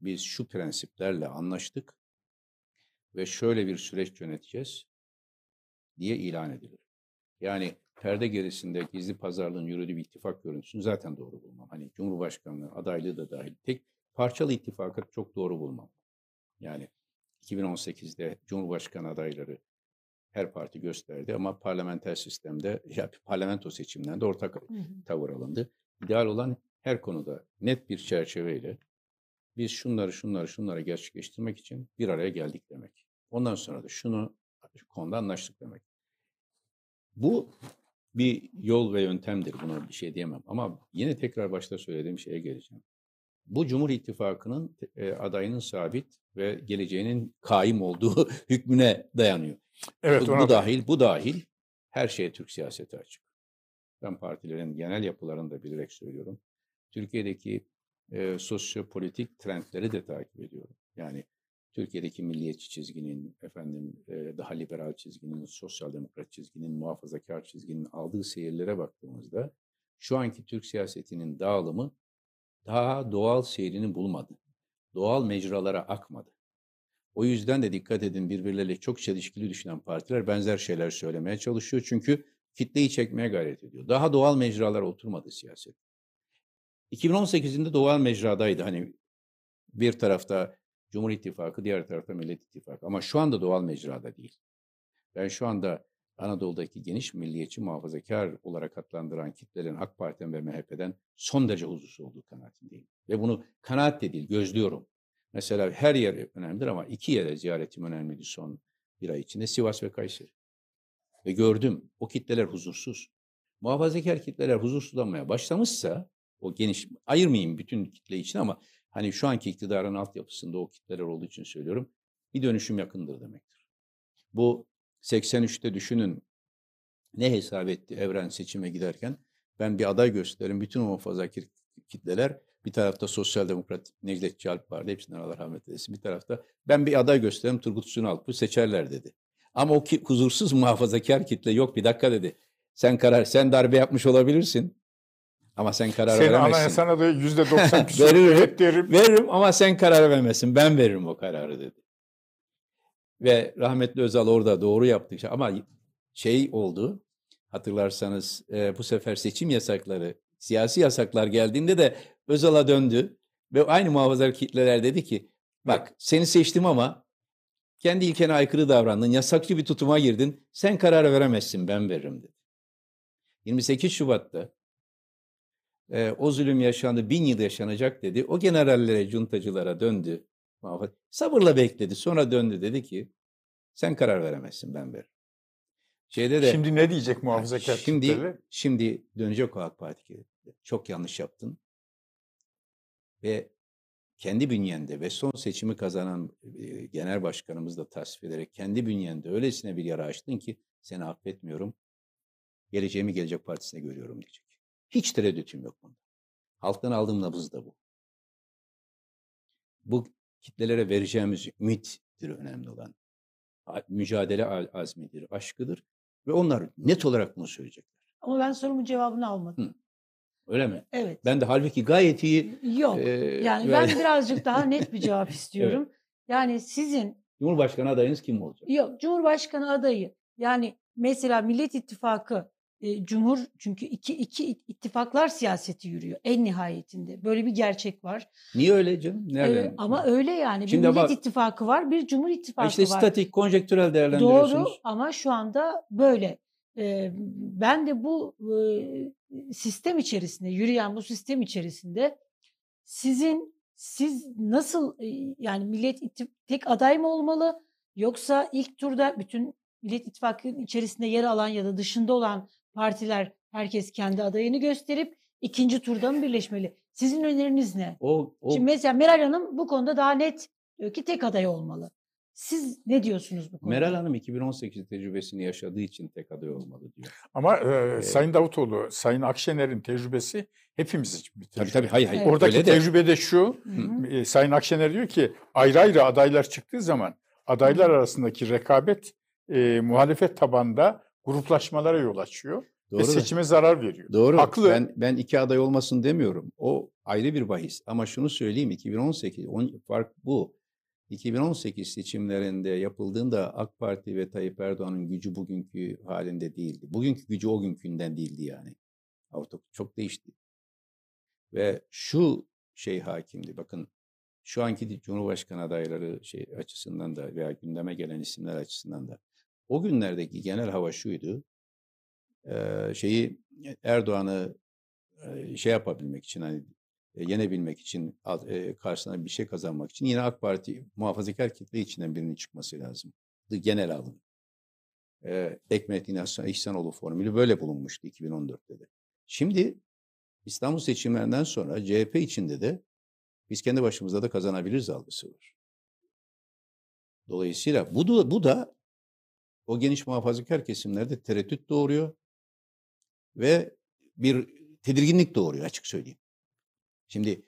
Biz şu prensiplerle anlaştık ve şöyle bir süreç yöneteceğiz diye ilan edilir. Yani perde gerisinde gizli pazarlığın yürüdüğü bir ittifak görüntüsünü zaten doğru bulmam. Hani Cumhurbaşkanlığı adaylığı da dahil. Tek parçalı ittifakı çok doğru bulmam. Yani 2018'de Cumhurbaşkanı adayları her parti gösterdi ama parlamenter sistemde, ya parlamento seçimlerinde ortak tavır alındı. İdeal olan her konuda net bir çerçeveyle biz şunları şunları şunları gerçekleştirmek için bir araya geldik demek. Ondan sonra da şunu şu konuda anlaştık demek. Bu bir yol ve yöntemdir. Buna bir şey diyemem. Ama yine tekrar başta söylediğim şeye geleceğim. Bu Cumhur İttifakı'nın e, adayının sabit ve geleceğinin kaim olduğu hükmüne dayanıyor. Evet bu, bu da- dahil, bu dahil her şeye Türk siyaseti açık. Ben partilerin genel yapılarını da bilerek söylüyorum. Türkiye'deki e, sosyopolitik trendleri de takip ediyorum. Yani Türkiye'deki milliyetçi çizginin, efendim e, daha liberal çizginin, sosyal demokrat çizginin, muhafazakar çizginin aldığı seyirlere baktığımızda şu anki Türk siyasetinin dağılımı daha doğal seyrini bulmadı. doğal mecralara akmadı. O yüzden de dikkat edin birbirleriyle çok çelişkili düşünen partiler benzer şeyler söylemeye çalışıyor. Çünkü kitleyi çekmeye gayret ediyor. Daha doğal mecralara oturmadı siyaset. 2018'inde doğal mecradaydı. Hani bir tarafta Cumhur İttifakı, diğer tarafta Millet İttifakı. Ama şu anda doğal mecrada değil. Ben şu anda Anadolu'daki geniş milliyetçi muhafazakar olarak adlandıran kitlelerin AK Parti'den ve MHP'den son derece huzursuz olduğu kanaatindeyim. Ve bunu kanaat de değil, gözlüyorum. Mesela her yer önemlidir ama iki yere ziyaretim önemliydi son bir ay içinde. Sivas ve Kayseri. Ve gördüm o kitleler huzursuz. Muhafazakar kitleler huzursuzlanmaya başlamışsa o geniş, ayırmayayım bütün kitle için ama hani şu anki iktidarın altyapısında o kitleler olduğu için söylüyorum. Bir dönüşüm yakındır demektir. Bu 83'te düşünün ne hesap etti evren seçime giderken ben bir aday gösteririm. Bütün o kitleler bir tarafta Sosyal Demokrat Necdet Çalp vardı. Hepsinden Allah rahmet eylesin. Bir tarafta ben bir aday gösteririm Turgut Sunalp'ı seçerler dedi. Ama o ki, huzursuz muhafazakar kitle yok bir dakika dedi. Sen karar, sen darbe yapmış olabilirsin. Ama sen karar Senin veremezsin. anayasana da yüzde doksan Veririm. evet derim. Veririm ama sen karar veremezsin. Ben veririm o kararı dedi. Ve rahmetli Özal orada doğru yaptı. Ama şey oldu. Hatırlarsanız e, bu sefer seçim yasakları, siyasi yasaklar geldiğinde de Özal'a döndü. Ve aynı muhafazakar kitleler dedi ki bak seni seçtim ama kendi ilkene aykırı davrandın. Yasakçı bir tutuma girdin. Sen karar veremezsin ben veririm dedi. 28 Şubat'ta e, o zulüm yaşandı, bin yıl yaşanacak dedi. O generallere, cuntacılara döndü. Sabırla bekledi. Sonra döndü dedi ki sen karar veremezsin ben veririm. Şeyde de Şimdi ne diyecek muhafazakar şimdi, şimdi dönecek o AK Parti. Çok yanlış yaptın. Ve kendi bünyende ve son seçimi kazanan e, genel başkanımız da tasvip ederek kendi bünyende öylesine bir yara açtın ki seni affetmiyorum. Geleceğimi Gelecek Partisi'ne görüyorum diyecek. Hiç tereddütüm yok bunda. Halktan aldığım nabız da bu. Bu kitlelere vereceğimiz ümittir önemli olan. Mücadele azmidir, aşkıdır. Ve onlar net olarak bunu söyleyecekler. Ama ben sorumun cevabını almadım. Öyle mi? Evet. Ben de halbuki gayet iyi Yok. e, yani ben birazcık daha net bir cevap istiyorum. Yani sizin Cumhurbaşkanı adayınız kim olacak? yok Cumhurbaşkanı adayı yani mesela Millet İttifakı e, Cumhur çünkü iki, iki it- ittifaklar siyaseti yürüyor en nihayetinde. Böyle bir gerçek var. Niye öyle canım? Ee, Nereden? ama öyle yani. Bir Şimdi Millet bak- İttifakı var, bir Cumhur İttifakı işte var. statik, konjektürel değerlendiriyorsunuz. Doğru ama şu anda böyle. Ben de bu sistem içerisinde, yürüyen bu sistem içerisinde sizin siz nasıl yani Millet İttif- tek aday mı olmalı yoksa ilk turda bütün Millet İttifakı'nın içerisinde yer alan ya da dışında olan partiler herkes kendi adayını gösterip ikinci turda mı birleşmeli? Sizin öneriniz ne? O, o Şimdi mesela Meral Hanım bu konuda daha net diyor ki tek aday olmalı. Siz ne diyorsunuz bu konuda? Meral Hanım 2018 tecrübesini yaşadığı için tek aday olmalı diyor. Ama e, Sayın Davutoğlu, Sayın Akşener'in tecrübesi hepimiz için bir Tabii tecrübe. tabii hayır hayır. Evet. Oradaki Öyle de- tecrübe de şu, Hı hı. e, Sayın Akşener diyor ki ayrı ayrı adaylar çıktığı zaman adaylar arasındaki rekabet e, muhalefet tabanda gruplaşmalara yol açıyor Doğru ve da- seçime zarar veriyor. Doğru. Haklı. Ben ben iki aday olmasın demiyorum. O ayrı bir bahis. Ama şunu söyleyeyim 2018 on, fark bu. 2018 seçimlerinde yapıldığında AK Parti ve Tayyip Erdoğan'ın gücü bugünkü halinde değildi. Bugünkü gücü o günkünden değildi yani. Ortak çok değişti. Ve şu şey hakimdi. Bakın şu anki Cumhurbaşkanı adayları şey açısından da veya gündeme gelen isimler açısından da o günlerdeki genel hava şuydu. Şeyi Erdoğan'ı şey yapabilmek için hani yenebilmek için e, karşısına bir şey kazanmak için yine AK Parti muhafazakar kitle içinden birinin çıkması lazım. Genel alım. Ee, Ekmet İhsan- İhsanoğlu formülü böyle bulunmuştu 2014'te de. Şimdi İstanbul seçimlerinden sonra CHP içinde de biz kendi başımıza da kazanabiliriz algısı var. Dolayısıyla bu da, bu da o geniş muhafazakar kesimlerde tereddüt doğuruyor ve bir tedirginlik doğuruyor açık söyleyeyim. Şimdi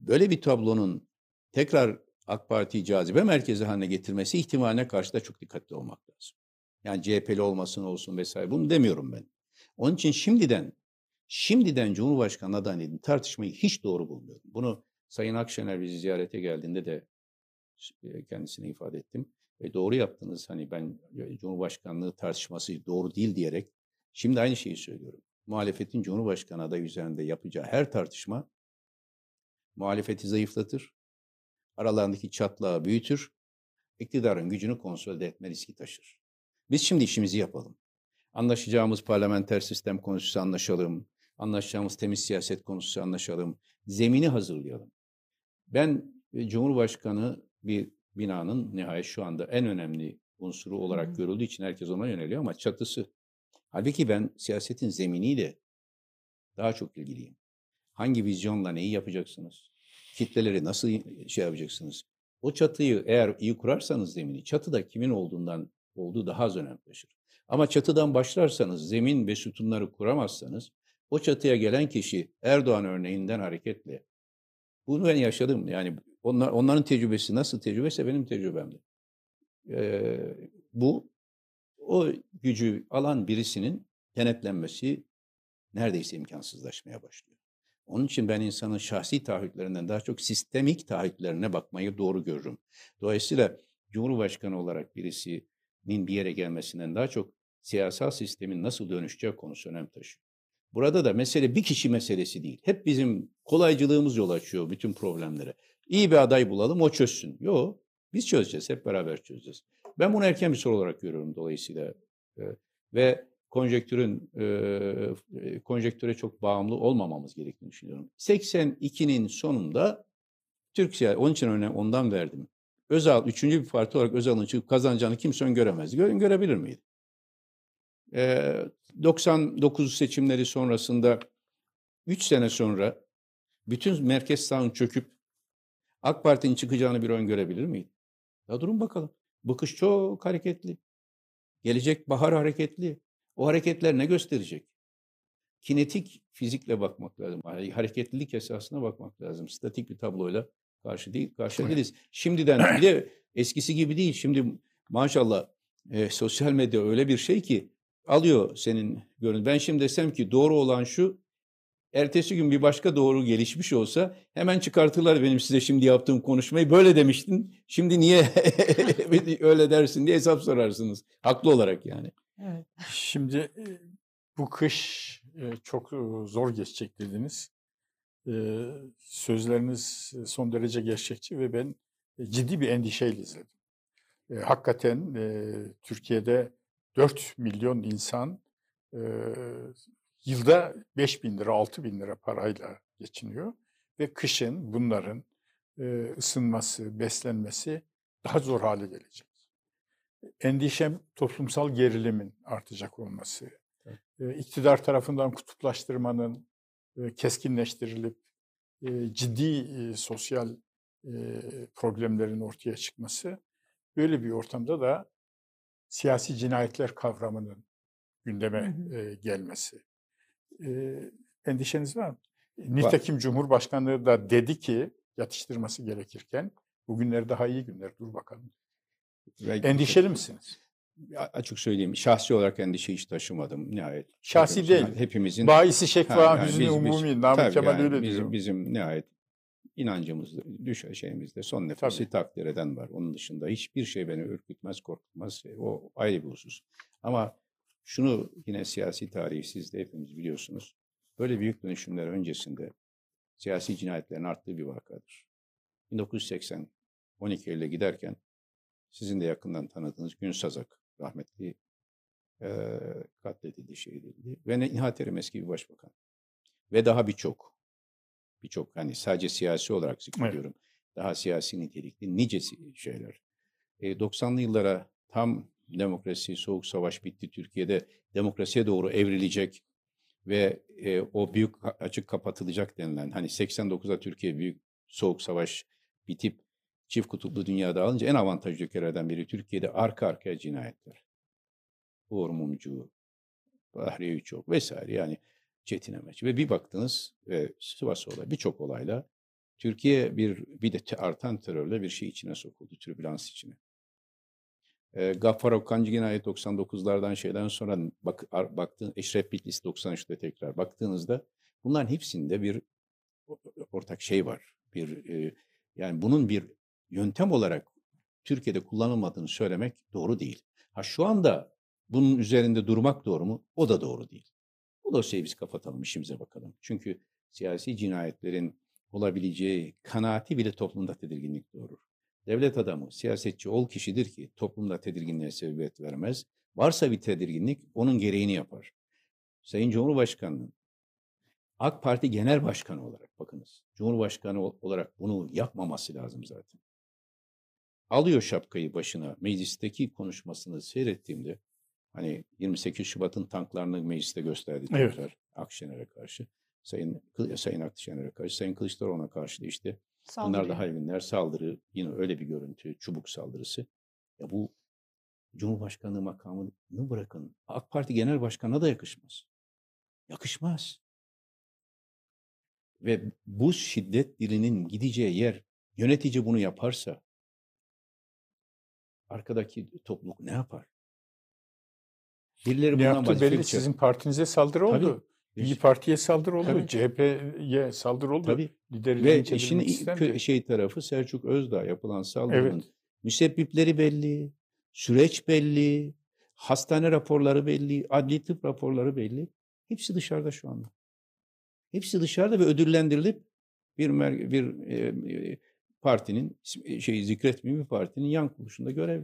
böyle bir tablonun tekrar AK Parti'yi cazibe merkezi haline getirmesi ihtimaline karşı da çok dikkatli olmak lazım. Yani CHP'li olmasın olsun vesaire bunu demiyorum ben. Onun için şimdiden şimdiden Cumhurbaşkanı adayını tartışmayı hiç doğru bulmuyorum. Bunu Sayın Akşener bizi ziyarete geldiğinde de e, kendisine ifade ettim. Ve doğru yaptınız. Hani ben e, Cumhurbaşkanlığı tartışması doğru değil diyerek şimdi aynı şeyi söylüyorum. Muhalefetin Cumhurbaşkanı adayı üzerinde yapacağı her tartışma muhalefeti zayıflatır, aralarındaki çatlağı büyütür, iktidarın gücünü konsolide etme riski taşır. Biz şimdi işimizi yapalım. Anlaşacağımız parlamenter sistem konusu anlaşalım, anlaşacağımız temiz siyaset konusu anlaşalım, zemini hazırlayalım. Ben e, Cumhurbaşkanı bir binanın nihayet şu anda en önemli unsuru olarak görüldüğü için herkes ona yöneliyor ama çatısı. Halbuki ben siyasetin zeminiyle daha çok ilgiliyim. Hangi vizyonla neyi yapacaksınız? Kitleleri nasıl şey yapacaksınız? O çatıyı eğer iyi kurarsanız zemini, çatıda kimin olduğundan olduğu daha az önem taşır. Ama çatıdan başlarsanız, zemin ve sütunları kuramazsanız, o çatıya gelen kişi Erdoğan örneğinden hareketle, bunu ben yaşadım. Yani onlar, onların tecrübesi nasıl tecrübese benim tecrübemdi. Ee, bu o gücü alan birisinin denetlenmesi neredeyse imkansızlaşmaya başlıyor. Onun için ben insanın şahsi taahhütlerinden daha çok sistemik taahhütlerine bakmayı doğru görürüm. Dolayısıyla Cumhurbaşkanı olarak birisinin bir yere gelmesinden daha çok siyasal sistemin nasıl dönüşeceği konusu önem taşıyor. Burada da mesele bir kişi meselesi değil. Hep bizim kolaycılığımız yol açıyor bütün problemlere. İyi bir aday bulalım o çözsün. Yok biz çözeceğiz hep beraber çözeceğiz. Ben bunu erken bir soru olarak görüyorum dolayısıyla. Ve konjektürün e, konjektüre çok bağımlı olmamamız gerektiğini düşünüyorum. 82'nin sonunda Türk siyasi, onun için öne, ondan verdim. Özal, üçüncü bir parti olarak Özal'ın çıkıp kazanacağını kimse öngöremez. Gö görebilir miydi? E, 99 seçimleri sonrasında 3 sene sonra bütün merkez sağın çöküp AK Parti'nin çıkacağını bir öngörebilir miydi? Ya durun bakalım. Bu kış çok hareketli. Gelecek bahar hareketli. O hareketler ne gösterecek? Kinetik fizikle bakmak lazım. Hareketlilik esasına bakmak lazım. Statik bir tabloyla karşı değil, karşı değiliz. Şimdiden bir de eskisi gibi değil. Şimdi maşallah e, sosyal medya öyle bir şey ki alıyor senin görün. Ben şimdi desem ki doğru olan şu, ertesi gün bir başka doğru gelişmiş olsa hemen çıkartırlar benim size şimdi yaptığım konuşmayı. Böyle demiştin, şimdi niye öyle dersin diye hesap sorarsınız. Haklı olarak yani. Şimdi bu kış çok zor geçecek dediniz. Sözleriniz son derece gerçekçi ve ben ciddi bir endişeyle izledim. Hakikaten Türkiye'de 4 milyon insan yılda 5 bin lira, 6 bin lira parayla geçiniyor. Ve kışın bunların ısınması, beslenmesi daha zor hale gelecek endişem toplumsal gerilimin artacak olması, evet. iktidar tarafından kutuplaştırmanın keskinleştirilip ciddi sosyal problemlerin ortaya çıkması, böyle bir ortamda da siyasi cinayetler kavramının gündeme gelmesi. Endişeniz var mı? Nitekim Cumhurbaşkanlığı da dedi ki yatıştırması gerekirken bugünler daha iyi günler dur bakalım. Endişeli misiniz? Açık söyleyeyim, şahsi olarak endişe hiç taşımadım nihayet. Şahsi Hepimiz, değil. Hepimizin. Bahisi şekva, yani hüznü umumi, Namık Kemal yani öyle bizim, diyor. Bizim nihayet inancımızda, düş şeyimizde son nefesi Tabii. takdir eden var. Onun dışında hiçbir şey beni ürkütmez, korkutmaz. O ayrı bir husus. Ama şunu yine siyasi tarihi siz de hepimiz biliyorsunuz. Böyle büyük dönüşümler öncesinde siyasi cinayetlerin arttığı bir vakadır. 1980 12 Eylül'e giderken sizin de yakından tanıdığınız Gün Sazak rahmetli e, katledildi, şehit edildi. Ve Nihat Erim eski bir başbakan. Ve daha birçok, birçok hani sadece siyasi olarak zikrediyorum. Evet. Daha siyasi nitelikli nice şeyler. E, 90'lı yıllara tam demokrasi, soğuk savaş bitti Türkiye'de. Demokrasiye doğru evrilecek ve e, o büyük açık kapatılacak denilen hani 89'da Türkiye büyük soğuk savaş bitip çift kutuplu dünyada alınca en avantajlı ülkelerden biri Türkiye'de arka arkaya cinayetler. Uğur Mumcu, Bahriye Üçok vesaire yani Çetin Emeç. Ve bir baktınız e, Sivas olayı birçok olayla Türkiye bir bir de artan terörle bir şey içine sokuldu, türbülans içine. E, Gaffar Okkancı cinayet 99'lardan şeyden sonra bak, baktığın Eşref Bitlis 93'te tekrar baktığınızda bunların hepsinde bir ortak şey var bir e, yani bunun bir yöntem olarak Türkiye'de kullanılmadığını söylemek doğru değil. Ha şu anda bunun üzerinde durmak doğru mu? O da doğru değil. Bu dosyayı biz kapatalım, işimize bakalım. Çünkü siyasi cinayetlerin olabileceği kanaati bile toplumda tedirginlik doğurur. Devlet adamı, siyasetçi ol kişidir ki toplumda tedirginliğe sebebiyet vermez. Varsa bir tedirginlik onun gereğini yapar. Sayın Cumhurbaşkanı'nın AK Parti Genel Başkanı olarak bakınız. Cumhurbaşkanı olarak bunu yapmaması lazım zaten. Alıyor şapkayı başına meclisteki konuşmasını seyrettiğimde hani 28 Şubat'ın tanklarını mecliste gösterdi Evet. tekrar Akşener'e karşı. Sayın Sayın Akşener'e karşı, Sayın Kılıçdaroğlu'na karşı da işte Bunlar Saldırıyor. daha günler saldırı, yine öyle bir görüntü, çubuk saldırısı. Ya bu Cumhurbaşkanlığı makamını bırakın. AK Parti Genel Başkanı'na da yakışmaz. Yakışmaz. Ve bu şiddet dilinin gideceği yer yönetici bunu yaparsa arkadaki topluluk ne yapar? Birileri Ne bundan vazife belli. düşer. Sizin partinize saldırı Tabii. oldu. İyi Parti'ye saldırı oldu. Tabii. CHP'ye saldırı oldu. Tabii. Lideri Ve işin istendi. şey tarafı Selçuk Özdağ yapılan saldırının Evet. müsebbipleri belli, süreç belli, hastane raporları belli, adli tıp raporları belli. Hepsi dışarıda şu anda. Hepsi dışarıda ve ödüllendirilip bir bir e, partinin ismi- şey zikretmeyeyim bir partinin yan kuruluşunda görev.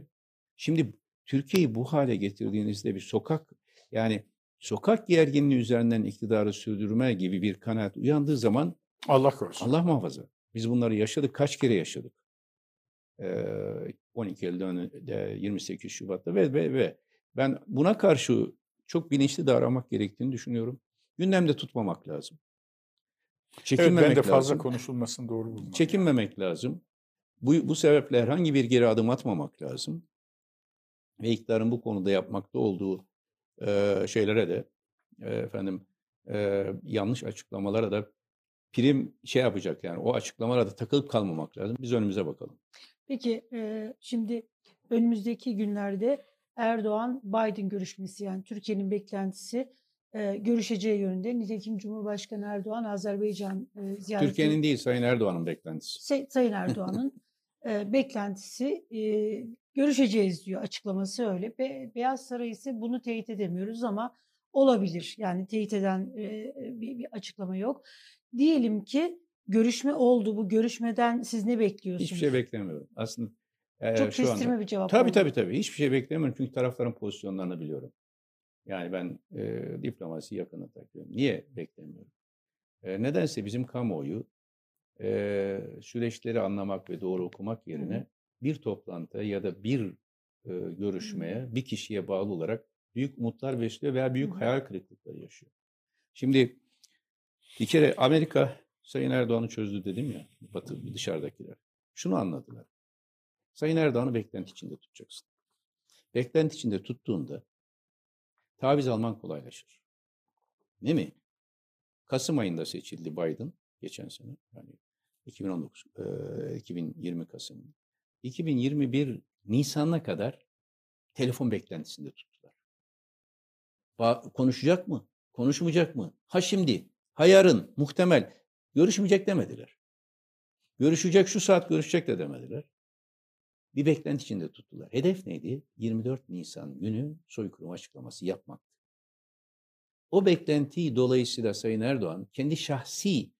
Şimdi Türkiye'yi bu hale getirdiğinizde bir sokak yani sokak gerginliği üzerinden iktidarı sürdürme gibi bir kanaat uyandığı zaman Allah korusun. Allah muhafaza. Biz bunları yaşadık. Kaç kere yaşadık? Ee, 12 Eylül'de, 28 Şubat'ta ve, ve, ve ben buna karşı çok bilinçli davranmak gerektiğini düşünüyorum. Gündemde tutmamak lazım. Evet, Çekinmemek ben de fazla lazım. konuşulmasını doğru bulmam. Çekinmemek lazım. Bu, bu sebeple herhangi bir geri adım atmamak lazım. Ve iktidarın bu konuda yapmakta olduğu e, şeylere de e, efendim e, yanlış açıklamalara da prim şey yapacak yani o açıklamalara da takılıp kalmamak lazım. Biz önümüze bakalım. Peki e, şimdi önümüzdeki günlerde Erdoğan-Biden görüşmesi yani Türkiye'nin beklentisi e, görüşeceği yönünde. Nitekim Cumhurbaşkanı Erdoğan Azerbaycan e, ziyareti Türkiye'nin değil Sayın Erdoğan'ın beklentisi. Say- Sayın Erdoğan'ın e, beklentisi e, görüşeceğiz diyor açıklaması öyle. Be- Beyaz Saray ise bunu teyit edemiyoruz ama olabilir. Yani teyit eden e, bir, bir açıklama yok. Diyelim ki görüşme oldu. Bu görüşmeden siz ne bekliyorsunuz? Hiçbir şey beklemiyorum. Aslında e, Çok şu anda kestirme bir cevap Tabii oldu. tabii tabii. Hiçbir şey beklemiyorum çünkü tarafların pozisyonlarını biliyorum. Yani ben e, diplomasi yakını takıyorum. Niye beklemiyorum? E, nedense bizim kamuoyu e, süreçleri anlamak ve doğru okumak yerine bir toplantıya ya da bir e, görüşmeye, bir kişiye bağlı olarak büyük umutlar besliyor veya büyük hı. hayal kırıklıkları yaşıyor. Şimdi bir kere Amerika Sayın Erdoğan'ı çözdü dedim ya, Batı dışarıdakiler. Şunu anladılar. Sayın Erdoğan'ı beklenti içinde tutacaksın. Beklenti içinde tuttuğunda taviz alman kolaylaşır. Değil mi? Kasım ayında seçildi Biden geçen sene. Yani 2019, eee, 2020 Kasım. 2021 Nisan'a kadar telefon beklentisinde tuttular. Ba- konuşacak mı? Konuşmayacak mı? Ha şimdi, ha yarın, muhtemel. Görüşmeyecek demediler. Görüşecek, şu saat görüşecek de demediler. Bir beklenti içinde tuttular. Hedef neydi? 24 Nisan günü soykırım açıklaması yapmaktı. O beklentiyi dolayısıyla Sayın Erdoğan kendi şahsi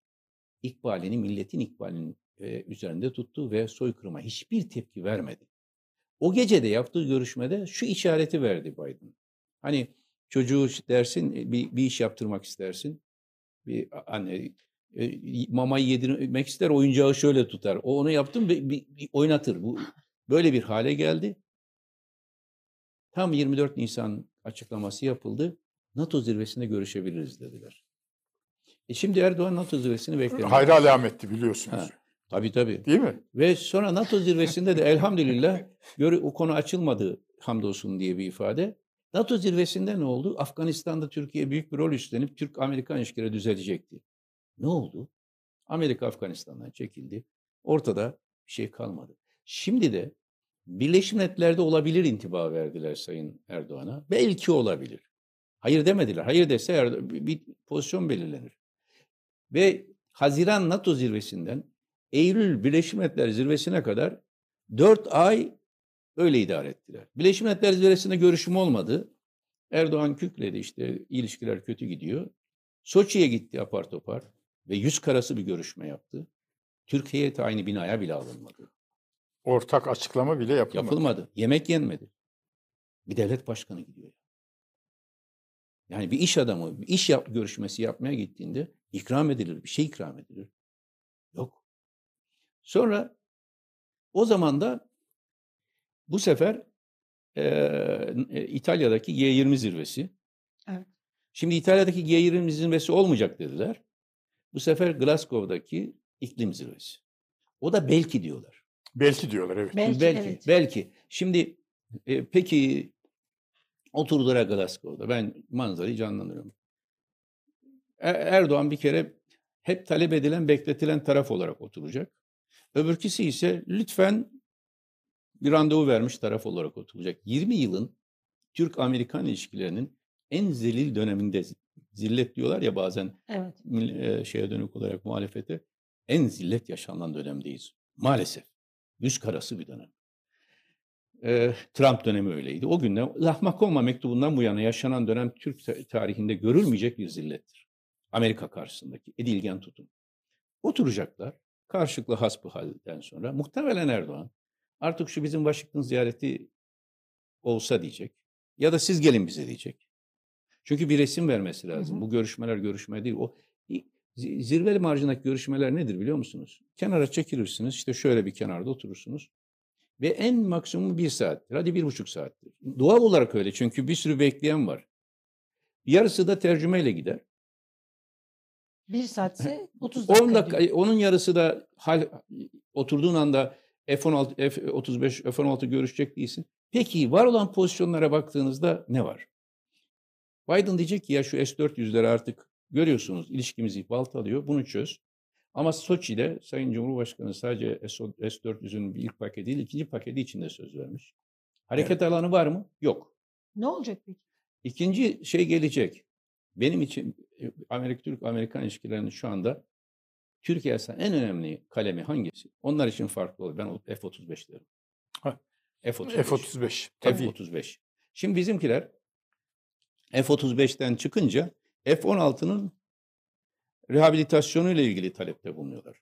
ikbalini, milletin ikbalinin e, üzerinde tuttu ve soykırıma hiçbir tepki vermedi. O gece de yaptığı görüşmede şu işareti verdi Biden. Hani çocuğu dersin e, bir, bir iş yaptırmak istersin. Bir anne e, mamayı yedirmek ister oyuncağı şöyle tutar. O onu yaptım bir, bir- bir oynatır. Bu böyle bir hale geldi. Tam 24 Nisan açıklaması yapıldı. NATO zirvesinde görüşebiliriz dediler. E şimdi Erdoğan NATO zirvesini beklemiyor. Hayra alametti biliyorsunuz. Ha. Tabii tabii. Değil mi? Ve sonra NATO zirvesinde de elhamdülillah göre o konu açılmadı hamdolsun diye bir ifade. NATO zirvesinde ne oldu? Afganistan'da Türkiye büyük bir rol üstlenip Türk-Amerikan ilişkileri düzelecekti. Ne oldu? Amerika Afganistan'dan çekildi. Ortada bir şey kalmadı. Şimdi de Birleşmiş Milletler'de olabilir intiba verdiler Sayın Erdoğan'a. Belki olabilir. Hayır demediler. Hayır dese Erdo- bir pozisyon belirlenir. Ve Haziran NATO zirvesinden Eylül Birleşmiş Milletler Zirvesi'ne kadar 4 ay öyle idare ettiler. Birleşmiş Milletler Zirvesi'nde görüşüm olmadı. Erdoğan kükredi işte ilişkiler kötü gidiyor. Soçi'ye gitti apar topar ve yüz karası bir görüşme yaptı. Türkiye aynı binaya bile alınmadı. Ortak açıklama bile yapılmadı. Yapılmadı. Yemek yenmedi. Bir devlet başkanı gidiyor. Yani bir iş adamı bir iş yap, görüşmesi yapmaya gittiğinde ikram edilir, bir şey ikram edilir. Yok. Sonra o zaman da bu sefer e, İtalya'daki G20 zirvesi. Evet. Şimdi İtalya'daki G20 zirvesi olmayacak dediler. Bu sefer Glasgow'daki iklim zirvesi. O da belki diyorlar. Belki diyorlar evet. Belki, belki. evet. Belki. Şimdi e, peki oturdular Glasgow'da. Ben manzarayı canlandırıyorum. E- Erdoğan bir kere hep talep edilen, bekletilen taraf olarak oturacak. Öbürküsü ise lütfen bir randevu vermiş taraf olarak oturacak. 20 yılın Türk-Amerikan ilişkilerinin en zelil döneminde zillet diyorlar ya bazen Evet. e, şeye dönük olarak muhalefete en zillet yaşanan dönemdeyiz. Maalesef. Yüz karası bir dönem. E, Trump dönemi öyleydi. O günden Lahmakolma mektubundan bu yana yaşanan dönem Türk ta- tarihinde görülmeyecek bir zillettir. Amerika karşısındaki edilgen tutum. Oturacaklar. Karşılıklı hasbihalden sonra muhtemelen Erdoğan artık şu bizim Washington ziyareti olsa diyecek. Ya da siz gelin bize diyecek. Çünkü bir resim vermesi lazım. Hı hı. Bu görüşmeler görüşme değil. O zirveli marjındaki görüşmeler nedir biliyor musunuz? Kenara çekilirsiniz. işte şöyle bir kenarda oturursunuz. Ve en maksimum bir saattir. Hadi bir buçuk saattir. Doğal olarak öyle. Çünkü bir sürü bekleyen var. Yarısı da tercümeyle gider. Bir saatse 30 dakika. 10 dakika, diyor. onun yarısı da hal, oturduğun anda F-16, F-35, F-16 görüşecek değilsin. Peki var olan pozisyonlara baktığınızda ne var? Biden diyecek ki ya şu S-400'leri artık görüyorsunuz ilişkimizi baltalıyor bunu çöz. Ama Soçi'de Sayın Cumhurbaşkanı sadece S- S-400'ün bir ilk paketi değil ikinci paketi içinde söz vermiş. Hareket alanı var mı? Yok. Ne olacak peki? İkinci şey gelecek. Benim için e, Amerika Türk Amerikan ilişkilerinin şu anda Türkiye en önemli kalemi hangisi? Onlar için farklı olur. Ben o F-35 derim. Ha. F-35. F-35 tabii. F-35. Şimdi bizimkiler F-35'ten çıkınca F-16'nın rehabilitasyonu ile ilgili talepte bulunuyorlar.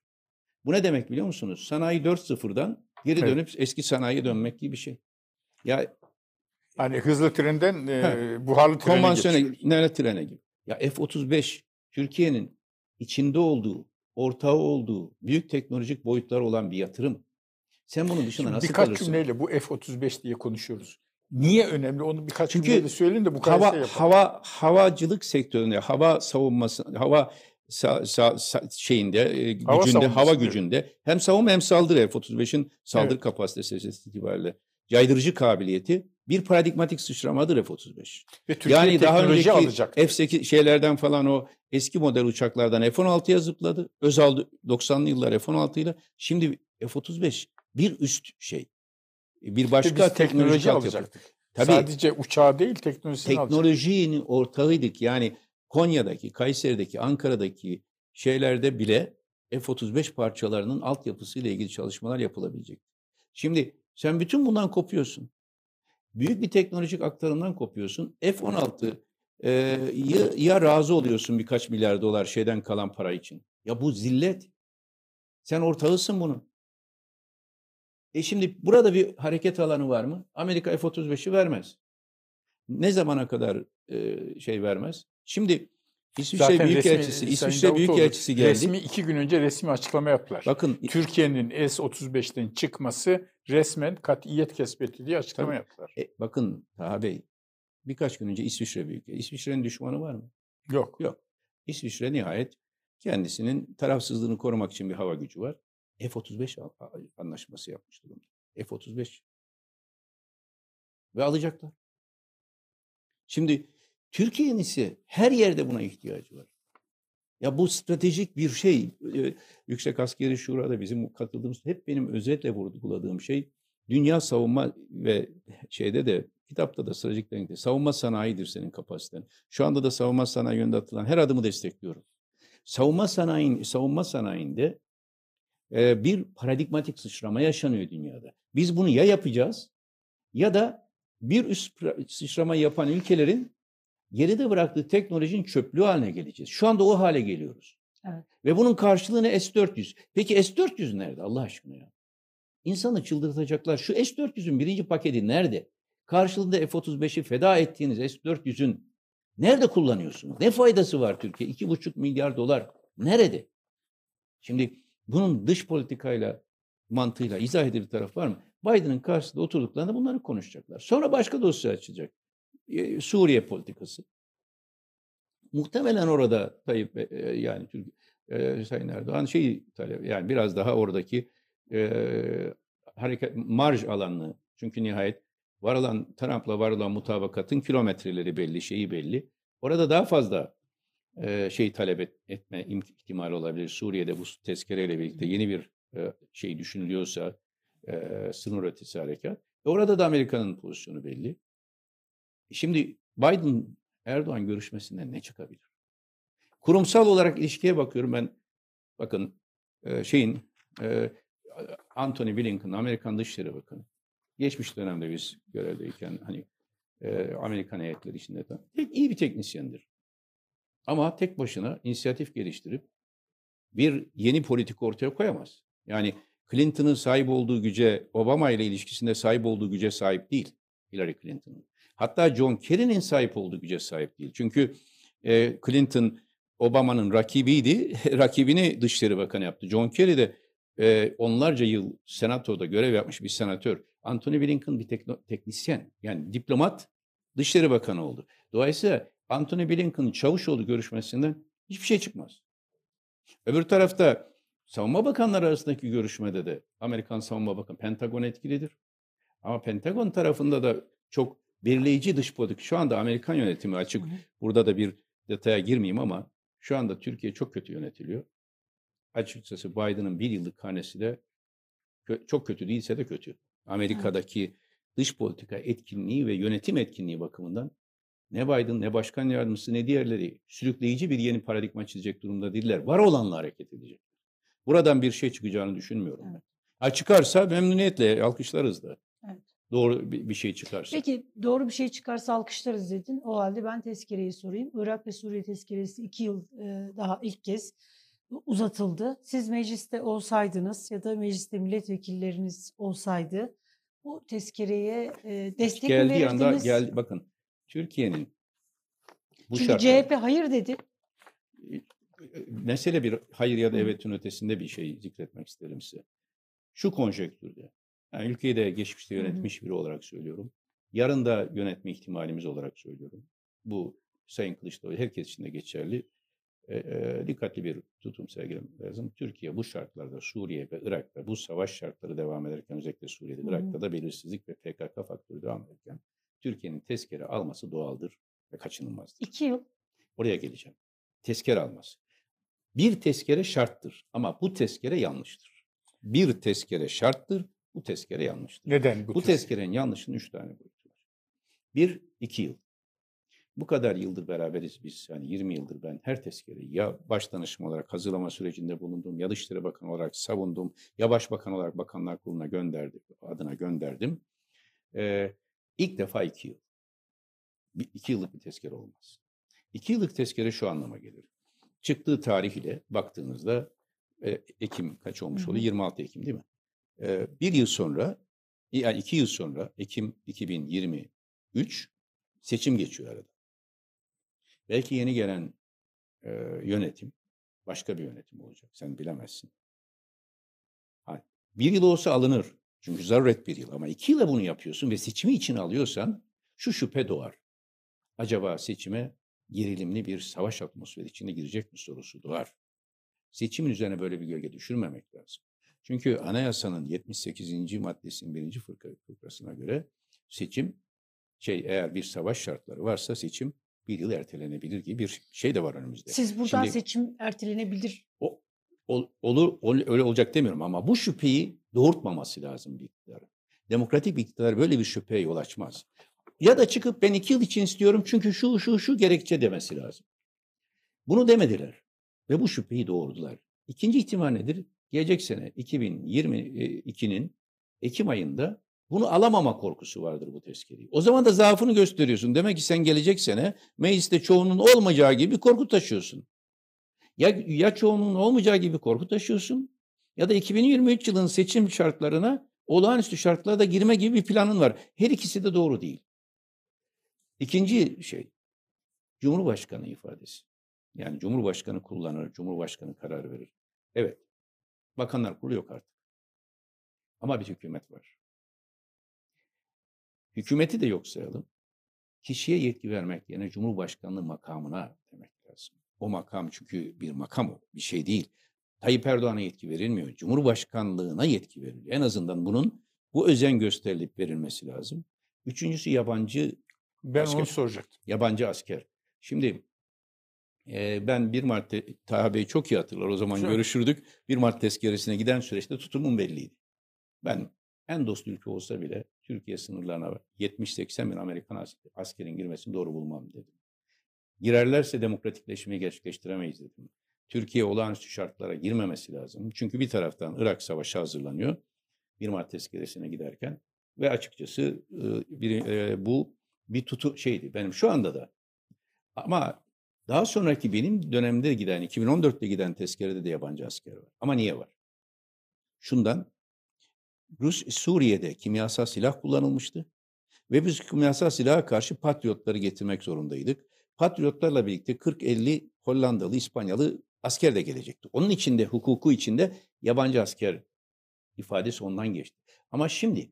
Bu ne demek biliyor musunuz? Sanayi 4.0'dan geri Evet. dönüp eski sanayiye dönmek gibi bir şey. Ya Hani hızlı trenden e, Ha. buharlı trene konvansiyonel trene gibi. Ya F-35 Türkiye'nin içinde olduğu, ortağı olduğu büyük teknolojik boyutlar olan bir yatırım. Sen bunun dışında Şimdi nasıl birkaç kalırsın? cümleyle bu F-35 diye konuşuyoruz. Niye önemli? Onu birkaç Çünkü cümleyle söyleyin de bu kadar hava şey yapalım. hava havacılık sektöründe hava savunması hava sa, sa- sa- şeyinde e, Hava gücünde hava evet. gücünde hem savunma hem saldırı F-35'in saldırı Evet. kapasitesi itibariyle caydırıcı kabiliyeti bir paradigmatik sıçramadır F-35. Ve Türkiye yani daha önceki alacak. F-8 şeylerden falan o eski model uçaklardan F-16'ya zıpladı. Özal 90'lı yıllar F-16 ile şimdi F-35 bir üst şey. Bir başka biz teknoloji alacaktık. Tabii Sadece uçağı değil teknolojisini alacaktık. teknolojinin ortağıydık. Yani Konya'daki, Kayseri'deki, Ankara'daki şeylerde bile F-35 parçalarının altyapısıyla ilgili çalışmalar yapılabilecek. Şimdi sen bütün bundan kopuyorsun. Büyük bir teknolojik aktarımdan kopuyorsun. F-16 e, ya, ya razı oluyorsun birkaç milyar dolar şeyden kalan para için. Ya bu zillet. Sen ortağısın bunun. E şimdi burada bir hareket alanı var mı? Amerika F-35'i vermez. Ne zamana kadar e, şey vermez? Şimdi İsviçre Zaten Büyükelçisi, resmi, İsviçre Büyükelçisi geldi. Resmi iki gün önce resmi açıklama yaptılar. Bakın Türkiye'nin S-35'ten çıkması resmen katiyet kesbetti diye açıklama Tabii. yaptılar. e, bakın Taha Bey birkaç gün önce İsviçre Büyükelçisi. İsviçre'nin düşmanı var mı? Yok. Yok. İsviçre nihayet kendisinin tarafsızlığını korumak için bir hava gücü var. F-35 a- a- anlaşması yapmış durumda. F-35. Ve alacaklar. Şimdi Türkiye'nin ise her yerde buna ihtiyacı var. Ya bu stratejik bir şey. Ee, Yüksek Askeri Şura'da bizim katıldığımız hep benim özetle vurguladığım şey dünya savunma ve şeyde de kitapta da stratejik denkte savunma sanayidir senin kapasiten. Şu anda da savunma sanayi yönünde atılan her adımı destekliyorum. Savunma sanayinin savunma sanayinde e, bir paradigmatik sıçrama yaşanıyor dünyada. Biz bunu ya yapacağız ya da bir üst sıçrama yapan ülkelerin geride bıraktığı teknolojinin çöplüğü haline geleceğiz. Şu anda o hale geliyoruz. Evet. Ve bunun karşılığı ne? S-400. Peki S-400 nerede Allah aşkına ya? İnsanı çıldırtacaklar. Şu S-400'ün birinci paketi nerede? Karşılığında F-35'i feda ettiğiniz S-400'ün nerede kullanıyorsunuz? Ne faydası var Türkiye? 2,5 milyar dolar nerede? Şimdi bunun dış politikayla, mantığıyla izah edilir taraf var mı? Biden'ın karşısında oturduklarında bunları konuşacaklar. Sonra başka dosya açacak. Ee, Suriye politikası. Muhtemelen orada Tayyip e, e, yani e, Sayın Erdoğan şey talep yani biraz daha oradaki e, hareket marj alanını çünkü nihayet varılan Trump'la varılan mutabakatın kilometreleri belli, şeyi belli. Orada daha fazla e, şey talep et, etme im- ihtimali olabilir. Suriye'de bu tezkereyle birlikte yeni bir e, şey düşünülüyorsa e, sınır ötesi harekat. E, orada da Amerika'nın pozisyonu belli. Şimdi Biden Erdoğan görüşmesinden ne çıkabilir? Kurumsal olarak ilişkiye bakıyorum ben. Bakın e, şeyin e, Anthony Blinken Amerikan Dışişleri Bakanı. Geçmiş dönemde biz görevdeyken hani e, Amerikan heyetleri içinde de iyi bir teknisyendir. Ama tek başına inisiyatif geliştirip bir yeni politik ortaya koyamaz. Yani Clinton'ın sahip olduğu güce, Obama ile ilişkisinde sahip olduğu güce sahip değil Hillary Clinton'ın. Hatta John Kerry'nin sahip olduğu güce sahip değil. Çünkü e, Clinton Obama'nın rakibiydi. Rakibini Dışişleri Bakanı yaptı. John Kerry de e, onlarca yıl senatoda görev yapmış bir senatör. Anthony Blinken bir tekno, teknisyen yani diplomat Dışişleri Bakanı oldu. Dolayısıyla Anthony Blinken'ın Çavuşoğlu görüşmesinden hiçbir şey çıkmaz. Öbür tarafta savunma bakanları arasındaki görüşmede de Amerikan Savunma Bakanı Pentagon etkilidir. Ama Pentagon tarafında da çok belirleyici dış politik. Şu anda Amerikan yönetimi açık. Burada da bir detaya girmeyeyim ama şu anda Türkiye çok kötü yönetiliyor. Açıkçası Biden'ın bir yıllık karnesi de çok kötü değilse de kötü. Amerika'daki dış politika etkinliği ve yönetim etkinliği bakımından ne Biden ne başkan yardımcısı ne diğerleri sürükleyici bir yeni paradigma çizecek durumda değiller. Var olanla hareket edecek. Buradan bir şey çıkacağını düşünmüyorum. Evet. Ha çıkarsa memnuniyetle alkışlarız da. Evet. Doğru bir, şey çıkarsa. Peki doğru bir şey çıkarsa alkışlarız dedin. O halde ben tezkereyi sorayım. Irak ve Suriye tezkeresi iki yıl e, daha ilk kez uzatıldı. Siz mecliste olsaydınız ya da mecliste milletvekilleriniz olsaydı bu tezkereye e, destek mi Geldiği anda verirdiniz? geldi. Bakın Türkiye'nin bu Çünkü şartlar- CHP hayır dedi. mesele bir hayır ya da evetin ötesinde bir şey zikretmek isterim size. Şu konjektürde, yani ülkeyi de geçmişte yönetmiş biri olarak söylüyorum. Yarın da yönetme ihtimalimiz olarak söylüyorum. Bu Sayın Kılıçdaroğlu herkes için de geçerli. E, e, dikkatli bir tutum sergilemek lazım. Türkiye bu şartlarda Suriye ve Irak'ta bu savaş şartları devam ederken özellikle Suriye'de. Irak'ta da belirsizlik ve PKK faktörü devam ederken Türkiye'nin tezkere alması doğaldır ve kaçınılmazdır. İki yıl. Oraya geleceğim. Tezkere alması. Bir tezkere şarttır ama bu tezkere yanlıştır. Bir tezkere şarttır, bu tezkere yanlıştır. Neden bu, Bu tezkere? tezkerenin yanlışının üç tane boyutu var. Bir, iki yıl. Bu kadar yıldır beraberiz biz. Yani 20 yıldır ben her tezkereyi ya baş danışma olarak hazırlama sürecinde bulundum, ya Dışişleri Bakanı olarak savundum, ya Başbakan olarak Bakanlar Kurulu'na gönderdim, adına gönderdim. Ee, ilk defa iki yıl. Bir, iki yıllık bir tezkere olmaz. İki yıllık tezkere şu anlama gelir. Çıktığı tarih ile baktığınızda e, Ekim kaç olmuş oluyor? 26 Ekim değil mi? E, bir yıl sonra, yani iki yıl sonra Ekim 2023 seçim geçiyor arada. Belki yeni gelen e, yönetim başka bir yönetim olacak. Sen bilemezsin. Bir yıl olsa alınır. Çünkü zaruret bir yıl ama iki yıla bunu yapıyorsun ve seçimi için alıyorsan şu şüphe doğar. Acaba seçime gerilimli bir savaş atmosferi içine girecek mi sorusu doğar. Seçimin üzerine böyle bir gölge düşürmemek lazım. Çünkü anayasanın 78. maddesinin birinci fıkrasına göre seçim şey eğer bir savaş şartları varsa seçim bir yıl ertelenebilir gibi bir şey de var önümüzde. Siz buradan Şimdi- seçim ertelenebilir. O, ol- olur, ol- öyle olacak demiyorum ama bu şüpheyi doğurtmaması lazım bir iktidar. Demokratik bir iktidar böyle bir şüpheye yol açmaz. Ya da çıkıp ben iki yıl için istiyorum çünkü şu şu şu gerekçe demesi lazım. Bunu demediler ve bu şüpheyi doğurdular. İkinci ihtimal nedir? gelecek sene 2022'nin Ekim ayında bunu alamama korkusu vardır bu tezkereyi. O zaman da zaafını gösteriyorsun. Demek ki sen gelecek sene mecliste çoğunun olmayacağı gibi korku taşıyorsun. Ya, ya çoğunun olmayacağı gibi korku taşıyorsun ya da 2023 yılının seçim şartlarına olağanüstü şartlarda girme gibi bir planın var. Her ikisi de doğru değil. İkinci şey, Cumhurbaşkanı ifadesi. Yani Cumhurbaşkanı kullanır, Cumhurbaşkanı karar verir. Evet, bakanlar kurulu yok artık. Ama bir hükümet var. Hükümeti de yok sayalım. Kişiye yetki vermek yerine Cumhurbaşkanlığı makamına demek lazım. O makam çünkü bir makam o, bir şey değil. Tayyip Erdoğan'a yetki verilmiyor. Cumhurbaşkanlığına yetki veriliyor. En azından bunun bu özen gösterilip verilmesi lazım. Üçüncüsü yabancı Ben Asker. onu soracaktım. yabancı asker. Şimdi e, ben 1 Mart te- Taha Bey çok iyi hatırlar. O zaman Güzel. görüşürdük. 1 Mart tezkeresine giden süreçte tutumum belliydi. Ben en dost ülke olsa bile Türkiye sınırlarına 70-80 bin Amerikan as- askerin girmesini doğru bulmam dedim. Girerlerse demokratikleşmeyi gerçekleştiremeyiz dedim. Türkiye olağanüstü şartlara girmemesi lazım. Çünkü bir taraftan Irak Savaşı hazırlanıyor. 1 Mart tezkeresine giderken ve açıkçası bir, e, bu bir tutu şeydi benim şu anda da. Ama daha sonraki benim dönemde giden 2014'te giden tezkerede de yabancı asker var. Ama niye var? Şundan Rus Suriye'de kimyasal silah kullanılmıştı. Ve biz kimyasal silaha karşı patriotları getirmek zorundaydık. Patriotlarla birlikte 40-50 Hollandalı, İspanyalı asker de gelecekti. Onun içinde, hukuku içinde yabancı asker ifadesi ondan geçti. Ama şimdi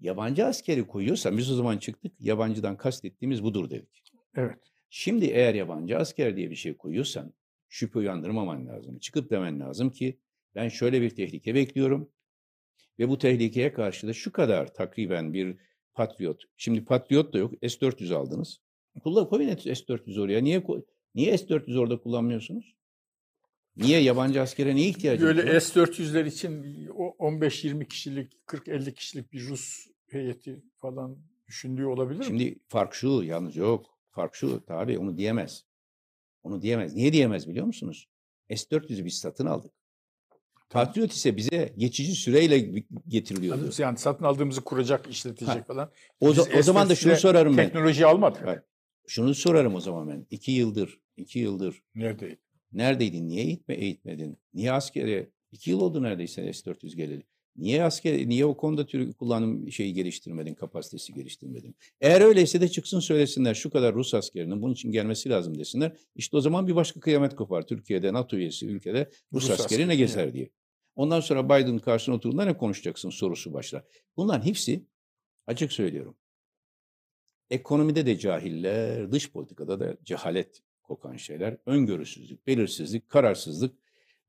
yabancı askeri koyuyorsa biz o zaman çıktık yabancıdan kastettiğimiz budur dedik. Evet. Şimdi eğer yabancı asker diye bir şey koyuyorsan şüphe uyandırmaman lazım. Çıkıp demen lazım ki ben şöyle bir tehlike bekliyorum ve bu tehlikeye karşı da şu kadar takriben bir Patriot. Şimdi Patriot da yok. S-400 aldınız. Kullan koyun S-400 oraya. Niye koy- niye S-400 orada kullanmıyorsunuz? Niye yabancı askere niye ihtiyacınız Böyle var? S-400'ler için o 15-20 kişilik, 40-50 kişilik bir Rus heyeti falan düşündüğü olabilir mi? Şimdi fark şu yalnız yok. Fark şu tabii onu diyemez. Onu diyemez. Niye diyemez biliyor musunuz? S-400'ü biz satın aldık. Patriot ise bize geçici süreyle getiriliyordu. Yani satın aldığımızı kuracak, işletecek Ha. falan. O, Biz o zaman da şunu S-400'le sorarım ben. Teknoloji almadık. Hayır. Şunu sorarım o zaman ben. İki yıldır, iki yıldır Neredeydi? neredeydin? Niye eğitme, eğitmedin? Niye askere? İki yıl oldu neredeyse S-400 geleli. Niye asker, niye o konuda Türk kullanım şeyi geliştirmedin, kapasitesi geliştirmedin? Eğer öyleyse de çıksın söylesinler şu kadar Rus askerinin bunun için gelmesi lazım desinler. İşte o zaman bir başka kıyamet kopar. Türkiye'de NATO üyesi ülkede Rus, Rus askeri askeri, ne gezer diye. Ondan sonra Biden karşısına oturduğunda ne konuşacaksın sorusu başlar. Bunların hepsi açık söylüyorum. Ekonomide de cahiller, dış politikada da cehalet kokan şeyler. Öngörüsüzlük, belirsizlik, kararsızlık,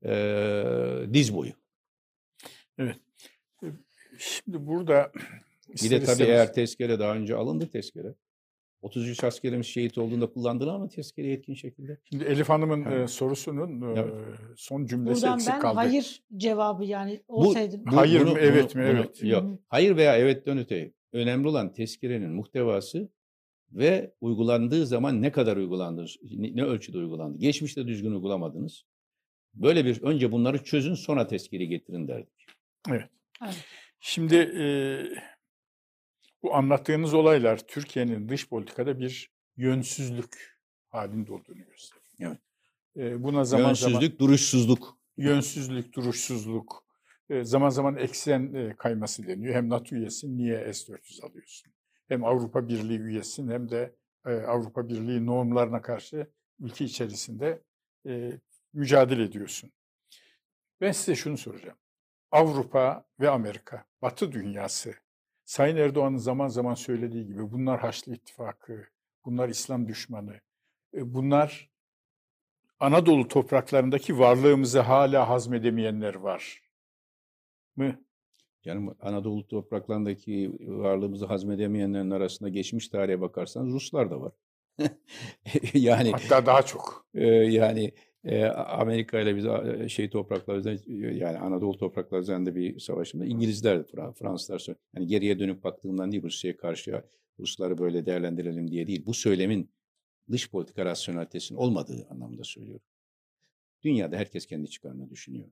eee, diz boyu. Şimdi burada Bir de tabii istemez- eğer tezkere daha önce alındı tezkere. 33 askerimiz şehit olduğunda kullandılar mı tezkere yetkin şekilde? Şimdi Elif Hanım'ın Evet. sorusunun Evet. son cümlesi Buradan eksik ben kaldı. hayır cevabı yani olsaydı. Hayır mı, evet mi, evet. Hı Yok. Hayır veya evetten öte. Önemli olan tezkerenin muhtevası ve uygulandığı zaman ne kadar uygulandı, ne ölçüde uygulandı. Geçmişte düzgün uygulamadınız. Böyle bir önce bunları çözün sonra tezkeri getirin derdik. Şimdi e, bu anlattığınız olaylar Türkiye'nin dış politikada bir yönsüzlük halinde olduğunu gösteriyor. Evet. E, buna zaman zaman Yönsüzlük, duruşsuzluk. yönsüzlük, duruşsuzluk, zaman zaman eksen e, kayması deniyor. Hem NATO üyesin, niye S-400 alıyorsun? Hem Avrupa Birliği üyesin hem de e, Avrupa Birliği normlarına karşı ülke içerisinde e, mücadele ediyorsun. Ben size şunu soracağım. Avrupa ve Amerika, Batı dünyası, Sayın Erdoğan'ın zaman zaman söylediği gibi bunlar Haçlı İttifakı, bunlar İslam düşmanı, bunlar Anadolu topraklarındaki varlığımızı hala hazmedemeyenler var mı? Yani Anadolu topraklarındaki varlığımızı hazmedemeyenlerin arasında geçmiş tarihe bakarsanız Ruslar da var. yani Hatta daha çok. e, yani e, Amerika ile biz e, şey topraklar üzerinde, yani Anadolu toprakları üzerinde bir savaşımda İngilizler Fransızlar. Yani geriye dönüp baktığımdan değil Rusya'ya karşı Rusları böyle değerlendirelim diye değil. Bu söylemin dış politika rasyonalitesinin olmadığı anlamında söylüyorum. Dünyada herkes kendi çıkarını düşünüyor.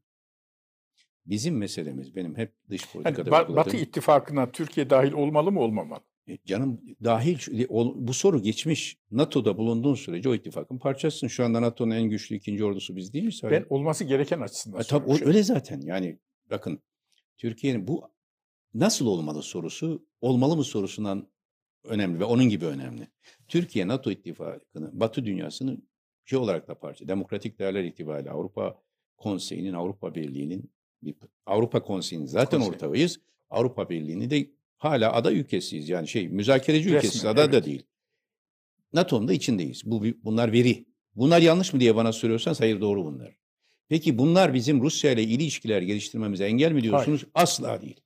Bizim meselemiz benim hep dış Yani politikada Ba- vurguladığım- Batı ittifakına Türkiye dahil olmalı mı olmamalı? E, Canım dahil ol- bu soru geçmiş. NATO'da bulunduğun sürece o ittifakın parçasısın. Şu anda NATO'nun en güçlü ikinci ordusu biz değil miyiz? Ben olması gereken açısından E, tabii o, öyle zaten. Yani bakın Türkiye'nin bu nasıl olmalı sorusu olmalı mı sorusundan önemli ve onun gibi önemli. Türkiye NATO ittifakını, Batı dünyasını şey olarak da parça. Demokratik değerler itibariyle Avrupa Konseyi'nin, Avrupa Birliği'nin bir Avrupa Konseyi'nin zaten Konsey. ortağıyız. Avrupa Birliği'ni de hala aday ülkesiyiz. Yani şey müzakereci Resmen, ülkesiyiz. Aday da evet. değil. NATO'nun da içindeyiz. Bu bunlar veri. Bunlar yanlış mı diye bana soruyorsanız hayır doğru bunlar. Peki bunlar bizim Rusya ile ilişkiler geliştirmemize engel mi diyorsunuz? Asla değil.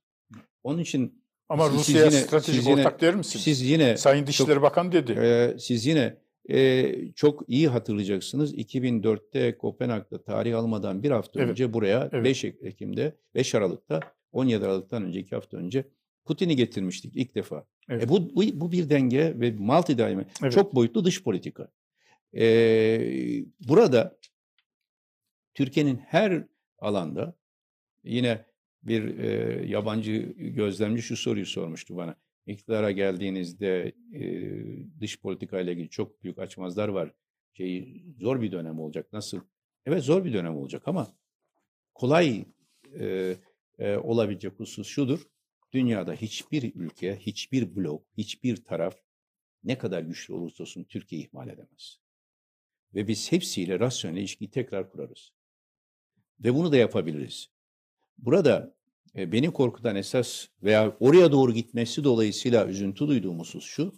Onun için Ama yine- stratejik siz yine- ortak der misiniz? siz yine Sayın Dışişleri Bakanı dedi. e, siz yine e, çok iyi hatırlayacaksınız. 2004'te Kopenhag'da tarih almadan bir hafta Evet, önce buraya evet. 5 Ekim'de 5 Aralık'ta 17 Aralık'tan önceki hafta önce Putin'i getirmiştik ilk defa. Evet. E bu, bu bu bir denge ve multi daimi Evet. çok boyutlu dış politika. E, burada Türkiye'nin her alanda yine bir e, yabancı gözlemci şu soruyu sormuştu bana. İktidara geldiğinizde e, dış politika ile ilgili çok büyük açmazlar var. Şey, zor bir dönem olacak. Nasıl? Evet zor bir dönem olacak ama kolay e, e, olabilecek husus şudur. Dünyada hiçbir ülke, hiçbir blok, hiçbir taraf ne kadar güçlü olursa olsun Türkiye ihmal edemez. Ve biz hepsiyle rasyonel ilişkiyi tekrar kurarız. Ve bunu da yapabiliriz. Burada e, beni korkutan esas veya oraya doğru gitmesi dolayısıyla üzüntü duyduğum husus şu.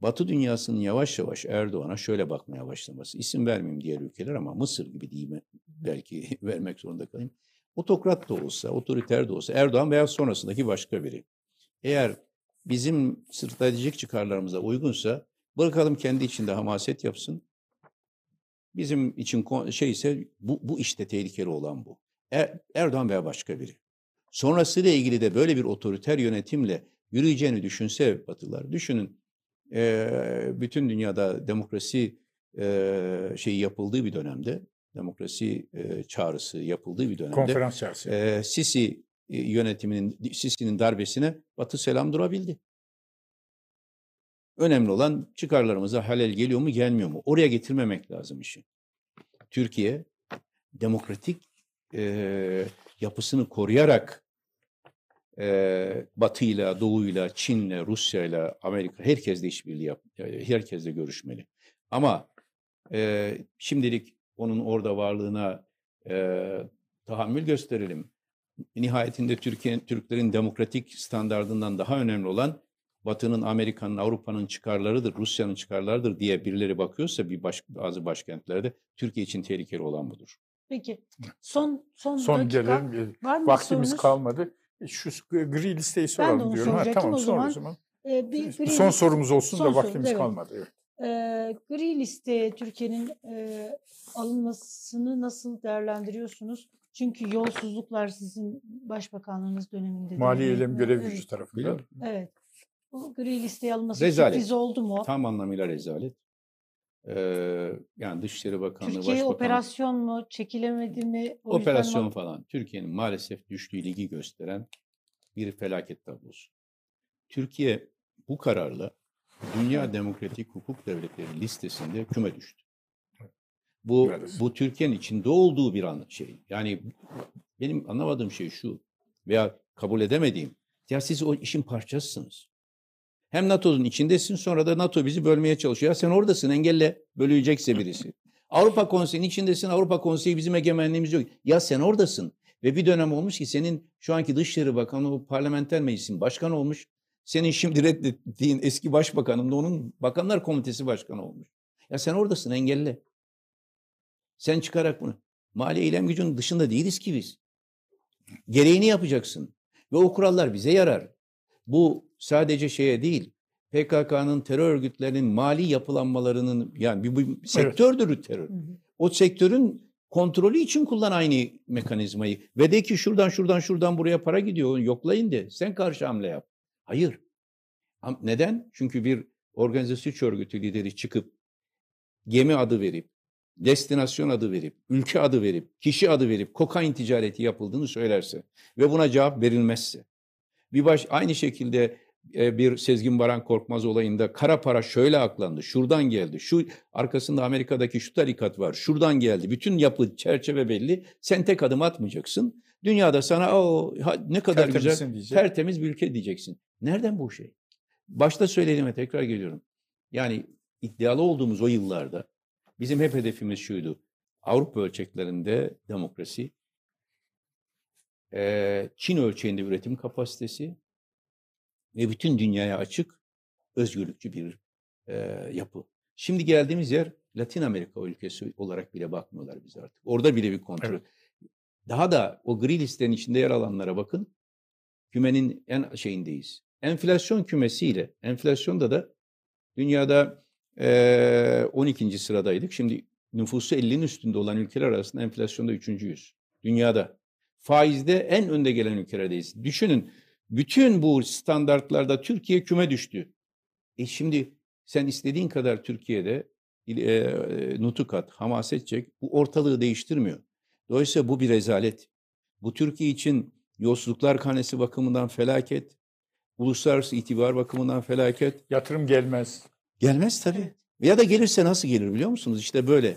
Batı dünyasının yavaş yavaş Erdoğan'a şöyle bakmaya başlaması. İsim vermeyeyim diğer ülkeler ama Mısır gibi diyeyim belki vermek zorunda kalayım. Otokrat da olsa, otoriter de olsa Erdoğan veya sonrasındaki başka biri. Eğer bizim stratejik çıkarlarımıza uygunsa bırakalım kendi içinde hamaset yapsın. Bizim için şey ise bu, bu işte tehlikeli olan bu. Er- Erdoğan veya başka biri. Sonrasıyla ilgili de böyle bir otoriter yönetimle yürüyeceğini düşünse Batılar. Düşünün eee, bütün dünyada demokrasi eee şeyi yapıldığı bir dönemde, demokrasi eee, çağrısı yapıldığı bir dönemde Konferans çağrısı. eee, Sisi e, yönetiminin, Sisi'nin darbesine Batı selam durabildi. Önemli olan çıkarlarımıza halel geliyor mu gelmiyor mu? Oraya getirmemek lazım işi. Türkiye demokratik eee, yapısını koruyarak eee Batı'yla, Doğu'yla, Çin'le, Rusya'yla, Amerika herkesle işbirliği yap, e, herkesle görüşmeli. Ama eee, şimdilik onun orada varlığına eee, tahammül gösterelim. Nihayetinde Türkiye, Türklerin demokratik standardından daha önemli olan Batı'nın, Amerika'nın, Avrupa'nın çıkarlarıdır, Rusya'nın çıkarlarıdır diye birileri bakıyorsa bir baş, bazı başkentlerde Türkiye için tehlikeli olan budur. Peki. Son son, Son dakika. gelelim. Var mı Vaktimiz sorunuz? kalmadı. E, Şu gri listeyi Ben de soralım onu diyorum. Ha, tamam O sor zaman, o zaman. Ee, bir gri Son liste- sorumuz olsun son da sorumuz, vaktimiz evet. kalmadı. Evet. Ee, gri listeye Türkiye'nin e, alınmasını nasıl değerlendiriyorsunuz? Çünkü yolsuzluklar sizin başbakanlığınız döneminde. de Mali eylem görev Evet, gücü tarafından. Biliyorum. Evet. Bu gri listeye alınması Rezalet. sürpriz oldu mu? Tam anlamıyla rezalet. Ee, yani Dışişleri Bakanlığı, Türkiye Başbakanlığı, operasyon mu? Çekilemedi mi? O operasyon falan. Türkiye'nin maalesef düştüğü ligi gösteren bir felaket tablosu. Türkiye bu kararla Dünya Demokratik Hukuk Devletleri listesinde küme düştü. Bu Maalesef. bu Türkiye'nin içinde olduğu bir an şey. Yani benim anlamadığım şey şu veya kabul edemediğim. Ya siz o işin parçasısınız. Hem NATO'nun içindesin sonra da NATO bizi bölmeye çalışıyor. Ya sen oradasın engelle bölüyecekse birisi. Avrupa Konseyi'nin içindesin. Avrupa Konseyi bizim egemenliğimiz yok. Ya sen oradasın. Ve bir dönem olmuş ki senin şu anki Dışişleri Bakanı o parlamenter meclisin başkanı olmuş. Senin şimdi reddettiğin eski başbakanın da onun Bakanlar Komitesi başkanı olmuş. Ya sen oradasın engelle. Sen çıkarak bunu. Mali eylem gücünün dışında değiliz ki biz. Gereğini yapacaksın. Ve o kurallar bize yarar. Bu sadece şeye değil. PKK'nın terör örgütlerinin mali yapılanmalarının yani bir, bir sektördür terör. Hı hı. O sektörün kontrolü için kullan aynı mekanizmayı. Ve de ki şuradan şuradan şuradan buraya para gidiyor yoklayın de sen karşı hamle yap. Hayır. Neden? Çünkü bir organize suç örgütü lideri çıkıp gemi adı verip destinasyon adı verip, ülke adı verip, kişi adı verip kokain ticareti yapıldığını söylerse ve buna cevap verilmezse, bir baş aynı şekilde e, bir Sezgin Baran Korkmaz olayında kara para şöyle aklandı, şuradan geldi, şu arkasında Amerika'daki şu tarikat var, şuradan geldi, bütün yapı çerçeve belli, sen tek adım atmayacaksın. Dünyada sana o ne kadar güzel diyecek. tertemiz bir ülke diyeceksin. Nereden bu şey? Başta söylediğime tekrar geliyorum. Yani iddialı olduğumuz o yıllarda bizim hep hedefimiz şuydu. Avrupa ölçeklerinde demokrasi, Çin ölçeğinde üretim kapasitesi ve bütün dünyaya açık özgürlükçü bir yapı. Şimdi geldiğimiz yer Latin Amerika ülkesi olarak bile bakmıyorlar biz artık. Orada bile bir kontrol. Evet. Daha da o gri listenin içinde yer alanlara bakın. Kümenin en şeyindeyiz. Enflasyon kümesiyle, enflasyonda da dünyada eee 12. sıradaydık. Şimdi nüfusu 50'nin üstünde olan ülkeler arasında enflasyonda üçüncüyüz. Dünyada. Faizde en önde gelen ülkelerdeyiz. Düşünün bütün bu standartlarda Türkiye küme düştü. E şimdi sen istediğin kadar Türkiye'de e, nutuk at, hamaset çek. Bu ortalığı değiştirmiyor. Dolayısıyla bu bir rezalet. Bu Türkiye için yolsuzluklar kanesi bakımından felaket. Uluslararası itibar bakımından felaket. Yatırım gelmez. Gelmez tabii. Evet. Ya da gelirse nasıl gelir biliyor musunuz? İşte böyle.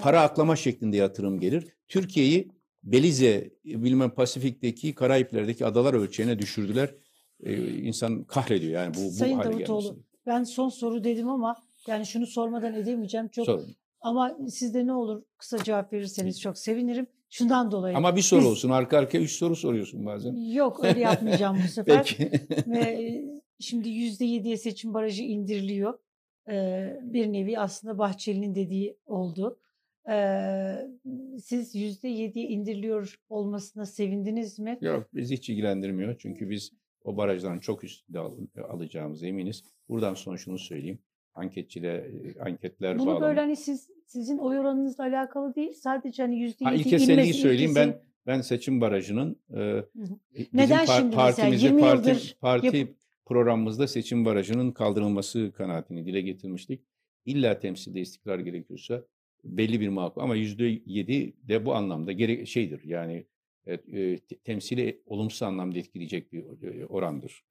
Para aklama şeklinde yatırım gelir. Türkiye'yi Belize, bilmem Pasifik'teki, Karayipler'deki adalar ölçeğine düşürdüler. Ee, insan kahrediyor yani bu, bu Sayın hale Davutoğlu, gelmesi. Ben son soru dedim ama yani şunu sormadan edemeyeceğim. Çok Sorun. ama siz de ne olur kısa cevap verirseniz çok sevinirim. Şundan dolayı. Ama bir soru Biz- olsun. Arka arkaya üç soru soruyorsun bazen. Yok öyle yapmayacağım bu sefer. Peki. Ve e, şimdi yüzde yediye seçim barajı indiriliyor. Ee, bir nevi aslında Bahçeli'nin dediği oldu. Ee, siz yüzde yediye indiriliyor olmasına sevindiniz mi? Yok bizi hiç ilgilendirmiyor. Çünkü biz o barajdan çok üstünde al- alacağımıza eminiz. Buradan sonra şunu söyleyeyim. Anketçiler, anketler Bunu bağlamında- böyle hani siz sizin oy oranınızla alakalı değil. Sadece hani yüzde yedi ilkeselliği inmesi söyleyeyim ilkesi- ben ben seçim barajının e, bizim Neden par- şimdi mesela partimizde 20 parti, parti yap- programımızda seçim barajının kaldırılması kanaatini dile getirmiştik. İlla temsilde istikrar gerekiyorsa belli bir makul ama yüzde yedi de bu anlamda gere şeydir yani e, te- temsili olumsuz anlamda etkileyecek bir e, orandır.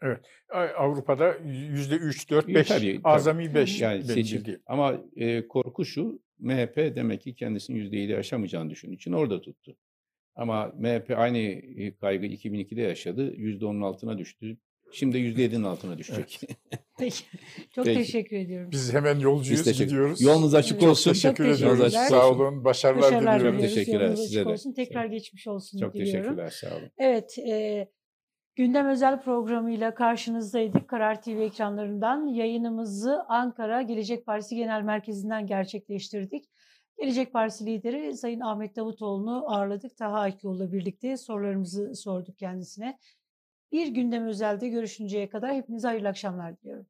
A- Avrupa'da yüzde üç, dört, beş, azami beş Yani bildiğim. ama e, korku şu MHP demek ki kendisini yüzde yedi aşamayacağını düşündüğü için orada tuttu. Ama MHP aynı e, kaygı 2002'de yaşadı. Yüzde onun altına düştü. Şimdi yüzde yedinin altına düşecek. Peki. Çok Peki. teşekkür ediyorum. Biz hemen yolcuyuz, Biz teşekkür- gidiyoruz. Yolunuz açık Evet. olsun. Çok Teşekkür teşekkürler. ediyoruz. Açık Sağ olun. Başarılar, Başarılar diliyorum. diliyoruz. Teşekkürler, Yolunuz size açık de. olsun. Tekrar geçmiş olsun Çok diliyorum. teşekkürler. Sağ olun. Evet, e, gündem özel programıyla karşınızdaydık. Karar TV ekranlarından yayınımızı Ankara Gelecek Partisi Genel Merkezi'nden gerçekleştirdik. Gelecek Partisi lideri Sayın Ahmet Davutoğlu'nu ağırladık. Taha Akyol'la birlikte sorularımızı sorduk kendisine. Bir gündem özelde görüşünceye kadar hepinize hayırlı akşamlar diliyorum.